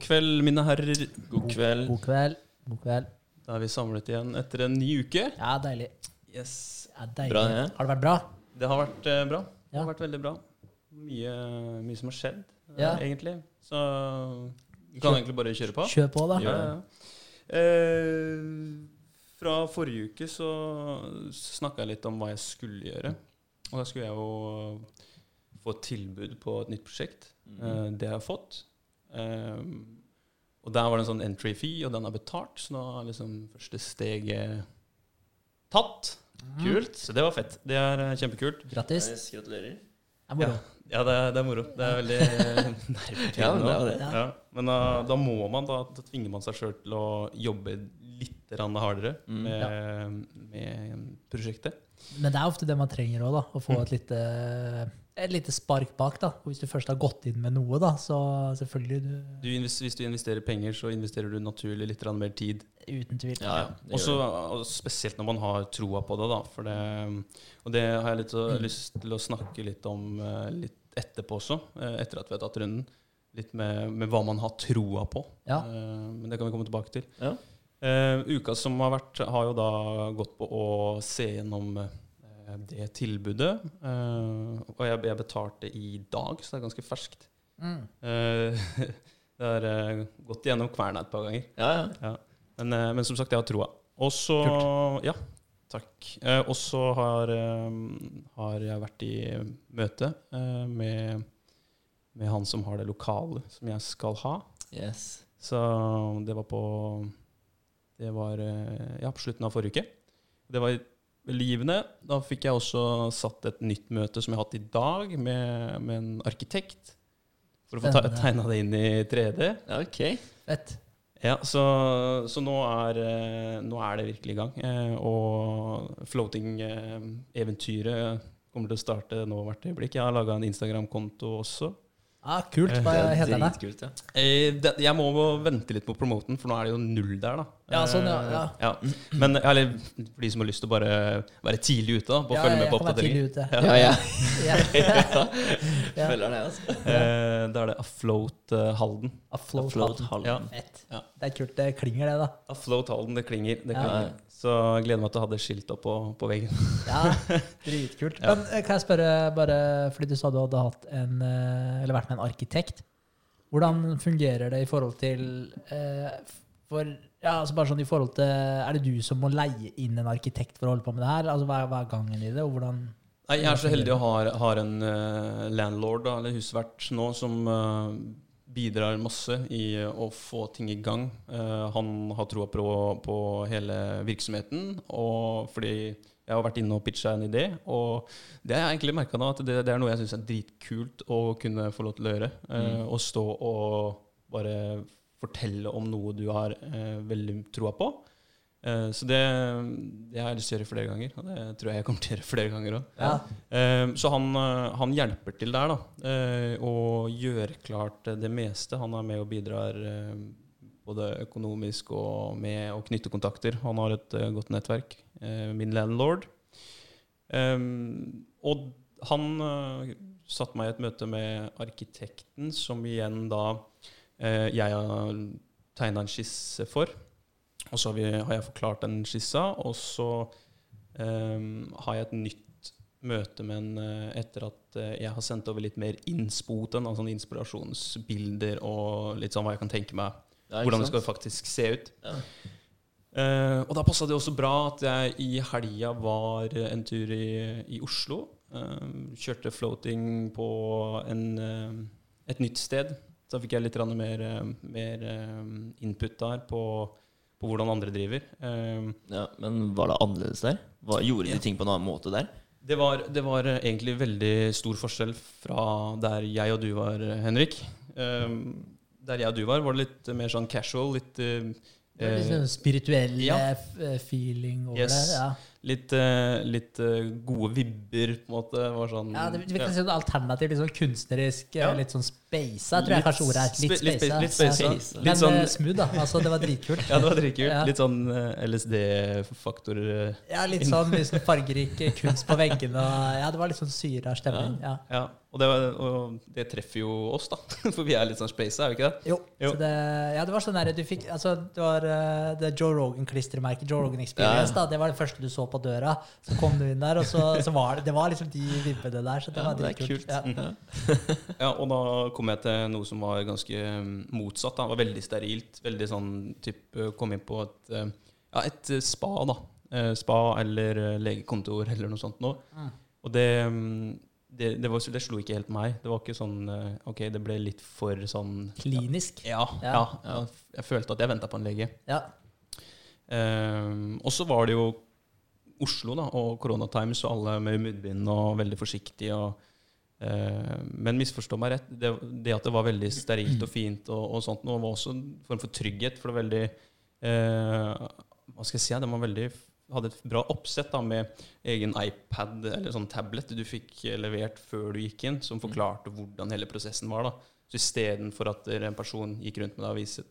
God kveld, mine herrer. God kveld. God kveld. God kveld. Da er vi samlet igjen etter en ny uke. Ja, deilig. Yes. Ja, deilig. Bra, ja. Har det vært bra? Det har vært eh, bra. Det Ja. har vært veldig bra. Mye, mye som har skjedd, eh, egentlig. Så vi kan egentlig bare kjøre på. Kjør på, da. Ja, ja. Eh, fra forrige uke så snakka jeg litt om hva jeg skulle gjøre. Og da skulle jeg jo få et tilbud på et nytt prosjekt. Eh, det har jeg fått. Eh, og der var det en sånn entry fee, og den er betalt, så nå er liksom første steget tatt. Kult. Så det var fett. Det er eh, kjempekult. Grattis. Nice, gratulerer. Det er moro. Ja, det er, det er moro. Det er veldig nervepirrende. Ja, men det er det. Ja. Ja, men da, da må man, da, da tvinger man seg sjøl til å jobbe litt hardere Mm. med, med prosjektet. Men det er ofte det man trenger òg, da. Å Mm. få et lite, et lite spark bak. da. Og hvis du først har gått inn med noe, da, så selvfølgelig du, Du, hvis du investerer penger, så investerer du naturlig litt mer tid. Uten tvil. Ja, ja. Også, og spesielt når man har troa på det. da for det, Og det har jeg litt å, Mm. lyst til å snakke litt om eh, litt etterpå også, eh, etter at vi har tatt runden. Litt med, med hva man har troa på. Ja. Eh, men det kan vi komme tilbake til. Ja. Uh, uka som har vært, har jo da gått på å se gjennom eh, det tilbudet. Eh, og jeg, jeg betalte i dag, så det er ganske ferskt. Mm. Eh, det har eh, gått gjennom kverna et par ganger. Ja, ja. Ja. Men, eh, men som sagt, jeg har troa. Og så Ja, takk. Eh, og så har, eh, har jeg vært i møte eh, med, med han som har det lokalet som jeg skal ha. Yes. Så det var på Det var eh, ja, på slutten av forrige uke. Det var givende. Da fikk jeg også satt et nytt møte som jeg har hatt i dag, med, med en arkitekt. For å få ta, Spennende. tegna det inn i 3D. Ok. Fett. Ja, så, så nå, er, eh, nå er det virkelig i gang. Eh, og floating-eventyret kommer til å starte nå hvert øyeblikk. Jeg har laga en Instagram-konto også. Ja, kult. Hva er heter den? dritkult, ja. Eh, det, jeg må vente litt på promoten, for nå er det jo null der, da. Ja, sånn, ja, Eh, ja. ja. Men eller, for de som har lyst til å bare være tidlig ute da, på å Ja, følge med jeg på kan være tidlig oppdateringer, ute. Ja, ja. Ja. Ja. Følger det, altså. eh, da er det Afloat eh, Halden. Afloat Halden. Ja. Fett. Ja. Det er kult. Det klinger, det, da. Afloat Halden, det klinger. Det Ja. klinger. Så jeg gleder meg til å ha det skilt opp på, på veggen. Ja, Dritkult. Ja. Men eh, kan jeg spørre, bare fordi du sa du hadde hatt en, eh, eller vært med en arkitekt. Hvordan fungerer det i forhold til eh, for, ja, altså bare sånn i forhold til, Er det du som må leie inn en arkitekt for å holde på med det her? Altså Hva hva er gangen i det? og hvordan... Nei, jeg er så heldig å ha ha en uh, landlord, da, eller husvert nå, som eh, bidrar masse i eh, å få ting i gang. Eh, han har troa på, på hele virksomheten, og fordi jeg har vært inne og pitcha en idé. Og det har jeg egentlig merka nå, at det, det er noe jeg syns er dritkult å kunne få lov til å gjøre. Mm. Å stå og bare fortelle om noe du har eh, veldig troa på. Eh, så det, det har jeg lyst til å gjøre flere ganger, og det tror jeg jeg kommer til å gjøre flere ganger òg. Ja. Eh, Så han, eh, han hjelper til der, da. Og gjør klart det meste. Han er med og bidrar både økonomisk og med å knytte kontakter. Han har et godt nettverk. Min landlord. Og han satte meg i et møte med arkitekten, som igjen da jeg har tegna en skisse for. Og så har, vi, har jeg forklart den skissa, og så um, har jeg et nytt møte med en eh, etter at eh, jeg har sendt over litt mer innspo til den, altså inspirasjonsbilder og litt sånn hva jeg kan tenke meg Ja, hvordan det skal faktisk se ut. Ja. Uh, og da passa det også bra at jeg i helga var en tur i, i Oslo. Uh, kjørte floating på en, uh, et nytt sted. Så da fikk jeg litt mer, mer input der på, på hvordan andre driver. Eh, Ja, men var det annerledes der? Hva, gjorde de ting på en annen måte der? det, var, det var eh, egentlig veldig stor forskjell fra der jeg og du var, eh, Henrik. Eh, der jeg og du var, var det litt mer sånn casual. Litt eh, Litt sånn spirituell ja. eh, eh, feeling over Yes. det. Ja. Litt, eh, litt eh, gode vibber, på en måte. Var sånn Ja, det, vi kan si noe alternativ, litt sånn kunstnerisk, eh, Ja. litt sånn spasa, tror jeg kanskje ordet er. Litt spasa. litt spasa. Ja. Litt Men sånn- eh, smooth, da. Altså, det var dritkult. Ja, det var dritkult. Litt sånn LSD-faktor. Ja, litt sånn, litt sånn fargerik kunst på veggene. Ja, det var litt sånn syra stemning. Ja. Ja, og det, var, og det treffer jo oss, da. For vi er litt sånn spaisa, er vi ikke det? Jo. Jo. Så det, ja, det var sånn der, du fikk, altså, det var det Joe Rogan-klistremerket, Joe Rogan Experience, da, det var det første du så på døra. Så kom du inn der, og så, så var det, det var liksom de vibbene der. Så det var dritkult. kult. Ja. Og da kom jeg til noe som var ganske mm, motsatt. Da. Det var veldig sterilt. Veldig sånn typ Kom inn på et, ja, et spa, da. Spa eller legekontor eller noe sånt noe. Mm. Og det, mm, det, det, var, det slo ikke helt meg. Det var ikke sånn Ok, det ble litt for sånn Klinisk. Ja. Ja. ja, ja. Jeg følte at jeg venta på en lege. Ja. Um, og så var det jo Oslo da, og Corona Times og alle med munnbind og veldig forsiktige. Og, eh, men misforstå meg rett, det, det at det var veldig sterilt og fint, og, og sånt, noe var også en form for trygghet. For det var veldig eh, Hva skal jeg si? Det var veldig, hadde et bra oppsett da, med egen iPad eller sånn tablet du fikk levert før du gikk inn, som forklarte hvordan hele prosessen var. da. Så istedenfor at en person gikk rundt med deg og viste,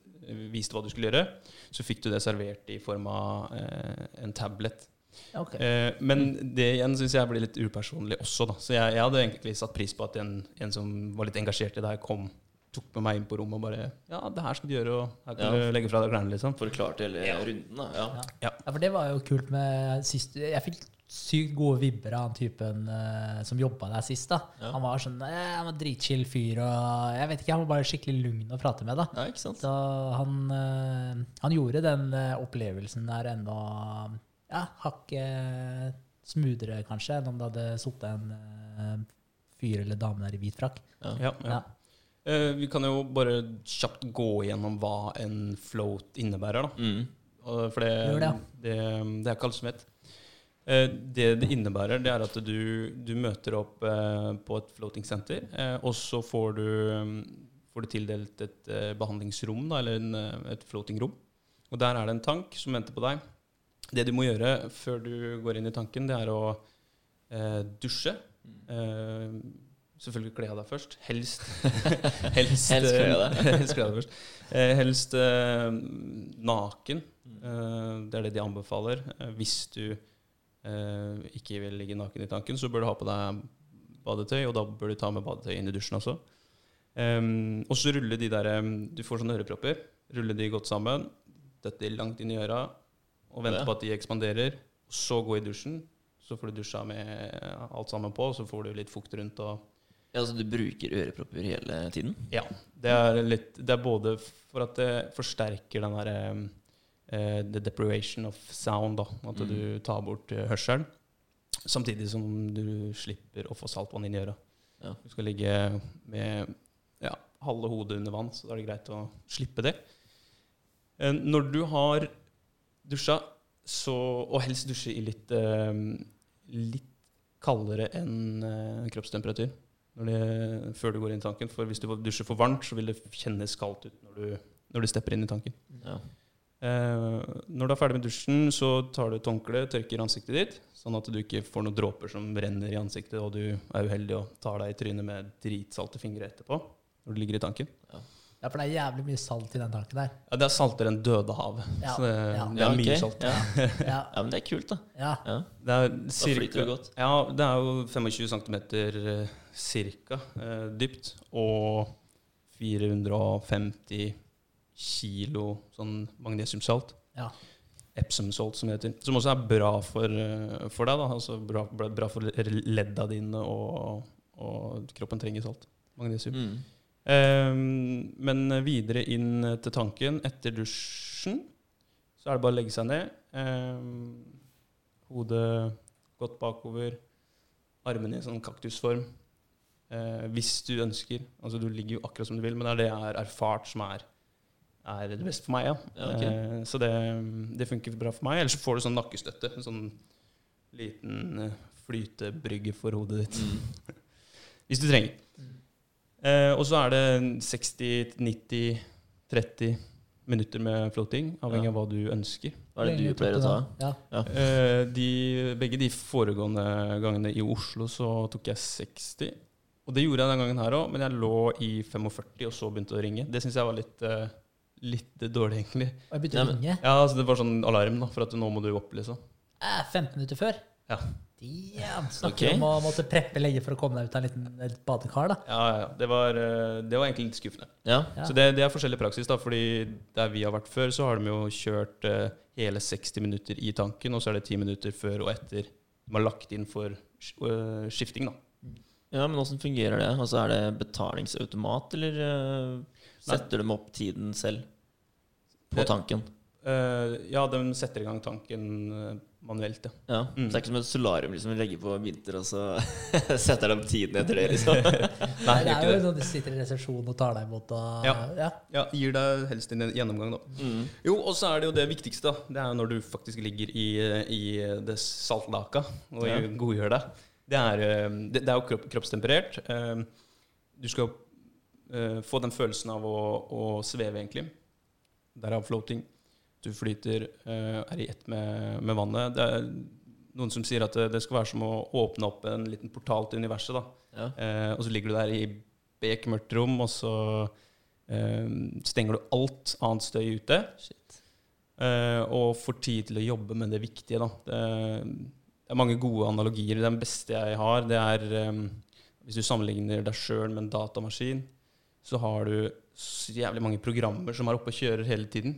viste hva du skulle gjøre, så fikk du det servert i form av eh, en tablet. Ja, ok. Eh, men det igjen syns jeg blir litt upersonlig også, da. Så jeg, jeg hadde egentlig satt pris på at en, en som var litt engasjert i det her, kom, tok med meg inn på rommet og bare Ja, det her skal du gjøre, og her kan Ja. du legge fra deg klærne, liksom. Forklarte hele runden, da. Ja. Ja. Ja. Ja, for det var jo kult med sist Jeg fikk sykt gode vibber av han typen uh, som jobba der sist. da Ja. Han var sånn eh, Han var dritchill fyr, og jeg vet ikke, han var bare skikkelig lugn å prate med. da ja, ikke sant? Så han, uh, han gjorde den uh, opplevelsen der enda ja, hakket smoothere, kanskje, enn om det hadde sittet en eh, fyr eller dame der i hvit frakk. Ja. Ja. Eh, vi kan jo bare kjapt gå gjennom hva en float innebærer, da. Mm. Og For det, det, det, det er ikke alle som vet. Eh, Det det innebærer, det er at du, du møter opp på et floating center, og så får du, får du tildelt et eh, behandlingsrom, da, eller en, et floating-rom. Og der er det en tank som venter på deg. Det du må gjøre før du går inn i tanken, det er å eh, dusje. Eh, selvfølgelig kle av deg først. Helst Helst, Helst kle av deg. helst kle av deg først. Eh, helst eh, naken. Eh, det er det de anbefaler. Eh, hvis du eh, ikke vil ligge naken i tanken, så bør du ha på deg badetøy, og da bør du ta med badetøy inn i dusjen også. Um, og så rulle de der Du får sånne ørepropper. Rulle de godt sammen. Dette de langt inn i øra, og vente på at de ekspanderer. Så gå i dusjen. Så får du dusja med alt sammen på, og så får du litt fukt rundt. og Ja, Så du bruker ørepropper hele tiden? ja, det er litt Det er både for at det forsterker den derre uh, The deprivation of sound, da. At Mm. du tar bort eh, hørselen. Samtidig som du slipper å få saltvann inn i øra. Ja. Du skal ligge med ja, halve hodet under vann, så da er det greit å slippe det. Eh, Når du har dusja, så, og helst dusje i litt, uh, litt kaldere enn uh, kroppstemperatur det, før du går inn i tanken. For hvis du dusjer for varmt, så vil det kjennes kaldt ut når du, når du stepper inn i tanken. Ja. Uh, når du er ferdig med dusjen, så tar du et håndkle, tørker ansiktet ditt, sånn at du ikke får noen dråper som renner i ansiktet, og du er uheldig og tar deg i trynet med dritsalte fingre etterpå når du ligger i tanken. Ja, for det er jævlig mye salt i den tanken der. Ja, det er saltere enn Dødehavet. Ja, Så det, ja. det er Ja, mye salt. Ja. Ja, ja, men det er kult, da. ja. Ja. Det er Da flyter det godt. Ja, det er jo 25 cm eh, cirka eh, dypt, og 450 kilo sånn magnesiumsalt. ja. Epsom salt, som det heter. Som også er bra for, eh, for deg. da, altså bra, bra, bra for ledda dine, og, og kroppen trenger salt. Magnesium. Mm. Ehm, men videre inn til tanken etter dusjen, så er det bare å legge seg ned. Ehm, hodet godt bakover. Armene i en sånn kaktusform. Eh, hvis du ønsker. Altså Du ligger jo akkurat som du vil, men det er det jeg har erfart som er, er det beste for meg. ja. Ja, ok. Eh, så det, det funker bra for meg. Ellers så får du sånn nakkestøtte. En sånn liten eh, flytebrygge for hodet ditt. Mm. Hvis du trenger. Eh, og så er det 60, 90, 30 minutter med floating, avhengig av hva du ønsker. Hva er det du pleier å ta? Ja. Ja. Eh, de, begge de foregående gangene i Oslo så tok jeg 60. Og det gjorde jeg den gangen her òg, men jeg lå i 45 og så begynte det å ringe. Det syns jeg var litt, eh, litt dårlig, egentlig. Og jeg begynte å ringe. Ja, altså Det var sånn alarm da, for at nå må du opp, liksom. Eh, 15 minutter før. Ja. Damn. Snakker okay. om å måtte preppe lenge for å komme deg ut av en liten et badekar, da. Ja, ja, ja. Det var, eh, det var egentlig litt skuffende. Ja. Så det, det er forskjellig praksis, da, fordi der vi har vært før, så har de jo kjørt uh, hele 60 minutter i tanken, og så er det 10 minutter før og etter de har lagt inn for uh, skifting, da. ja, men åssen fungerer det? Altså, Er det betalingsautomat, eller uh, setter de opp tiden selv på Det- tanken? Eh, ja, de setter i gang tanken manuelt, ja. Ja, Mm. Så det er ikke som et solarium liksom, legger på vinter, og så setter de tiden etter det, liksom. Nei, det er jo sånn du sitter i resepsjonen og tar deg imot og Ja. ja. Ja, Gir deg helst en gjennomgang, da. Mm. Jo, og så er det jo det viktigste, da. Det er jo når du faktisk ligger i, i det saltlaka og Ja. godgjør deg. Det er, eh, det, det er jo kropp, kroppstemperert. Eh, Du skal eh, få den følelsen av å, å sveve, egentlig. Derav floating. Du flyter, eh, er i ett med, med vannet. Det er noen som sier at det, det skal være som å åpne opp en liten portal til universet. da. Ja. Eh, og så ligger du der i bekmørkt rom, og så eh, stenger du alt annet støy ute. Shit. Eh, og får tid til å jobbe med det viktige. Da. Det, det er mange gode analogier. Den beste jeg har, det er eh, Hvis du sammenligner deg sjøl med en datamaskin, så har du så jævlig mange programmer som er oppe og kjører hele tiden.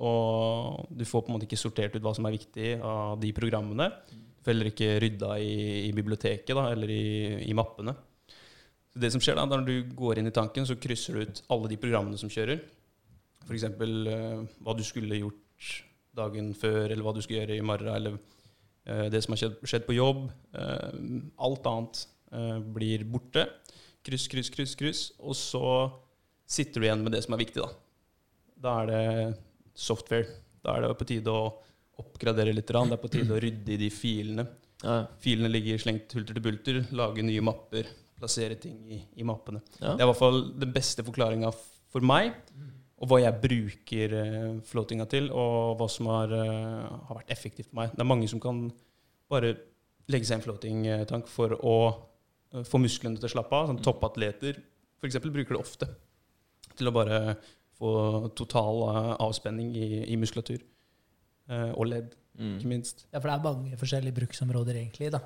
Og du får på en måte ikke sortert ut hva som er viktig av de programmene. Du får heller ikke rydda i, i biblioteket da, eller i, i mappene. Så det som skjer da, Når du går inn i tanken, så krysser du ut alle de programmene som kjører. F.eks. Uh, hva du skulle gjort dagen før, eller hva du skulle gjøre i morgen, eller eh, det som har skjedd, skjedd på jobb. Eh, alt annet eh, blir borte. Kryss, kryss, kryss, kryss. Og så sitter du igjen med det som er viktig, da. Da er det software. Da er det på tide å oppgradere litt. Det er på tide å rydde i de filene. Ja. Filene ligger slengt hulter til bulter. Lage nye mapper. Plassere ting i, i mappene. Ja. Det er i hvert fall den beste forklaringa for meg. Og hva jeg bruker uh, floatinga til, og hva som har, eh, har vært effektivt for meg. Det er mange som kan bare legge seg i en flåtingtank for å eh, få musklene til å slappe av. Sånn toppatleter f.eks. bruker det ofte til å bare få total eh, avspenning i, i muskulatur. Eh, og ledd, Mm. ikke minst. ja, for det er mange forskjellige bruksområder, egentlig. da.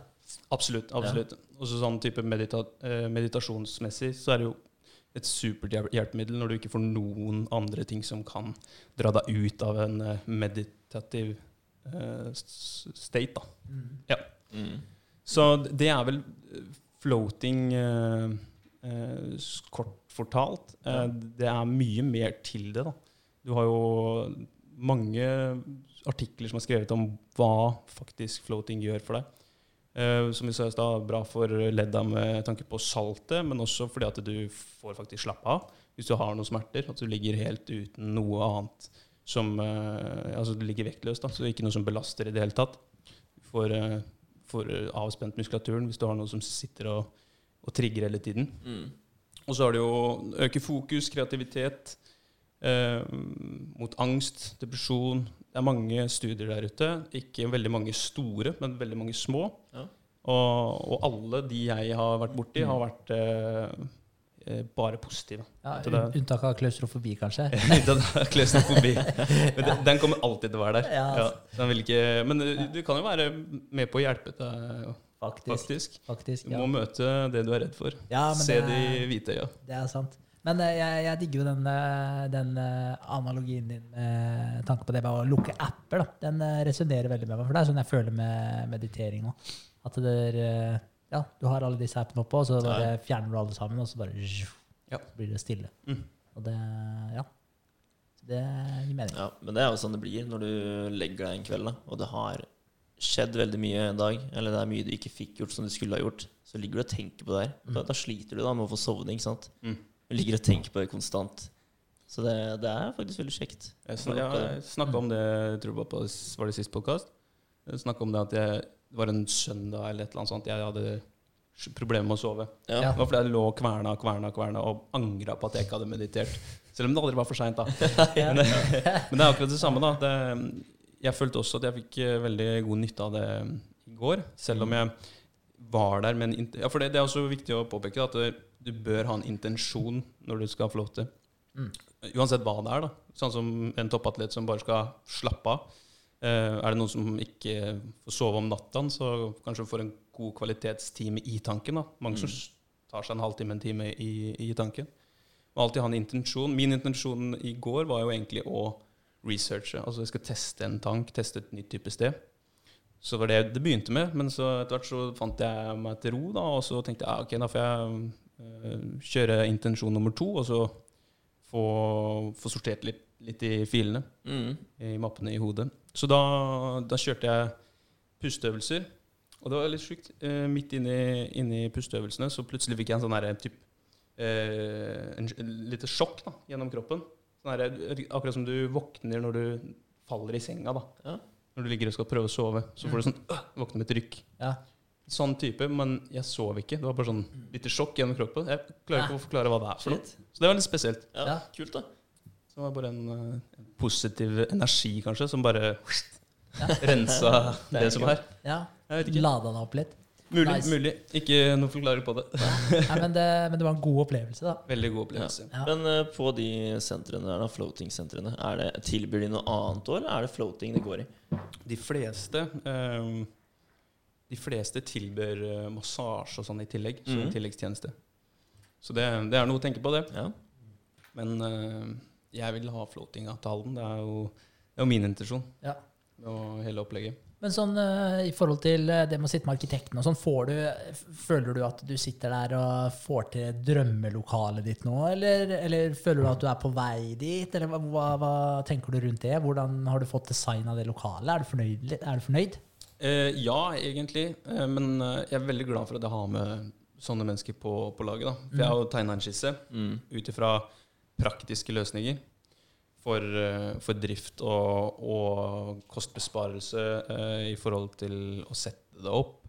Absolutt. absolutt. Og så sånn type medita eh, meditasjonsmessig så er det jo et supert hjelpemiddel når du ikke får noen andre ting som kan dra deg ut av en meditativ uh, state. da. Mm. Så det er vel floating s- kort fortalt. Eh, det er mye mer til det. da. Du har jo mange artikler som er skrevet om hva faktisk floating gjør for deg. Eh, som vi sa i stad, bra for ledda med tanke på saltet, men også fordi at du får faktisk slappe av hvis du har noen smerter. At du ligger helt uten noe annet som eh, Altså du ligger vektløst, da, så ikke noe som belaster i det hele tatt. Du får, eh, får avspent muskulaturen hvis du har noe som sitter og, og trigger hele tiden. Mm. Og så har det jo å øke fokus, kreativitet, eh, mot angst, depresjon. Det er mange studier der ute. Ikke veldig mange store, men veldig mange små. Ja. Og, og alle de jeg har vært borti, har vært eh, eh, bare positive. Ja, un- Unntak av klaustrofobi, kanskje. den er klaustrofobi. Men den, den kommer alltid til å være der. Ja. den vil ikke, men eh, du kan jo være med på å hjelpe deg, Faktisk. faktisk. faktisk Du må møte det du er redd for. Ja, Se det de hvite øya. Det er sant. Men eh, jeg, jeg digger jo den, eh, den eh, analogien din med tanke på det med å lukke apper. da. Den resonnerer veldig med meg, for det er sånn jeg føler med meditering òg. At det er, ja, du har alle disse appene oppe, og så bare fjerner du alle sammen, og så bare Ja. blir det stille. Mm. Og det Ja. Det gir mening. Ja, men det er jo sånn det blir når du legger deg en kveld, da, og du har skjedd veldig mye en dag, eller det er mye du ikke fikk gjort som du skulle ha gjort, så ligger du og tenker på det her. Da, da sliter du da med å få sovne, ikke sant? Mm. Du ligger og tenker på det konstant. Så det, det er faktisk veldig kjekt. Jeg, snak, jeg snakka om det jeg tror det var, på, var det sist podkast. Jeg snakka om det at jeg, det var en søndag eller et eller annet sånt. Jeg hadde problemer med å sove. Ja. Det var fordi jeg lå og kverna kverna, kverna og angra på at jeg ikke hadde meditert. Selv om det aldri var for seint, da. Men, men det er akkurat det samme, da. Det, jeg følte også at jeg fikk eh, veldig god nytte av det i går, selv om jeg var der med en Ja, for det, det er også viktig å påpeke at du bør ha en intensjon når du skal få til. Mm. Uansett hva det er, da. Sånn som en toppatlet som bare skal slappe av. Eh, er det noen som ikke får sove om natta, så kanskje får en god kvalitetstime i tanken. da. Mange som mm. tar seg en halvtime, en time i, i tanken. Må alltid ha en intensjon. Min intensjon i går var jo egentlig å researche. Altså jeg skal teste en tank, teste et nytt type sted. Så var det det begynte med, men så etter hvert så fant jeg meg til ro, da, og så tenkte jeg ja, ok, da får jeg eh, kjøre intensjon nummer to, og så få, få sortert litt, litt i filene Mm. i mappene i hodet. Så da, da kjørte jeg pusteøvelser. Og det var litt sjukt. Eh, midt inni, inni pusteøvelsene så plutselig fikk jeg en sånn herre typ eh, En en lite sjokk da, gjennom kroppen. Sånn herre, akkurat som du våkner når du faller i senga. da. Ja. Når du ligger og skal prøve å sove. Så får du sånn øh, våkne med et rykk. Ja. Sånn type, men jeg sov ikke. Det var bare sånn lite sjokk gjennom kroppen. Jeg klarer ikke å forklare hva det er for noe. Så det var litt spesielt. Ja, Ja. kult, da. Så det var bare en, eh, en positiv energi, kanskje, som bare rensa Det det som er. ja. Lada deg opp litt. Mulig, Nice. mulig. Ikke noe forklaring på det. Nei, men, det, men det var en god opplevelse, da. Veldig god opplevelse. Ja. Men uh, på de sentrene der, da, floating-sentrene, er tilbyr de noe annet år, eller er det floating det går i? De fleste um, De fleste tilbyr uh, massasje og sånn i tillegg, som mm. tilleggstjeneste. Så det, det er noe å tenke på, det. Ja. Men uh, jeg vil ha floatinga til Halden. Det er jo, det er jo min intensjon Ja. og hele opplegget. Men sånn eh, i forhold til eh, det med å sitte med arkitekten og sånn, får du, føler du at du sitter der og får til drømmelokalet ditt nå, eller, eller føler du at du er på vei dit, eller hva, hva, hva tenker du rundt det? Hvordan har du fått designa det lokalet? Er du fornøyd? Er du fornøyd? Eh, ja, egentlig. Eh, men jeg er veldig glad for at jeg har med sånne mennesker på, på laget. Da. For jeg har jo tegna en skisse Mm. ut ifra praktiske løsninger for, eh, for drift og, og kostbesparelse eh, i forhold til å sette det opp.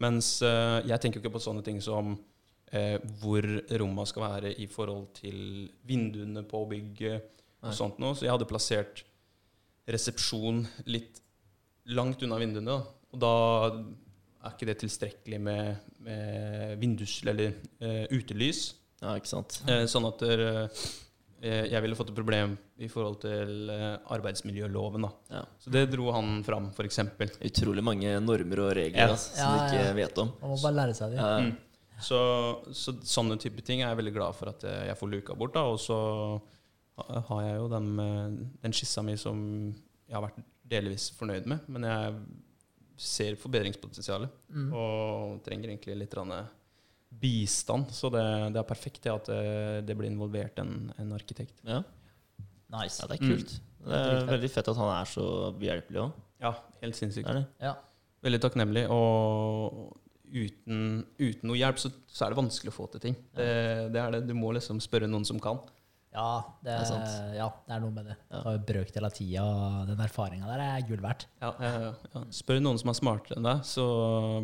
Mens eh, jeg tenker jo ikke på sånne ting som eh, hvor romma skal være i forhold til vinduene på bygget Nei. og sånt noe. Så jeg hadde plassert resepsjon litt langt unna vinduene. Da. Og da er ikke det tilstrekkelig med, med vindus eller eh, utelys. ja, ikke sant. Eh, sånn at dere, jeg ville fått et problem i forhold til eh, arbeidsmiljøloven. Da. Ja. Så det dro han fram, f.eks. Utrolig mange normer og regler Ja. ass, som Ja, du ikke ja. vet om. Man må bare lære seg det. Ja. Mm. Så, så sånne type ting er jeg veldig glad for at eh, jeg får luka bort. Da. Og så har jeg jo den, eh, den skissa mi som jeg har vært delvis fornøyd med. Men jeg ser forbedringspotensialet Mm. og trenger egentlig litt rande eh, bistand. Så det, det er perfekt det at eh, det blir involvert en, en arkitekt. Ja. Nice. ja, det er kult. Det er veldig fett at han er så behjelpelig òg. Ja, helt sinnssykt. Det det? Ja. Veldig takknemlig. Og uten, uten noe hjelp så, så er det vanskelig å få til ting. Det, det er det. Du må liksom spørre noen som kan. Ja, det, Det er sant. ja, det er noe med det. Ja. Har brøkt brøkdel av tida, og den erfaringa der er gull verdt. Ja, ja, ja, ja. Spør noen som er smartere enn deg, så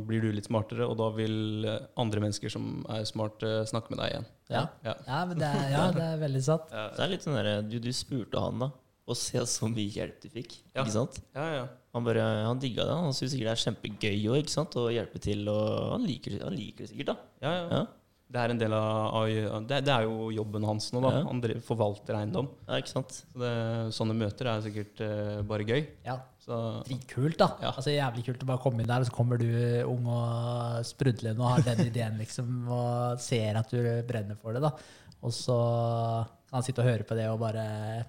blir du litt smartere, og da vil eh, andre mennesker som er smarte, snakke med deg igjen. Ja, Ja. ja, men det er, ja, det er veldig sant. Ja, Så det er litt sånn der, du, du spurte han, da, og se så mye hjelp du fikk. Ja. Ikke sant? ja. ja. Han, bare, han digga det. Han syns sikkert det er kjempegøy også, ikke sant? å hjelpe til. Og han liker, han liker det sikkert, da. ja, ja. Det er en del av, det, det er jo jobben hans nå, da. Ja. Han driver- forvalter eiendom. ja ikke sant? Så det, sånne møter er sikkert uh, bare gøy. Ja, Så Dritkult, da. Ja. Altså Jævlig kult å bare komme inn der, og så kommer du ung og sprudlende og har den ideen, liksom, og ser at du brenner for det, da. Og så kan han sitte og høre på det og bare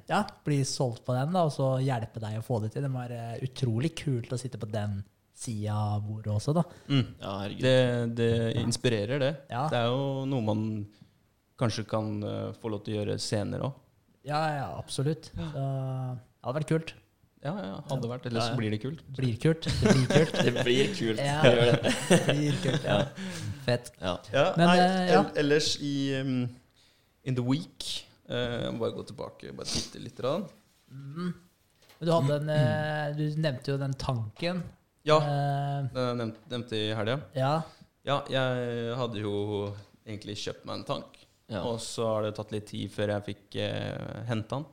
ja, bli solgt på den, da, og så hjelpe deg å få det til. Det må være utrolig kult å sitte på den sida av bordet også, da. mm. Ja, herregud. det, det inspirerer, det. Ja, Det er jo noe man kanskje kan uh, få lov til å gjøre senere òg. ja, ja absolutt. Så, det hadde vært kult. Ja, ja, hadde vært. Eller Ja, ja. så blir det kult. Blir kult. Det blir kult. Det blir kult. Ja. Det blir kult, ja. Fett. Ja. Ja, Men, nei, eh, ja. ellers i um, In the week uh, Bare gå tilbake bare titte litt. Mm. Du hadde en uh, Du nevnte jo den tanken. Ja, det det nevnte, nevnte i helga. ja. Ja, jeg hadde jo egentlig kjøpt meg en tank. Ja. Og så har det tatt litt tid før jeg fikk eh, hente den.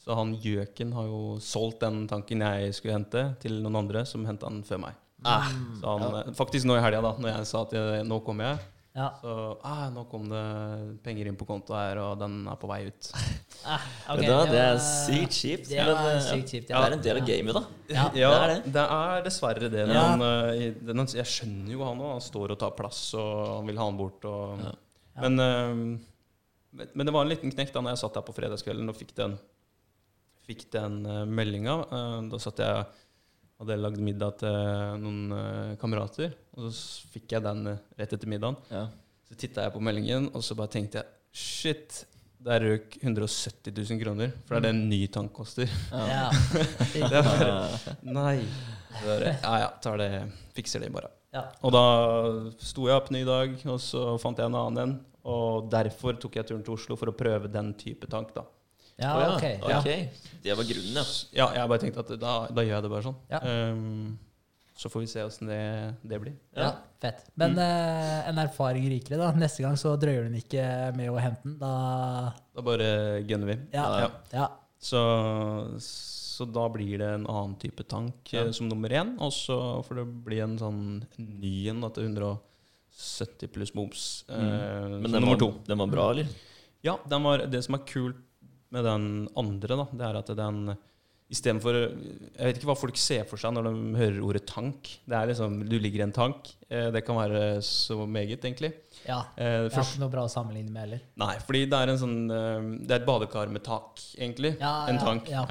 Så han gjøken har jo solgt den tanken jeg skulle hente, til noen andre som henta den før meg. Mm. Så han, eh, Faktisk nå i helga, da når jeg sa at jeg, nå kommer jeg, Ja. så ah, nå kom det penger inn på konto her, og den er på vei ut. Ah, okay, da, det er sykt kjipt. Det men, var eh, sykt kjipt, Det er en del av gamet, da. Ja. Ja, det er det. det er dessverre det. Men Ja. han, eh, jeg skjønner jo han òg. Han står og tar plass, og han vil ha han bort. Og, Ja. Ja. Men, uh, men- det var en liten knekk da når jeg satt der på fredagskvelden og fikk den, fikk den uh, meldinga. Da satt jeg hadde lagd middag til noen eh, kamerater, og så fikk jeg den eh, rett etter middagen. Ja. Så titta jeg på meldingen, og så bare tenkte jeg shit, der røk 170 000 kroner. For det er det en ny tank koster. Ja. Det var, nei. Bare, ja ja, tar det, fikser det bare. Ja. Og da sto jeg opp ny dag, og så fant jeg en annen en. Og derfor tok jeg turen til Oslo for å prøve den type tank, da. Ja, Å ok. ja. Ja. Det var grunnen, ja. Ja, jeg bare tenkte at da, da gjør jeg det bare sånn. Ja. Um, så får vi se åssen det, det blir. Ja, fett. Men eh, en erfaring rikere, da. Neste gang så drøyer den ikke med å hente den. Da Da bare gunner vi. Ja. Ja. ja. Så, så da blir det en annen type tank eh, Ja. som nummer én. Og så får det bli en sånn ny en til 170 pluss moms. eh, Men den nummer var, to. den var bra, eller? Ja, den var, det som er kult med den andre, da, det er at den Istedenfor Jeg vet ikke hva folk ser for seg når de hører ordet tank. Det er liksom Du ligger i en tank. Eh, Det kan være så meget, egentlig. ja. Eh, Jeg har først, ikke noe bra å sammenligne med heller. nei, fordi det er en sånn eh, Det er et badekar med tak, egentlig. Ja, en ja, tank. ja.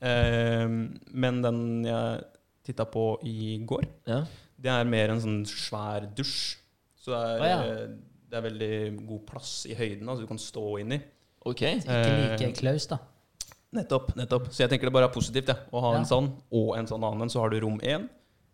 Eh, men den jeg titta på i går, det er mer en sånn svær dusj. Så det er, eh, det er veldig god plass i høyden, altså du kan stå inni. Ok. Ikke Eh, like klaus, da. Nettopp. nettopp. Så jeg tenker det bare er positivt ja, å ha Ja. en sånn og en sånn annen. Så har du rom én,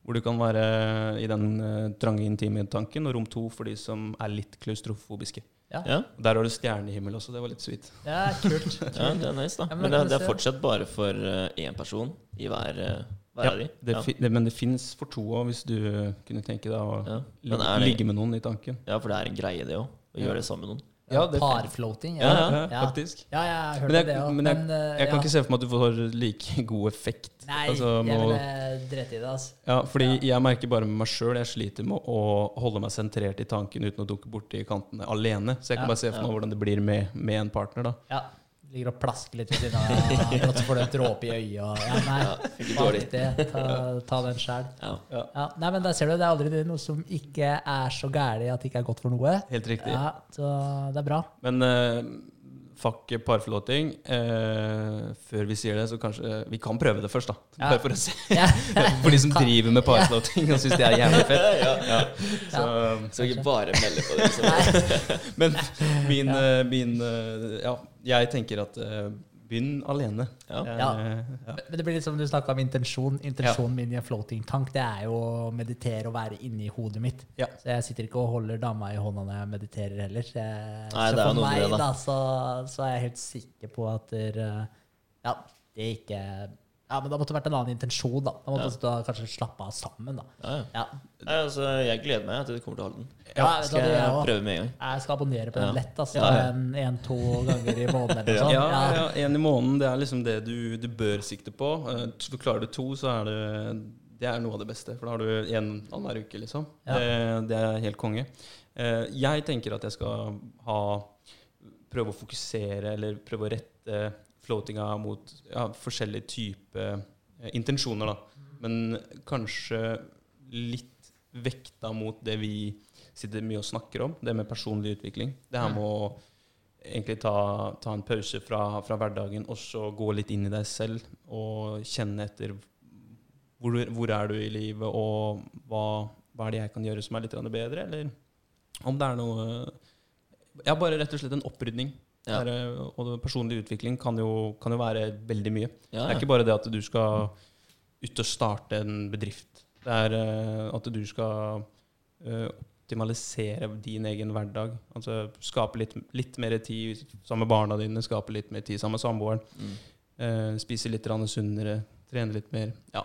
hvor du kan være i den uh, trange, intime tanken, og rom to for de som er litt klaustrofobiske. Ja. Ja. Der har du stjernehimmel også, det var litt sweet. Ja, kult. ja, det er nice, da. Ja, men Men det, det er fortsatt bare for uh, én person i hver, uh, Ja. Det ja. det, men det fins for to òg, hvis du kunne tenke deg å Ja. ligge med noen i tanken. ja, for det er en greie, det òg. Å Ja. gjøre det sammen med noen. Ja, Parfloating. Ja, ja, Ja, ja. faktisk. Ja, jeg har hørt Men jeg, det òg. men jeg, eh, jeg kan ja. ikke se for meg at du får like god effekt. Nei, Altså, jeg ville drete i det, altså. Ja, fordi jeg merker bare med meg sjøl jeg sliter med å holde meg sentrert i tanken uten å dukke borti kantene alene. Så jeg kan Ja. bare se for meg hvordan det blir med, med en partner. da Ja. Ligger og plasker litt ved siden av, og så får du en dråpe i øyet og Ja, nei. Ja, det. Ta, ta den sjæl. Ja. Ja, nei, men der ser du, det er aldri noe som ikke er så gæli at det ikke er godt for noe. Helt riktig. Ja, så det er bra. Men uh, fuck parflåting. Uh, før vi sier det, så kanskje Vi kan prøve det først, da. Ja. Bare for å se. Ja. For de som driver med parflåting og syns det er jævlig fett. Ja. Så, Så ikke bare melde på det. Liksom. men min, eh, min eh, Ja, jeg tenker at eh, begynn alene. Ja. Ja. eh, ja. Men det blir litt som du snakka om intensjon. Intensjonen min i en floating tank det er jo å meditere og være inni hodet mitt. Ja. Så jeg sitter ikke og holder dama i hånda når jeg mediterer heller. Så, jeg, Nei, så er for meg det, da. da, så, så er jeg helt sikker på at der, eh, ja, det ikke Ja, men da måtte det vært en annen intensjon, da. Da måtte da kanskje slappe av sammen, da. Ja, ja. Ja, Nei, altså, jeg gleder meg til du kommer til Halden. ja vet Skal jeg, jeg prøve med en gang. jeg skal abonnere på den lett, altså. Ja, ja. En, en, to ganger i måneden eller noe sånt. Ja, ja, en i måneden, det er liksom det du, du bør sikte på. Uh, Klarer du to, så er det Det er noe av det beste. For da har du én annenhver uke, liksom. Ja. Det, det er helt konge. Eh, Jeg tenker at jeg skal ha Prøve å fokusere, eller prøve å rette floatinga mot ja, forskjellige typer eh, intensjoner, da. Men kanskje litt vekta mot det vi sitter mye og snakker om, det med personlig utvikling. Det her med å egentlig ta, ta en pause fra, fra hverdagen og så gå litt inn i deg selv og kjenne etter hvor, hvor er du i livet, og hva, hva er det jeg kan gjøre som er litt bedre, eller om det er noe Ja, bare rett og slett en opprydning. Ja. Det er, og personlig utvikling kan jo, kan jo være veldig mye. Ja, Det er ikke bare det at du skal ut og starte en bedrift. Det er eh, at du skal eh, optimalisere din egen hverdag. Altså skape litt, litt mer tid sammen med barna dine, skape litt mer tid sammen med samboeren. Mm. eh, spise litt sunnere, trene litt mer. Ja.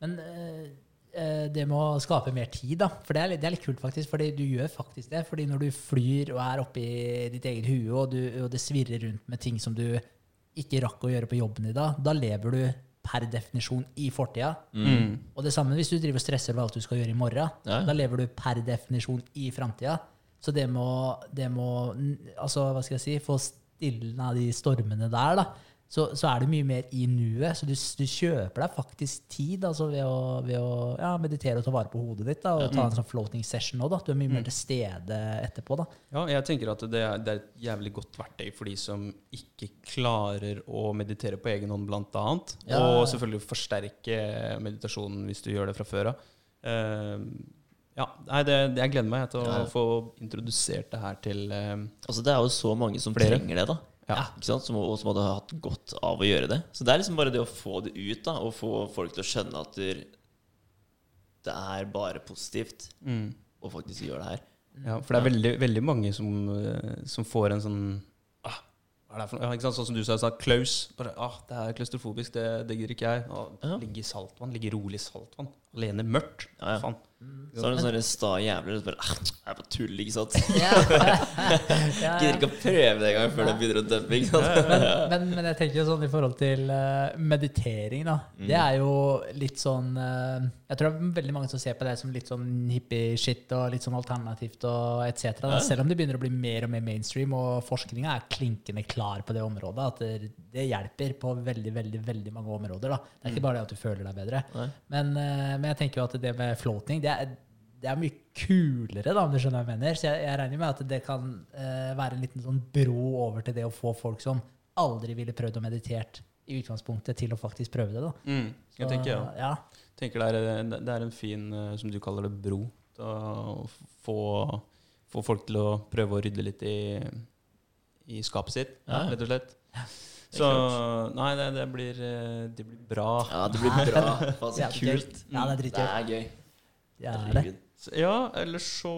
Men eh, eh, det med å skape mer tid, da. For det er, litt, det er litt kult, faktisk. Fordi du gjør faktisk det. Fordi når du flyr og er oppi ditt eget hue, og, du, og det svirrer rundt med ting som du ikke rakk å gjøre på jobben i dag, da lever du per definisjon i fortida. Mm. Og det samme hvis du driver og stresser over alt du skal gjøre i morgen. Ja. Da lever du per definisjon i framtida. Så det må, det må altså, hva skal jeg si, få stilna de stormene der, da. Så, så er det mye mer i nuet. Så du, du kjøper deg faktisk tid altså, ved å, ved å ja, meditere og ta vare på hodet ditt. Da, og ta en sånn floating session òg. Du er mye mer til stede etterpå. da. Ja, jeg tenker at det er, det er et jævlig godt verktøy for de som ikke klarer å meditere på egen hånd, blant annet. Ja. Og selvfølgelig forsterke meditasjonen hvis du gjør det fra før av. Uh, ja, nei, det, det, jeg gleder meg til å Ja. få introdusert det her til eh, Altså, det er jo så mange som Flere. trenger det, da. Ja. Som, og som hadde hatt godt av å gjøre det. Så det er liksom bare det å få det ut, da, og få folk til å skjønne at det, er bare positivt mm. å faktisk gjøre det her. Ja, for det er veldig, veldig mange som, eh, som får en sånn ah? Ja? Sånn som du sa, klaus. Bare, ah, det er klaustrofobisk, det, det gidder ikke jeg. Ah. Ligge i saltvann, ligge rolig i saltvann. Alene mørkt. Ja, ja. Faen. Så er det sånne sta jævler som bare Jeg Det er på tull, ikke sant? Gidder ikke å prøve det engang før det begynner å dømme. ikke sant? men, men, men jeg tenker jo sånn i forhold til uh, meditering, da. Det er jo litt sånn uh, Jeg tror det er veldig mange som ser på det som litt sånn hippie-shit og litt sånn alternativt og etc. Ja. Selv om det begynner å bli mer og mer mainstream, og forskninga er klinkende klar på det området, at det, det hjelper på veldig, veldig, veldig mange områder. da. Det er ikke bare det at du føler deg bedre. Nei. Men, eh, men jeg tenker jo at det med floating, det er, det er mye kulere, da, om du skjønner hva jeg mener. Så jeg, jeg regner med at det kan eh, være en liten sånn bro over til det å få folk som aldri ville prøvd å meditert i utgangspunktet, til å faktisk prøve det. da. Mm. Jeg Så, tenker, ja. ja. tenker det, er, det er en fin, eh, som du kaller det, bro. å få, få folk til å prøve å rydde litt i, i skapet sitt, Ja. rett og slett. Det Så nei, det, det, blir, eh, det blir bra. Ja, det blir bra. Faen, det er kult. Ja, det er Det dritgøy. er gøy. Det er det. Så, ja, ellers så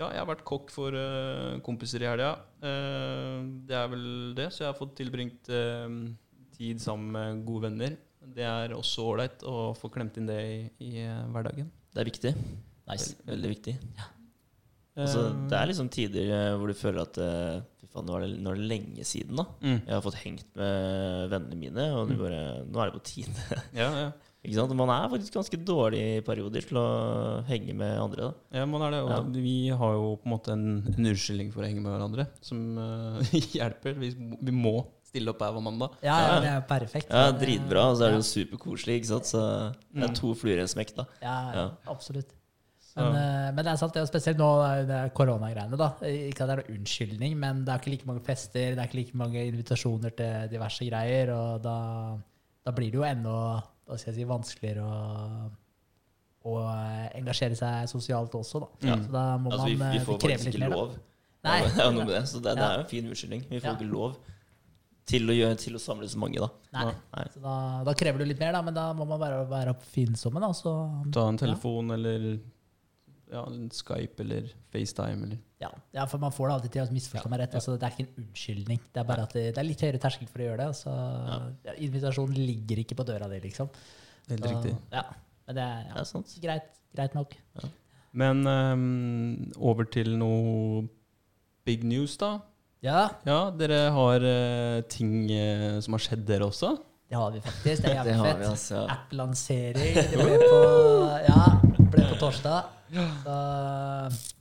Ja, jeg har vært kokk for uh, kompiser i helga. Uh, det er vel det, så jeg har fått tilbringt uh, tid sammen med gode venner. Det er også ålreit å få klemt inn det i, i hverdagen. Det er viktig. Nice. Veldig, veldig viktig. Altså, Eh, det er liksom tider hvor du føler at faen, nå er, det, nå er det lenge siden, da. mm. Jeg har fått hengt med vennene mine, og nå, bare, nå er det på tide. Ja, ja. Ikke sant? Man er faktisk ganske dårlig i perioder til å henge med andre. da Ja, man er det. Og Ja. vi har jo på en måte en, en unnskyldning for å henge med hverandre, som uh, hjelper. Vi, vi må stille opp her hver mandag. Ja, ja, det er perfekt. Ja, Dritbra. Og så er det jo superkoselig. ikke sant? Så det er to fluer i en smekk. da Ja, ja, Ja. absolutt. Men, ja. men det er sant, det er spesielt nå er det er koronagreiene. da. Ikke at det er noen unnskyldning, men det er ikke like mange fester, det er ikke like mange invitasjoner til diverse greier. Og da, da blir det jo enda hva skal jeg si, vanskeligere å, å engasjere seg sosialt også, da. Ja. Så da må Altså, vi, man vi eh, får faktisk ikke lov. Nei. Ja, noe med det. Så det, det er jo en fin unnskyldning. Vi får Ja. ikke lov til å, gjøre, til å samle så mange, da. Nei. Nei. Så da, da krever du litt mer, da, men da må man være, være oppfinnsomme. Da, så, Ta en telefon eller ja, Skype eller FaceTime eller ja. ja, for man får det alltid til å misforstå meg rett. Altså, det er ikke en unnskyldning. Det er bare at det, det er litt høyere terskel for å gjøre det. Så ja, invitasjonen ligger ikke på døra di, liksom. Helt Så, riktig. Ja, men det er Det er sant. greit, greit nok. Men um, over til noe big news, da. Ja, Ja, dere har uh, ting uh, som har skjedd, dere også? det har vi faktisk. Det er jævlig fett. altså. App-lansering. Det ble på, ja, ble på torsdag. Så,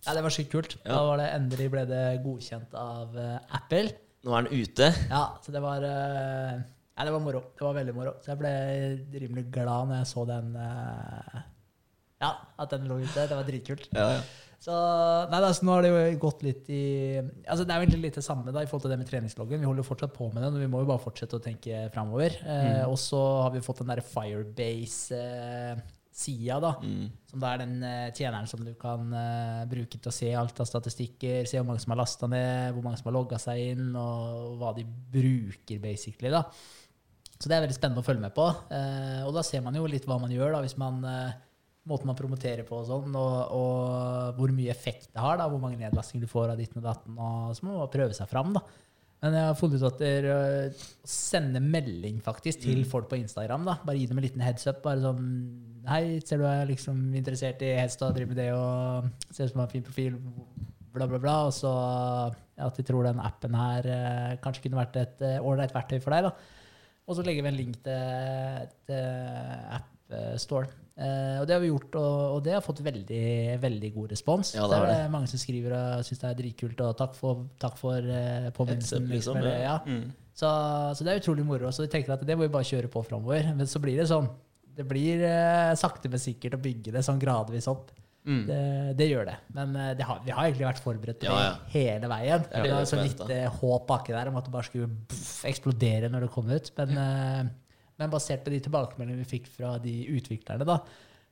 ja, det var sykt kult. Da var det endelig ble det godkjent av uh, Apple. Nå er den ute. Ja, så det var uh, Ja, det var moro. Det var veldig moro. Så jeg ble rimelig glad når jeg så den uh, Ja, at den lå ute. Det var dritkult. Ja, ja. Så nei, altså, nå har det jo gått litt i Altså Det er jo egentlig litt det samme da i forhold til det med treningsloggen. Vi holder jo fortsatt på med den, og vi må jo bare fortsette å tenke framover. Eh, og så har vi fått den derre Firebase-sida, da. Mm. Som da er den uh, tjeneren som du kan uh, bruke til å se alt av statistikker, se hvor mange som har lasta ned, hvor mange som har logga seg inn, og hva de bruker, basically. da. Så det er veldig spennende å følge med på. Uh, og da ser man jo litt hva man gjør, da, hvis man måten man promoterer på og sånn, og, og hvor mye effekt det har, da, hvor mange nedlastinger du får av ditten og datten, og så må man prøve seg fram, da. Men jeg har funnet ut at dere øh, sender melding faktisk til folk på Instagram. da. Bare gi dem en liten heads up. Bare sånn Hei, ser du er liksom interessert i hest og driver med det og ser ut som har en fin profil, bla, bla, bla. Og så at de tror den appen her eh, kanskje kunne vært et eh, ålreit verktøy for deg. da. Og så legger vi en link til, til AppStore. Eh, og det har vi gjort, og, og det har fått veldig veldig god respons. Ja, det det er mange som skriver og syns det er dritkult, og takk for, takk for uh, påminnelsen. Liksom, ja. ja. mm. Så, så det er utrolig moro. Så vi tenker at det må vi bare kjøre på framover. Men så blir det sånn Det blir uh, sakte, men sikkert å bygge det sånn gradvis opp. Mm. Det, det gjør det. Men det har, vi har egentlig vært forberedt på Ja, ja. det hele veien. Det det var så lite håp baki der om at det bare skulle eksplodere når det kom ut. Men, men basert på de tilbakemeldingene vi fikk fra de utviklerne, da,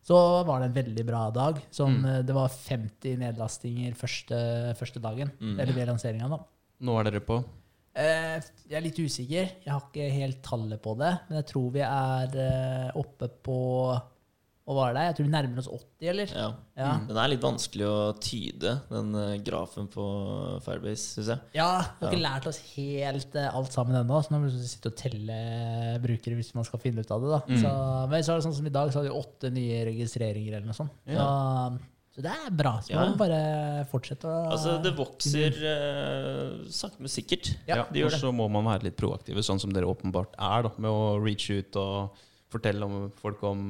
så var det en veldig bra dag. Sånn, Mm. eh, Det var 50 nedlastinger første, første dagen, Mm. eller ved lanseringa. da. Nå er dere på. Eh, Jeg er litt usikker. Jeg har ikke helt tallet på det. Men jeg tror vi er eh, oppe på Hva var der. Jeg tror vi nærmer oss 80, eller? Ja. Ja. Den er litt vanskelig å tyde, den eh, grafen på Firebase, syns jeg. Ja, vi har ikke lært oss helt eh, alt sammen ennå, så nå må vi sitte og telle brukere hvis man skal finne ut av det. da. Mm. Så, men så er det sånn som i dag, så har vi åtte nye registreringer eller noe sånt. Så, så det er bra. Så Ja. man må bare fortsette å Altså, det vokser uh, sakte, men sikkert. Ja, Ja, det gjør og det. så må man være litt proaktive, sånn som dere åpenbart er, da, med å reach ut og fortelle om folk om,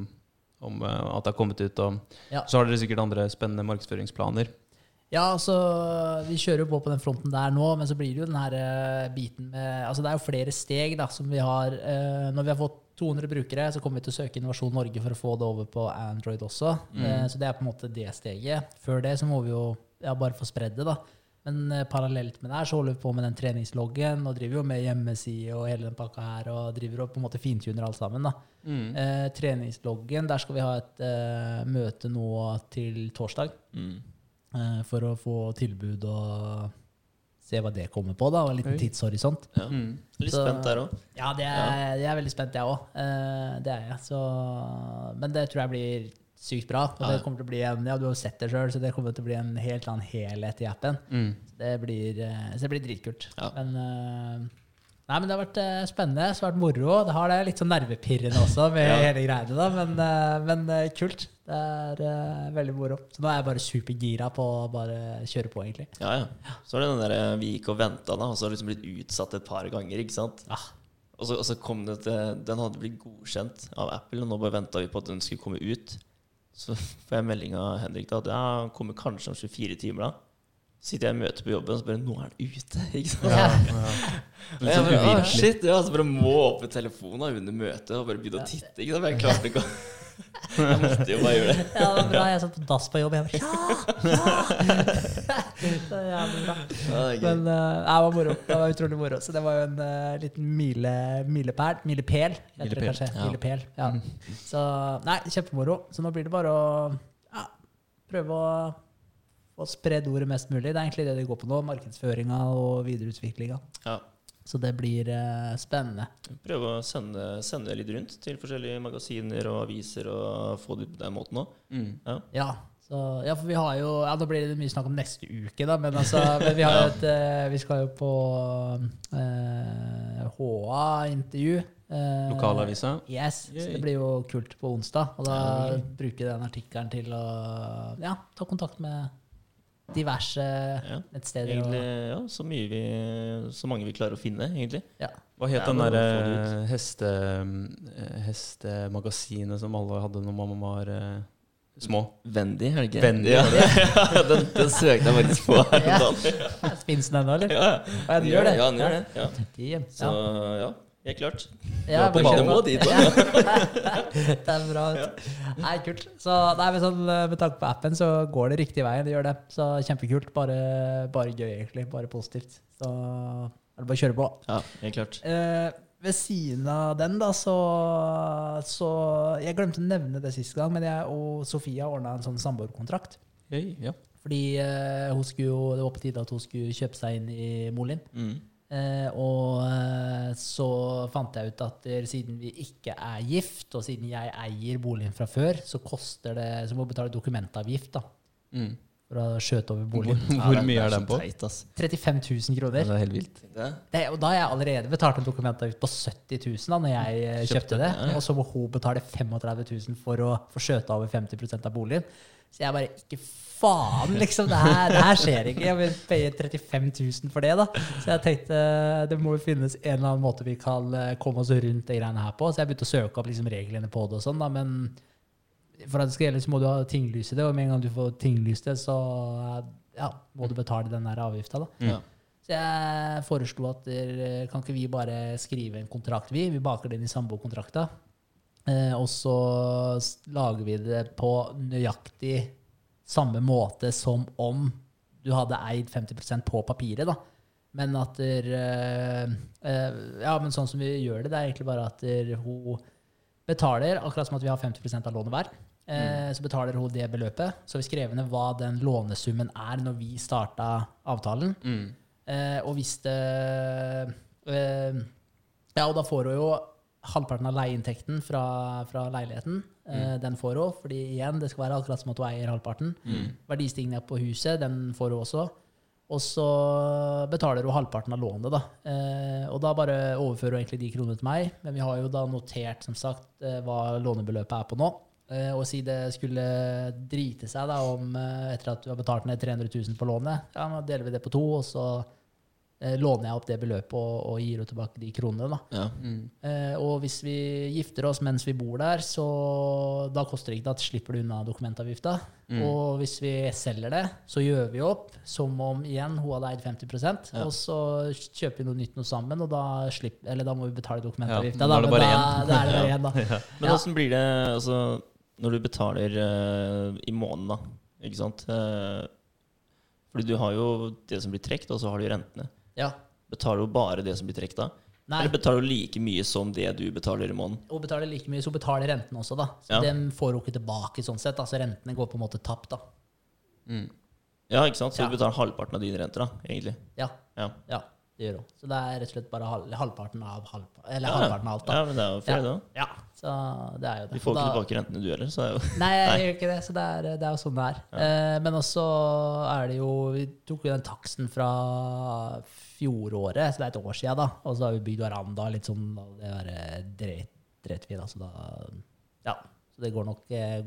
om eh, at det har kommet ut. Og Ja. så har dere sikkert andre spennende markedsføringsplaner. Ja, altså, vi kjører jo på på den fronten der nå, men så blir det jo den her eh, biten med Altså, det er jo flere steg da, som vi har. eh, når vi har fått 200 brukere, så kommer vi til å søke Innovasjon Norge for å få det over på Android også. Eh, så det er på en måte det steget. Før det så må vi jo ja, bare få spredd det, da. Men eh, parallelt med det her så holder vi på med den treningsloggen og driver jo med hjemmeside og hele den pakka her og driver og på en måte fintuner alt sammen. da. Eh, treningsloggen, der skal vi ha et eh, møte nå til torsdag Mm. eh, for å få tilbud og se hva det kommer på, da, og en liten Oi. tidshorisont. Ja. Mm. Litt Så- spent der òg. Ja, det er, jeg er veldig spent, jeg òg. Eh, det er jeg. Så, men det tror jeg blir sykt bra. Og det kommer til å bli en, ja, du har jo sett det sjøl, så det kommer til å bli en helt annen helhet i appen. Mm. Det blir, eh, så det blir dritkult. Ja. Men, eh, nei, men det har vært eh, spennende. Så har vært moro. Det har det litt sånn nervepirrende også, med Ja. hele greiene. da, Men, men kult. Det er veldig moro. Så nå er jeg bare supergira på å bare kjøre på, egentlig. Ja, ja. Så er det den der vi gikk og venta, da, og så har det liksom blitt utsatt et par ganger. ikke sant? Ja. Og, så, og så kom det til Den hadde blitt godkjent av Apple, og nå bare venta vi på at den skulle komme ut. Så får jeg melding av Henrik da, at ja, den kommer kanskje om 24 timer. da sitter jeg i møte på jobben og så bare Nå er han ute! ikke sant? Ja, Ja. Og jeg sånn bare, ah, shit, ja, så bare må åpne telefonen under møtet og bare begynne å titte. ikke sant? Jeg klarte ikke å Jeg måtte jo bare gjøre det. Ja, det var bra. Jeg satt på dass på jobb. Jeg bare, ja, ja! Det jævlig bra. Men uh, det var moro. Det var utrolig moro. Så det var jo en uh, liten mile, milepæl. Milepæl, heter det kanskje. ja. Milepæl. Ja. Så nei, kjempemoro. Så nå blir det bare å ja, prøve å få spredd ordet mest mulig. Det er egentlig det det går på nå. Markedsføringa og videreutviklinga. Ja. Så det blir eh, spennende. Prøve å sende, sende litt rundt til forskjellige magasiner og aviser og få det på den måten òg. Mm. Ja. Ja, så, ja, for vi har jo Ja, da blir det mye snakk om neste uke, da, men, altså, men vi har jo et eh, Vi skal jo på eh, HA-intervju. Eh, Lokalavisa. Yes, så det blir jo kult på onsdag. Og da Ja, bruker jeg den artikkelen til å ja, ta kontakt med diverse Ja. nettsteder. Egentlig, Og, ja, så, mye vi, så mange vi klarer å finne, egentlig. ja. Hva het Ja, den derre ut. heste, eh, hestemagasinet som alle hadde når man var eh, små? Wendy, er det ikke? Vendy, ja. ja den, den søkte jeg faktisk på. her Ja. den ennå, eller? Ja, den gjør det. Ja, den gjør det. Så ja, helt klart. Ja, du er på banen på. dit, da. Det er bra. Det. Nei, kult. Så nei, sånn, Med tanke på appen så går det riktig veien. Det gjør det. Så kjempekult. Bare, bare gøy, egentlig. Bare positivt. Så er det bare å kjøre på. Ja, helt klart. Eh, ved siden av den, da, så, så Jeg glemte å nevne det sist gang, men jeg og Sofia ordna en sånn samboerkontrakt. Hey, ja. Fordi eh, hun skulle jo, det var på tide at hun skulle kjøpe seg inn i Molin. Mm. Eh, og eh, så fant jeg ut at siden vi ikke er gift, og siden jeg eier boligen fra før, så det, så må vi betale dokumentavgift da, Mm. For å skjøte over boligen. hvor mye er den på? Teit, 35 000 Ja, kroner. det er helt vilt. Det? Og da har jeg allerede betalt en dokumentavgift på 70 000 da når jeg eh, Kjøpte, kjøpte det. ja, ja. Og så må hun betale 35 000 for å få skjøte over 50% av boligen. Så jeg bare Ikke faen, liksom! Det her, det her skjer ikke. Jeg vil paye 35 000 for det, da. Så jeg tenkte det må jo finnes en eller annen måte vi kan eh, komme oss rundt de greiene her på. Så jeg begynte å søke opp liksom reglene på det og sånn, da. Men for at det skal gjelde, så må du ha tinglyse det, og med en gang du får tinglyst det, så ja, må du betale den der avgifta. Ja. Så jeg foreslo at der, kan ikke vi bare skrive en kontrakt, vi? Vi baker det inn i samboerkontrakta. Eh, og så lager vi det på nøyaktig samme måte som om du hadde eid 50% på papiret, da. Men at der, eh, Ja, men sånn som vi gjør det, det er egentlig bare at der, hun betaler, akkurat som at vi har 50 av lånet hver. Eh, Så betaler hun det beløpet. Så vi skrevet ned hva den lånesummen er når vi starta avtalen. Mm. Eh, og hvis det eh, Ja, og da får hun jo halvparten av leieinntekten fra, fra leiligheten. Eh, Den får hun, fordi igjen, det skal være akkurat som at hun eier halvparten. Verdistigninga på huset, den får hun også. Og så betaler hun halvparten av lånet, da. Eh, og da bare overfører hun egentlig de kronene til meg. Men vi har jo da notert, som sagt, hva lånebeløpet er på nå. Eh, og si det skulle drite seg da om eh, etter at du har betalt ned 300 000 på lånet, ja, nå deler vi det på to, og så eh, låner jeg opp det beløpet og, og gir henne tilbake de kronene. da. Ja. Mm. Eh, og hvis vi gifter oss mens vi bor der, så da koster det ikke, da slipper du unna dokumentavgifta. Og hvis vi selger det, så gjør vi opp som om igjen hun hadde eid 50% og så kjøper vi noe nytt noe sammen, og da, slipper, eller da må vi betale dokumentavgifta. Ja, da er det bare da, én. da er det bare én, da. Men Ja. åssen blir det altså, når du betaler uh, i måneden, da? Ikke sant? uh, fordi du har jo det som blir trukket, og så har du rentene. Ja. Betaler du bare det som blir trukket da? Nei, Eller betaler du like mye som det du betaler i måneden? hun betaler like mye, så betaler rentene også, da. Så Ja. den får hun ikke tilbake sånn sett. Altså rentene går på en måte tapt, da. Mm. Ja, ikke sant? Så Ja. du betaler halvparten av dine renter, da, egentlig. Ja. Ja, ja det gjør hun. Så det er rett og slett bare halv, halvparten av halv, eller Ja, halvparten av alt, da. ja men det er jo fair, Ja. da. Ja, så det er jo det. Vi får ikke Da- tilbake rentene du heller, så er jo Nei, jeg gjør ikke det. Så det er, det er jo sånn det er. Eh, men også er det jo Vi tok jo den taksten fra fjoråret, så det er et år siden, da. Og så har vi bygd veranda litt sånn og Det er dret, dret vi, da. Så da Ja. Så det går nok eh,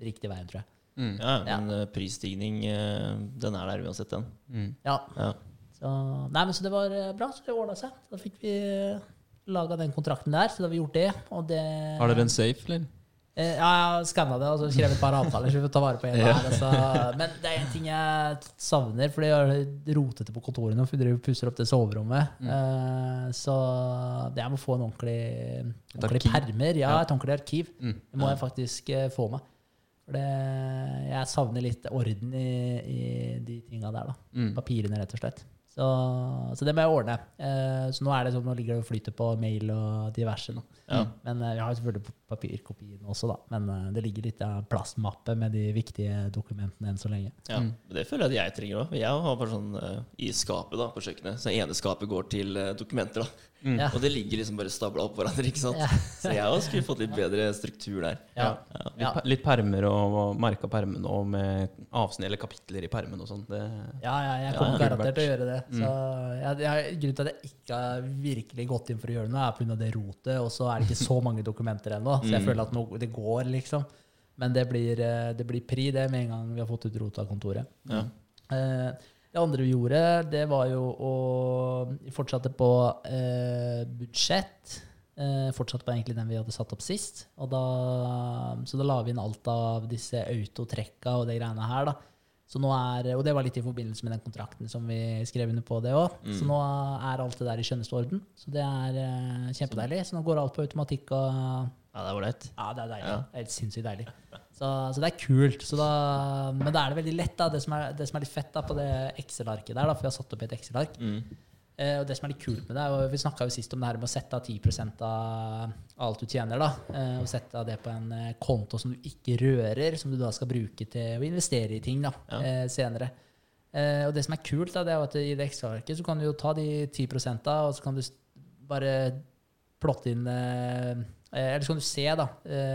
riktig veien, tror jeg. Mm. Ja, men eh, prisstigning, eh, den er der uansett, den. Mm. Ja. Ja. Så, nei, men så det var eh, bra, så det ordna seg. Da fikk vi laga den kontrakten der, så da har vi gjort det. Og det Har dere en safe, eller? Eh, Ja, jeg skanna det og så skrevet et par avtaler. Så vi får ta vare på en hver. Altså. Men det er en ting jeg savner, for det er rotete på kontoret nå. For vi pusser opp det soverommet. Eh, så det jeg må få en ordentlig, ordentlig permer. Ja, et ordentlig arkiv. Mm. Det må jeg faktisk eh, få meg. Det, jeg savner litt orden i, i de tinga der. da. Mm. Papirene, rett og slett. Så, så det må jeg ordne. Eh, så nå det sånn, nå ligger det og flyter på mail og diverse. nå. Ja. Men vi jeg har selvfølgelig papirkopien også, da. Men eh, det ligger litt av plastmappe med de viktige dokumentene enn så lenge. Ja, Mm. Det føler jeg at jeg trenger òg. Jeg har bare sånn uh, i skapet da, på kjøkkenet. Så ene skapet går til uh, dokumenter. da Mm. Ja. Og det ligger liksom bare stabla opp hverandre. ikke sant? Ja. Så jeg også skulle fått litt bedre struktur der. Ja. Ja. Litt, litt permer og, og merka permen og med avsnitt eller kapitler i permen og sånn. Ja, ja, jeg kommer ja. garantert til å gjøre det. Så jeg, jeg, grunnen til at jeg ikke har virkelig gått inn for å gjøre noe, er pga. det rotet. Og så er det ikke så mange dokumenter ennå, så jeg føler at no, det går, liksom. Men det blir, eh, det blir pri, det, med en gang vi har fått ut rota kontoret. Ja. Eh, Det andre vi gjorde, det var jo å Vi fortsatte på eh, budsjett. Eh, fortsatte på egentlig den vi hadde satt opp sist. Og da, så da la vi inn alt av disse autotrekka og de greiene her. da. Så nå er, Og det var litt i forbindelse med den kontrakten som vi skrev under på det òg. Så nå er alt det der i skjønneste orden. Så det er uh, kjempedeilig. Så nå går alt på automatikk. og ja, det er ålreit. ja, det er deilig. Ja. Det er sinnssykt deilig. Så, så det er kult. Så da, men da er det veldig lett. da, Det som er, det som er litt fett da, på det Excel-arket der, da, for vi har satt opp i et Excel-ark Mm. Eh, og det som er litt kult med det, og Vi snakka jo sist om det her med å sette av 10% av alt du tjener. da, eh, Og sette av det på en eh, konto som du ikke rører, som du da skal bruke til å investere i ting da, Ja. senere. Og det som er kult, da, det er at i det Excel-arket så kan du jo ta de 10 da, og så kan du bare plotte inn Eller så kan du se, da.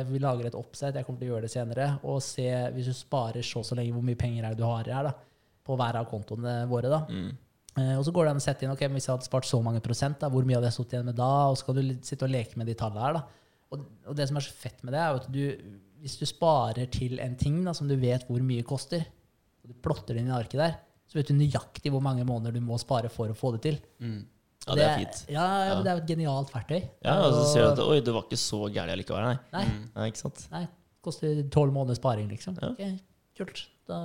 Vi lager et oppsett, jeg kommer til å gjøre det senere, og se hvis du sparer så så lenge, hvor mye penger er det du har her da, på hver av kontoene våre. da. Mm. Eh, Og så går det an å sette inn ok, hvis jeg hadde spart så mange prosent, da, hvor mye hadde jeg stått igjen med da? Og så kan du sitte og leke med de tallene her. Og, og det som er så fett med det, er at du, hvis du sparer til en ting da, som du vet hvor mye koster, og du plotter det inn i arket der, så vet du nøyaktig hvor mange måneder du må spare for å få det til. Mm. Ja, det er fint. Ja, ja, men det er jo et genialt verktøy. Ja, og så ser du at oi, det var ikke så gærent allikevel, nei. Nei, nei. Ikke sant? nei, koster tolv måneders sparing, liksom. Ja. Ok, kult. Da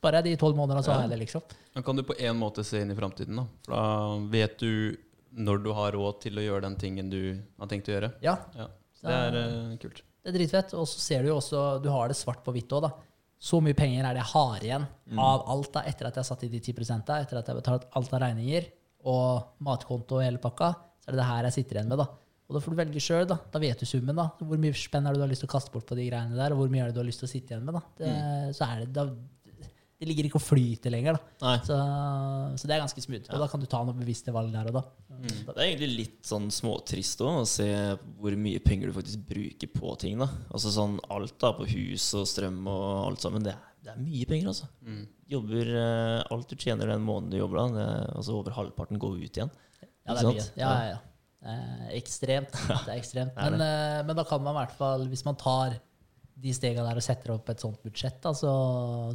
sparer jeg de tolv månedene, så har jeg det, liksom. Da kan du på en måte se inn i framtiden. Da. For da vet du når du har råd til å gjøre den tingen du har tenkt å gjøre. Ja, Ja. Det er uh, kult. Det er dritfett. Og så ser du jo også, du har det svart på hvitt òg, da. Så mye penger er det jeg har igjen av alt da, etter at jeg har satt i de 10 etter at jeg har betalt alt av regninger og matkonto og hele pakka. Så er det det her jeg sitter igjen med, da. Og da får du velge sjøl, da. Da vet du summen, da. Hvor mye spenn er det du har lyst til å kaste bort på de greiene der, og hvor mye er det du har lyst til å sitte igjen med, da. Det, Så er det da, Det ligger ikke og flyter lenger, da. Så, så det er ganske smooth. Og da kan du ta noen bevisste valg der og da. Det er egentlig litt sånn småtrist òg, å se hvor mye penger du faktisk bruker på ting. da Altså sånn alt da, på hus og strøm og alt sammen. Det er, det er mye penger, altså. Mm. Jobber eh, Alt du tjener den måneden du jobber, da, det altså over halvparten går ut igjen. Ja, det er mye. Ja, ja, ja. Eh, ekstremt. Det er ekstremt. Det er Men, eh, men da kan man i hvert fall, hvis man tar de stegene der og setter opp et sånt budsjett, da, så,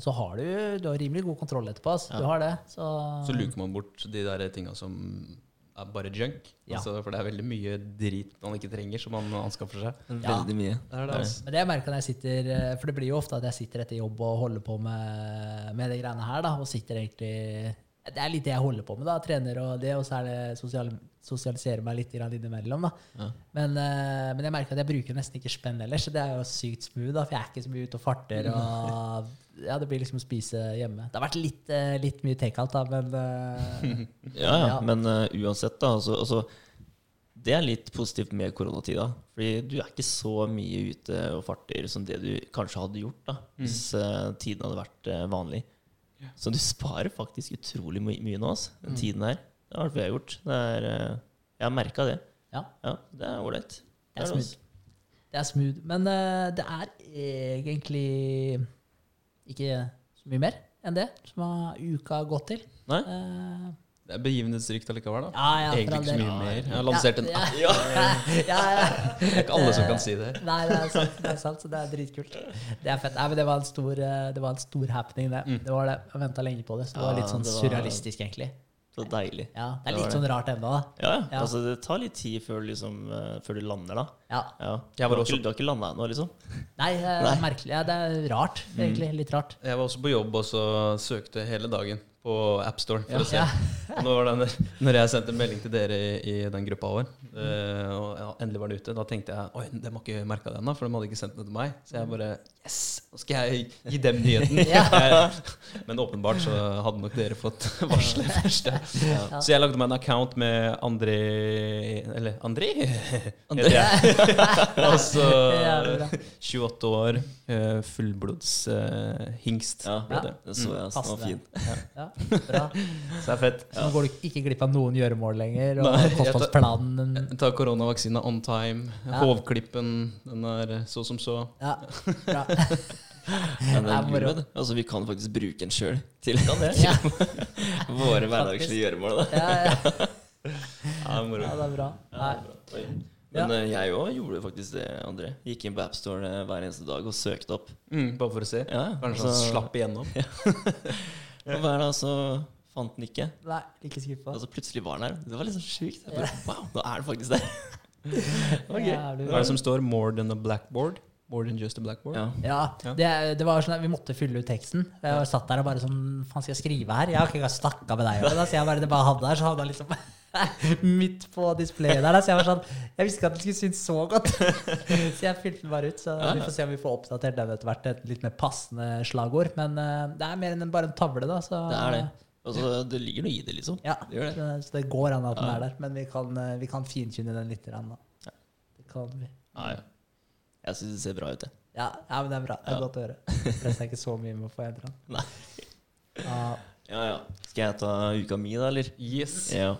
så har du, du har rimelig god kontroll etterpå. Altså. Ja. Du har det. Så, Så luker man bort de der tinga som er bare junk. Ja. Altså, for det er veldig mye drit man ikke trenger, som man anskaffer seg. Ja. Veldig mye. Det er det, altså. Men det jeg merker når jeg sitter eh, For det blir jo ofte at jeg sitter etter jobb og holder på med, med de greiene her, da, og sitter egentlig Det er litt det jeg holder på med, da. Trener og det, og så er det sosial, sosialisere meg litt innimellom, da. Ja. Men, uh, men jeg merker at jeg bruker nesten ikke spenn ellers, så det er jo sykt smooth, da, for jeg er ikke så mye ute og farter. og ja, Det blir liksom å spise hjemme. Det har vært litt, uh, litt mye takeout, da, men uh, Ja, ja. Ja. Men uansett, da. Altså, altså, det er litt positivt med koronatida. Fordi du er ikke så mye ute og farter som det du kanskje hadde gjort da hvis eh, tiden hadde vært vanlig. Så du sparer faktisk utrolig my mye nå, altså, den tiden her. Det har vi har gjort. Det er, eh, jeg har merka det. ja. Ja, det er ålreit. Det er smooth. Det er smooth. Men uh, det er egentlig ikke så mye mer enn det som har uka gått til. Nei? Uh, Det er begivenhetsrikt allikevel, da. ja, ja, Egentlig ikke så mye mer. Jeg har lansert en ja, app. ja, ja, ja. Det er ikke alle som kan si det. Nei, det er sant, det er sant, så det er dritkult. Det er fett. Nei, men det var en stor, det var en stor happening, det. Mm. Det var det. Jeg venta lenge på det, så det var litt sånn var- surrealistisk, egentlig. Så deilig. Ja, det er litt det. sånn rart ennå, da. Ja, Ja. altså det tar litt tid før, liksom, eh, før du lander, da. Ja. Ja. Jeg var du, har også- ikke, du har ikke landa ennå, liksom? Nei, eh, Nei. merkelig. Ja, det er rart, egentlig. Litt rart. Jeg var også på jobb og så søkte hele dagen på AppStore for å se. Var når, når jeg sendte melding til dere i, i den gruppa vår, uh, og ja, endelig var det ute, da tenkte jeg oi, de har ikke merka det ennå, for de hadde ikke sendt det til meg. Så jeg bare Yes! Nå skal jeg gi dem nyheten. Ja. Men åpenbart så hadde nok dere fått varselet først. ja. Ja. Så jeg lagde meg en account med André Eller André, André. heter jeg. altså 28 år, eh, fullblods uh, hingst. Ja, ble det. det så jeg. så Den var Passende. fin. Ja, bra. Så det er fett. Så nå går du ikke glipp av noen gjøremål lenger, og Nei, jeg tar- kostholdsplanen Jeg tar koronavaksina on time. Ja. Hovklippen, den er så som så. Ja, bra. Det er altså, vi kan faktisk bruke den sjøl til Ja, våre hverdagslige gjøremål. Da. ja, ja. Ja, moro. ja, det er bra. Nei. Oi. Men eh, jeg òg gjorde faktisk det, André. Gikk inn på AppStore eh, hver eneste dag og søkte opp. Mm, bare for å se. Ja, Kanskje så- slapp igjennom. Og hver dag så fant den ikke. Nei, ikke skuffa. Og så plutselig var den der. Det var liksom sjukt. Jeg bare, Wow, nå er den faktisk der. okay. Hva er det som står? More than a blackboard? More than just a blackboard? Ja. Ja, det, det var sånn at Vi måtte fylle ut teksten. Jeg satt der og bare sånn Faen, skal jeg skrive her? Jeg har ikke engang snakka med deg om det. Så jeg bare, det bare hadde der, så hadde jeg liksom midt på displayet der. Så jeg var sånn Jeg visste ikke at det skulle synes så godt. Så jeg fylte den bare ut. Så vi får se om vi får oppdatert den etter hvert et litt mer passende slagord. Men eh, det er mer enn bare en tavle, da. Så, Det er det. Altså, det ligger noe i det, liksom. Ja, Det gjør det. så- det går an at den er der. Men vi kan, eh, vi kan finkynne den litt. Da. Det kan vi. Ja, ja. Jeg syns det ser bra ut, jeg. Ja, ja, men det er bra. Det er Ja. godt å høre. Stresser er ikke så mye med å få endra den. Nei. Ja. Ja, ja. Skal jeg ta uka mi, da, eller? Yes. Ja.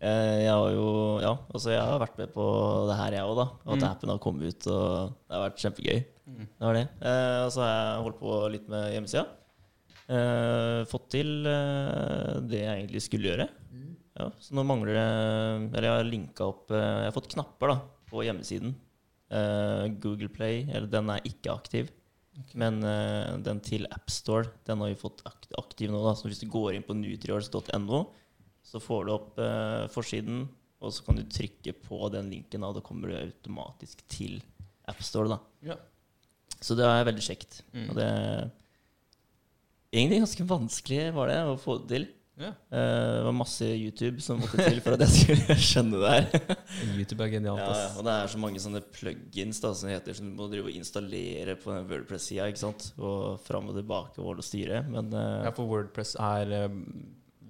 Eh, Jeg har jo Ja, altså jeg har vært med på det her, jeg òg, da. Og at Mm. appen har kommet ut, og det har vært kjempegøy. Det var det. Eh, og så har jeg holdt på litt med hjemmesida. Eh, fått til eh, det jeg egentlig skulle gjøre. Ja, så nå mangler det Eller jeg har linka opp eh, Jeg har fått knapper da på hjemmesiden. Eh, Google Play, eller den er ikke aktiv. Men eh, den til AppStore, den har vi fått aktiv nå. da Så hvis du går inn på nutriors.no, så får du opp eh, forsiden, og så kan du trykke på den linken, og da kommer du automatisk til AppStore. Ja. Så det er veldig kjekt. Mm. Og det Egentlig ganske vanskelig var det å få det til. Ja. Eh, det var masse YouTube som måtte til for at jeg skulle skjønne det her. YouTube er genialt. Ja, ja, og det er så mange sånne plugins da, som heter, som du må drive og installere på den Wordpress-sida. Og fram og tilbake og styre. Men eh, Ja, for Wordpress er eh,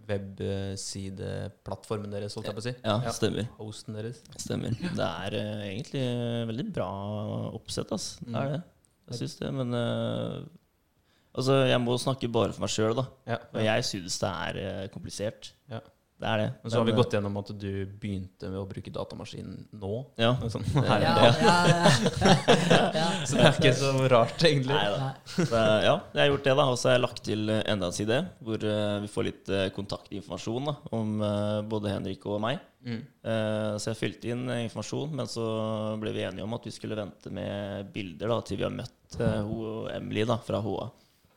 websideplattformen deres, holdt jeg på å si. ja, stemmer. Hosten deres. Stemmer. Det er uh, egentlig veldig bra oppsett, ass. Det er det. Jeg syns det, men uh, Altså, jeg må snakke bare for meg sjøl, da. Ja. Og jeg synes det er uh, komplisert. Ja. Det er det. Men så har vi gått gjennom at du begynte med å bruke datamaskin nå. Ja. Sånn, Ja, her, Ja, ja, ja, ja. Så det er ikke så rart, egentlig. Nei da. Så, ja, jeg har gjort det, da. Og så har jeg lagt til enda en side hvor uh, vi får litt uh, kontaktinformasjon da, om uh, både Henrik og meg. Mm. Eh, så jeg fylte inn informasjon, men så ble vi enige om at vi skulle vente med bilder da, til vi har møtt hun og Emily da, fra HA.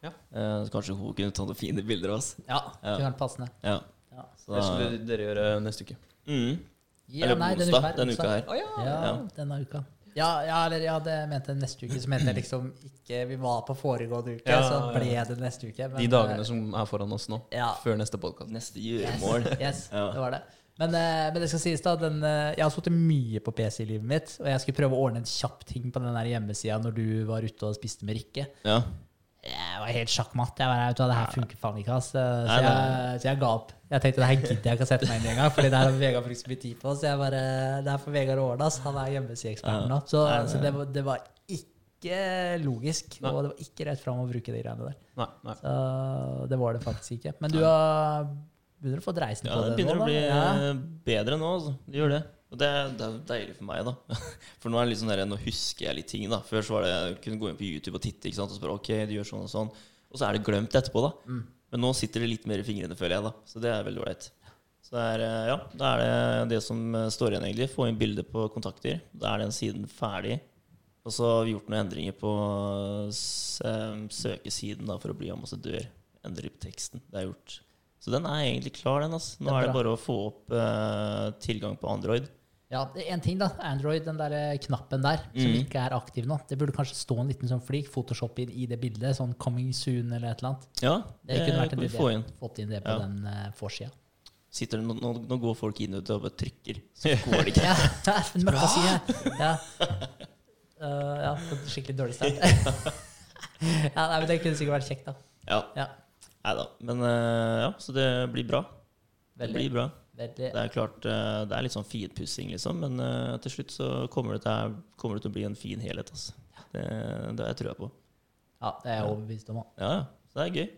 Ja. Eh, så kanskje hun kunne ta noen fine bilder av oss. ja, kunne vært passende. Ja. Det skal dere gjøre neste uke. mm. Ja, Eller nei, denne onsdag denne uka her. Oh, ja. Ja, Ja. denne uka. Ja, ja, eller ja, det mente jeg neste uke. Så mente jeg liksom ikke Vi var på foregående uke, Ja, så ja. ble det neste uke. men, De dagene eh, som er foran oss nå, Ja. før neste podkast. Neste gjøremål. Yes, Ja. det var det. Men, eh, men det skal sies da, den, eh, jeg har sittet mye på PC i livet mitt, og jeg skulle prøve å ordne en kjapp ting på den hjemmesida når du var ute og spiste med Rikke. Ja. Jeg var helt sjakkmatt. Jeg var, vet du Det her funker faen ikke. ass. Så, Nei, jeg, så jeg ga opp. Jeg tenkte det her gidder jeg ikke å sette meg inn i engang, Fordi det her har Vegard brukt så mye tid på. Så jeg bare, det er for Vegard Årdal. Han er hjemmesideeksperten nå. Så, Nei, så det, var- det var ikke logisk, Nei. og det var ikke rett fram å bruke de greiene der. Så det var det faktisk ikke. Men du har begynner å få dreisen Ja, på det det begynner nå, å bli da. Ja. eh, bedre nå. Altså. Det gjør det. Og det, det er deilig for meg, da. For nå er det litt sånn der, nå husker jeg litt ting. da Før så var det jeg kunne gå inn på YouTube og titte ikke sant? og spørre ok, du gjør sånn og sånn. Og så er det glemt etterpå, da. Mm. Men nå sitter det litt mer i fingrene, føler jeg. da Så det er veldig ålreit. Så det er, eh, ja, da er det det som eh, står igjen, egentlig. Få inn bilder på kontakter. Da er den siden ferdig. Og så har vi gjort noen endringer på eh, søkesiden da for å bli ambassadør. Endre på teksten. Det er gjort. Så den er egentlig klar, den. Altså. Nå Det er er det bare å få opp uh, tilgang på Android. Ja, er en ting da, Android, den der eh, knappen der, som Mm. ikke er aktiv nå. Det burde kanskje stå en liten sånn flik, Photoshop inn i det bildet, sånn 'coming soon' eller et eller annet. Ja, Det kunne vært en idé. få inn. Fått inn det på Ja. den uh, forsida. Sitter, det- nå, nå, nå går folk inn og bare trykker, så går det ikke. Ja, en møkkaside. Ja. Uh, ja, skikkelig dårlig start. ja, nei, men det kunne sikkert vært kjekt, da. Ja, Ja, Nei da. Men uh, ja, så det blir bra. Det veldig. blir bra. Veldig. Det er klart, eh, det er litt sånn finpussing, liksom, men uh, til slutt så kommer det, til, kommer det til å bli en fin helhet. Altså. Det, det har jeg trua på. Ja, det er jeg overbevist om. Ja, ja. Så det er gøy.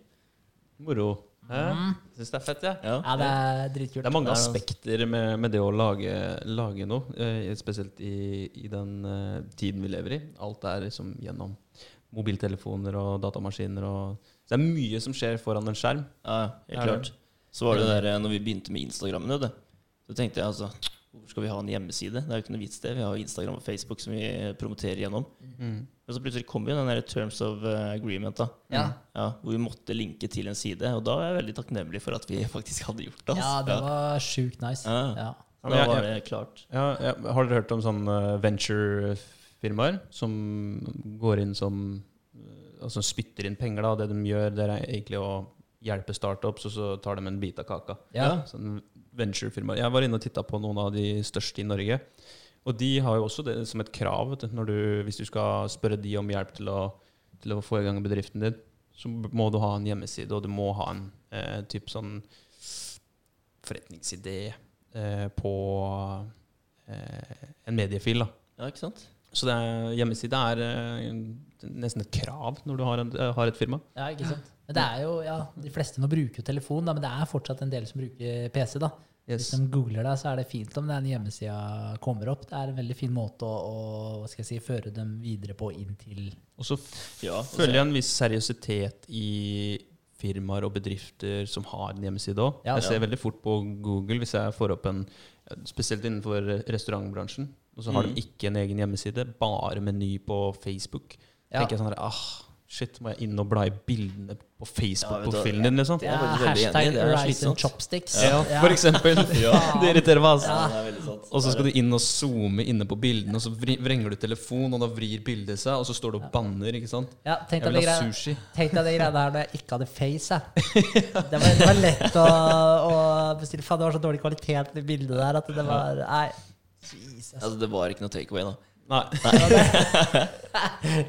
Moro. Mm. Syns det er fett, jeg. Ja. Ja, det er dritkult. Det er mange Det er aspekter med, med det å lage, lage noe, eh, spesielt i, i den eh, tiden vi lever i. Alt er liksom gjennom mobiltelefoner og datamaskiner. Og, så det er mye som skjer foran en skjerm. Ja, helt Er klart. Så var det der eh, når vi begynte med Instagram, du. Så tenkte jeg altså Hvorfor skal vi ha en hjemmeside? Det er jo ikke noe vits det. Vi har Instagram og Facebook som vi promoterer gjennom. Men så plutselig kom jo den der Terms of eh, Agreement, da. Ja. Ja, hvor vi måtte linke til en side. Og da var jeg veldig takknemlig for at vi faktisk hadde gjort det. ja, altså. det var sjukt nice. Ja. Ja. Da var det klart. Ja, ja, har dere hørt om sånne venture-firmaer som går inn som eh, Altså spytter inn penger, da. Det de gjør, det er egentlig å hjelpe startups, og så tar de en bit av kaka. Ja. Sånn venture-firmaer. Jeg var inne og titta på noen av de største i Norge. Og de har jo også det som et krav. Vet du, du, hvis du skal spørre de om hjelp til å, til å få i gang bedriften din, så må du ha en hjemmeside, og du må ha en eh, typ sånn forretningsidé eh, på eh, en mediefil. da. Ja, ikke sant? Så det er, hjemmeside er eh, nesten et krav når du har, en, har et firma. Ja, ikke sant? Men det er jo, ja, De fleste nå bruker jo telefon, da, men det er fortsatt en del som bruker PC. da. Hvis de googler deg, så er det fint om den hjemmesida kommer opp. Det er en veldig fin måte å, å hva skal jeg si, føre dem videre på inn til Og så Ja, føler jeg en viss seriøsitet i firmaer og bedrifter som har en hjemmeside òg. Ja. jeg ser Ja. veldig fort på Google hvis jeg får opp en Spesielt innenfor restaurantbransjen. Og så har Mm. de ikke en egen hjemmeside, bare meny på Facebook. Ja. tenker jeg sånn her, ah, Shit, må jeg inn og bla i bildene på Facebook-profilen din, liksom? Det Ja, hashtag rise rice and chopsticks. Ja, for eksempel. Det irriterer meg, altså. Det. Og så skal du inn og zoome inne på bildene, og så vrenger du telefonen, og da vrir bildet seg, og så står du og banner, ikke sant? Ja, tenk deg ha sushi. tenk deg de greiene her når jeg ikke hadde face. Jeg. Det, var, det var lett å, å bestille. Faen, det var så dårlig kvalitet i bildet der at det var Nei. Jesus. Altså, det var ikke noe takeaway, da. Nei.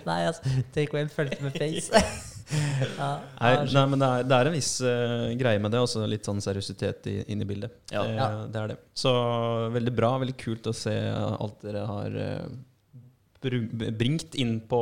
Nei, altså. away fulgte med face. ja, Nei, nei, men det er, det er en viss uh, greie med det. Også litt sånn seriøsitet i- inn i bildet. Ja. Eh, Ja. Det er det. Så veldig bra. Veldig kult å se alt dere har uh, bringt inn på,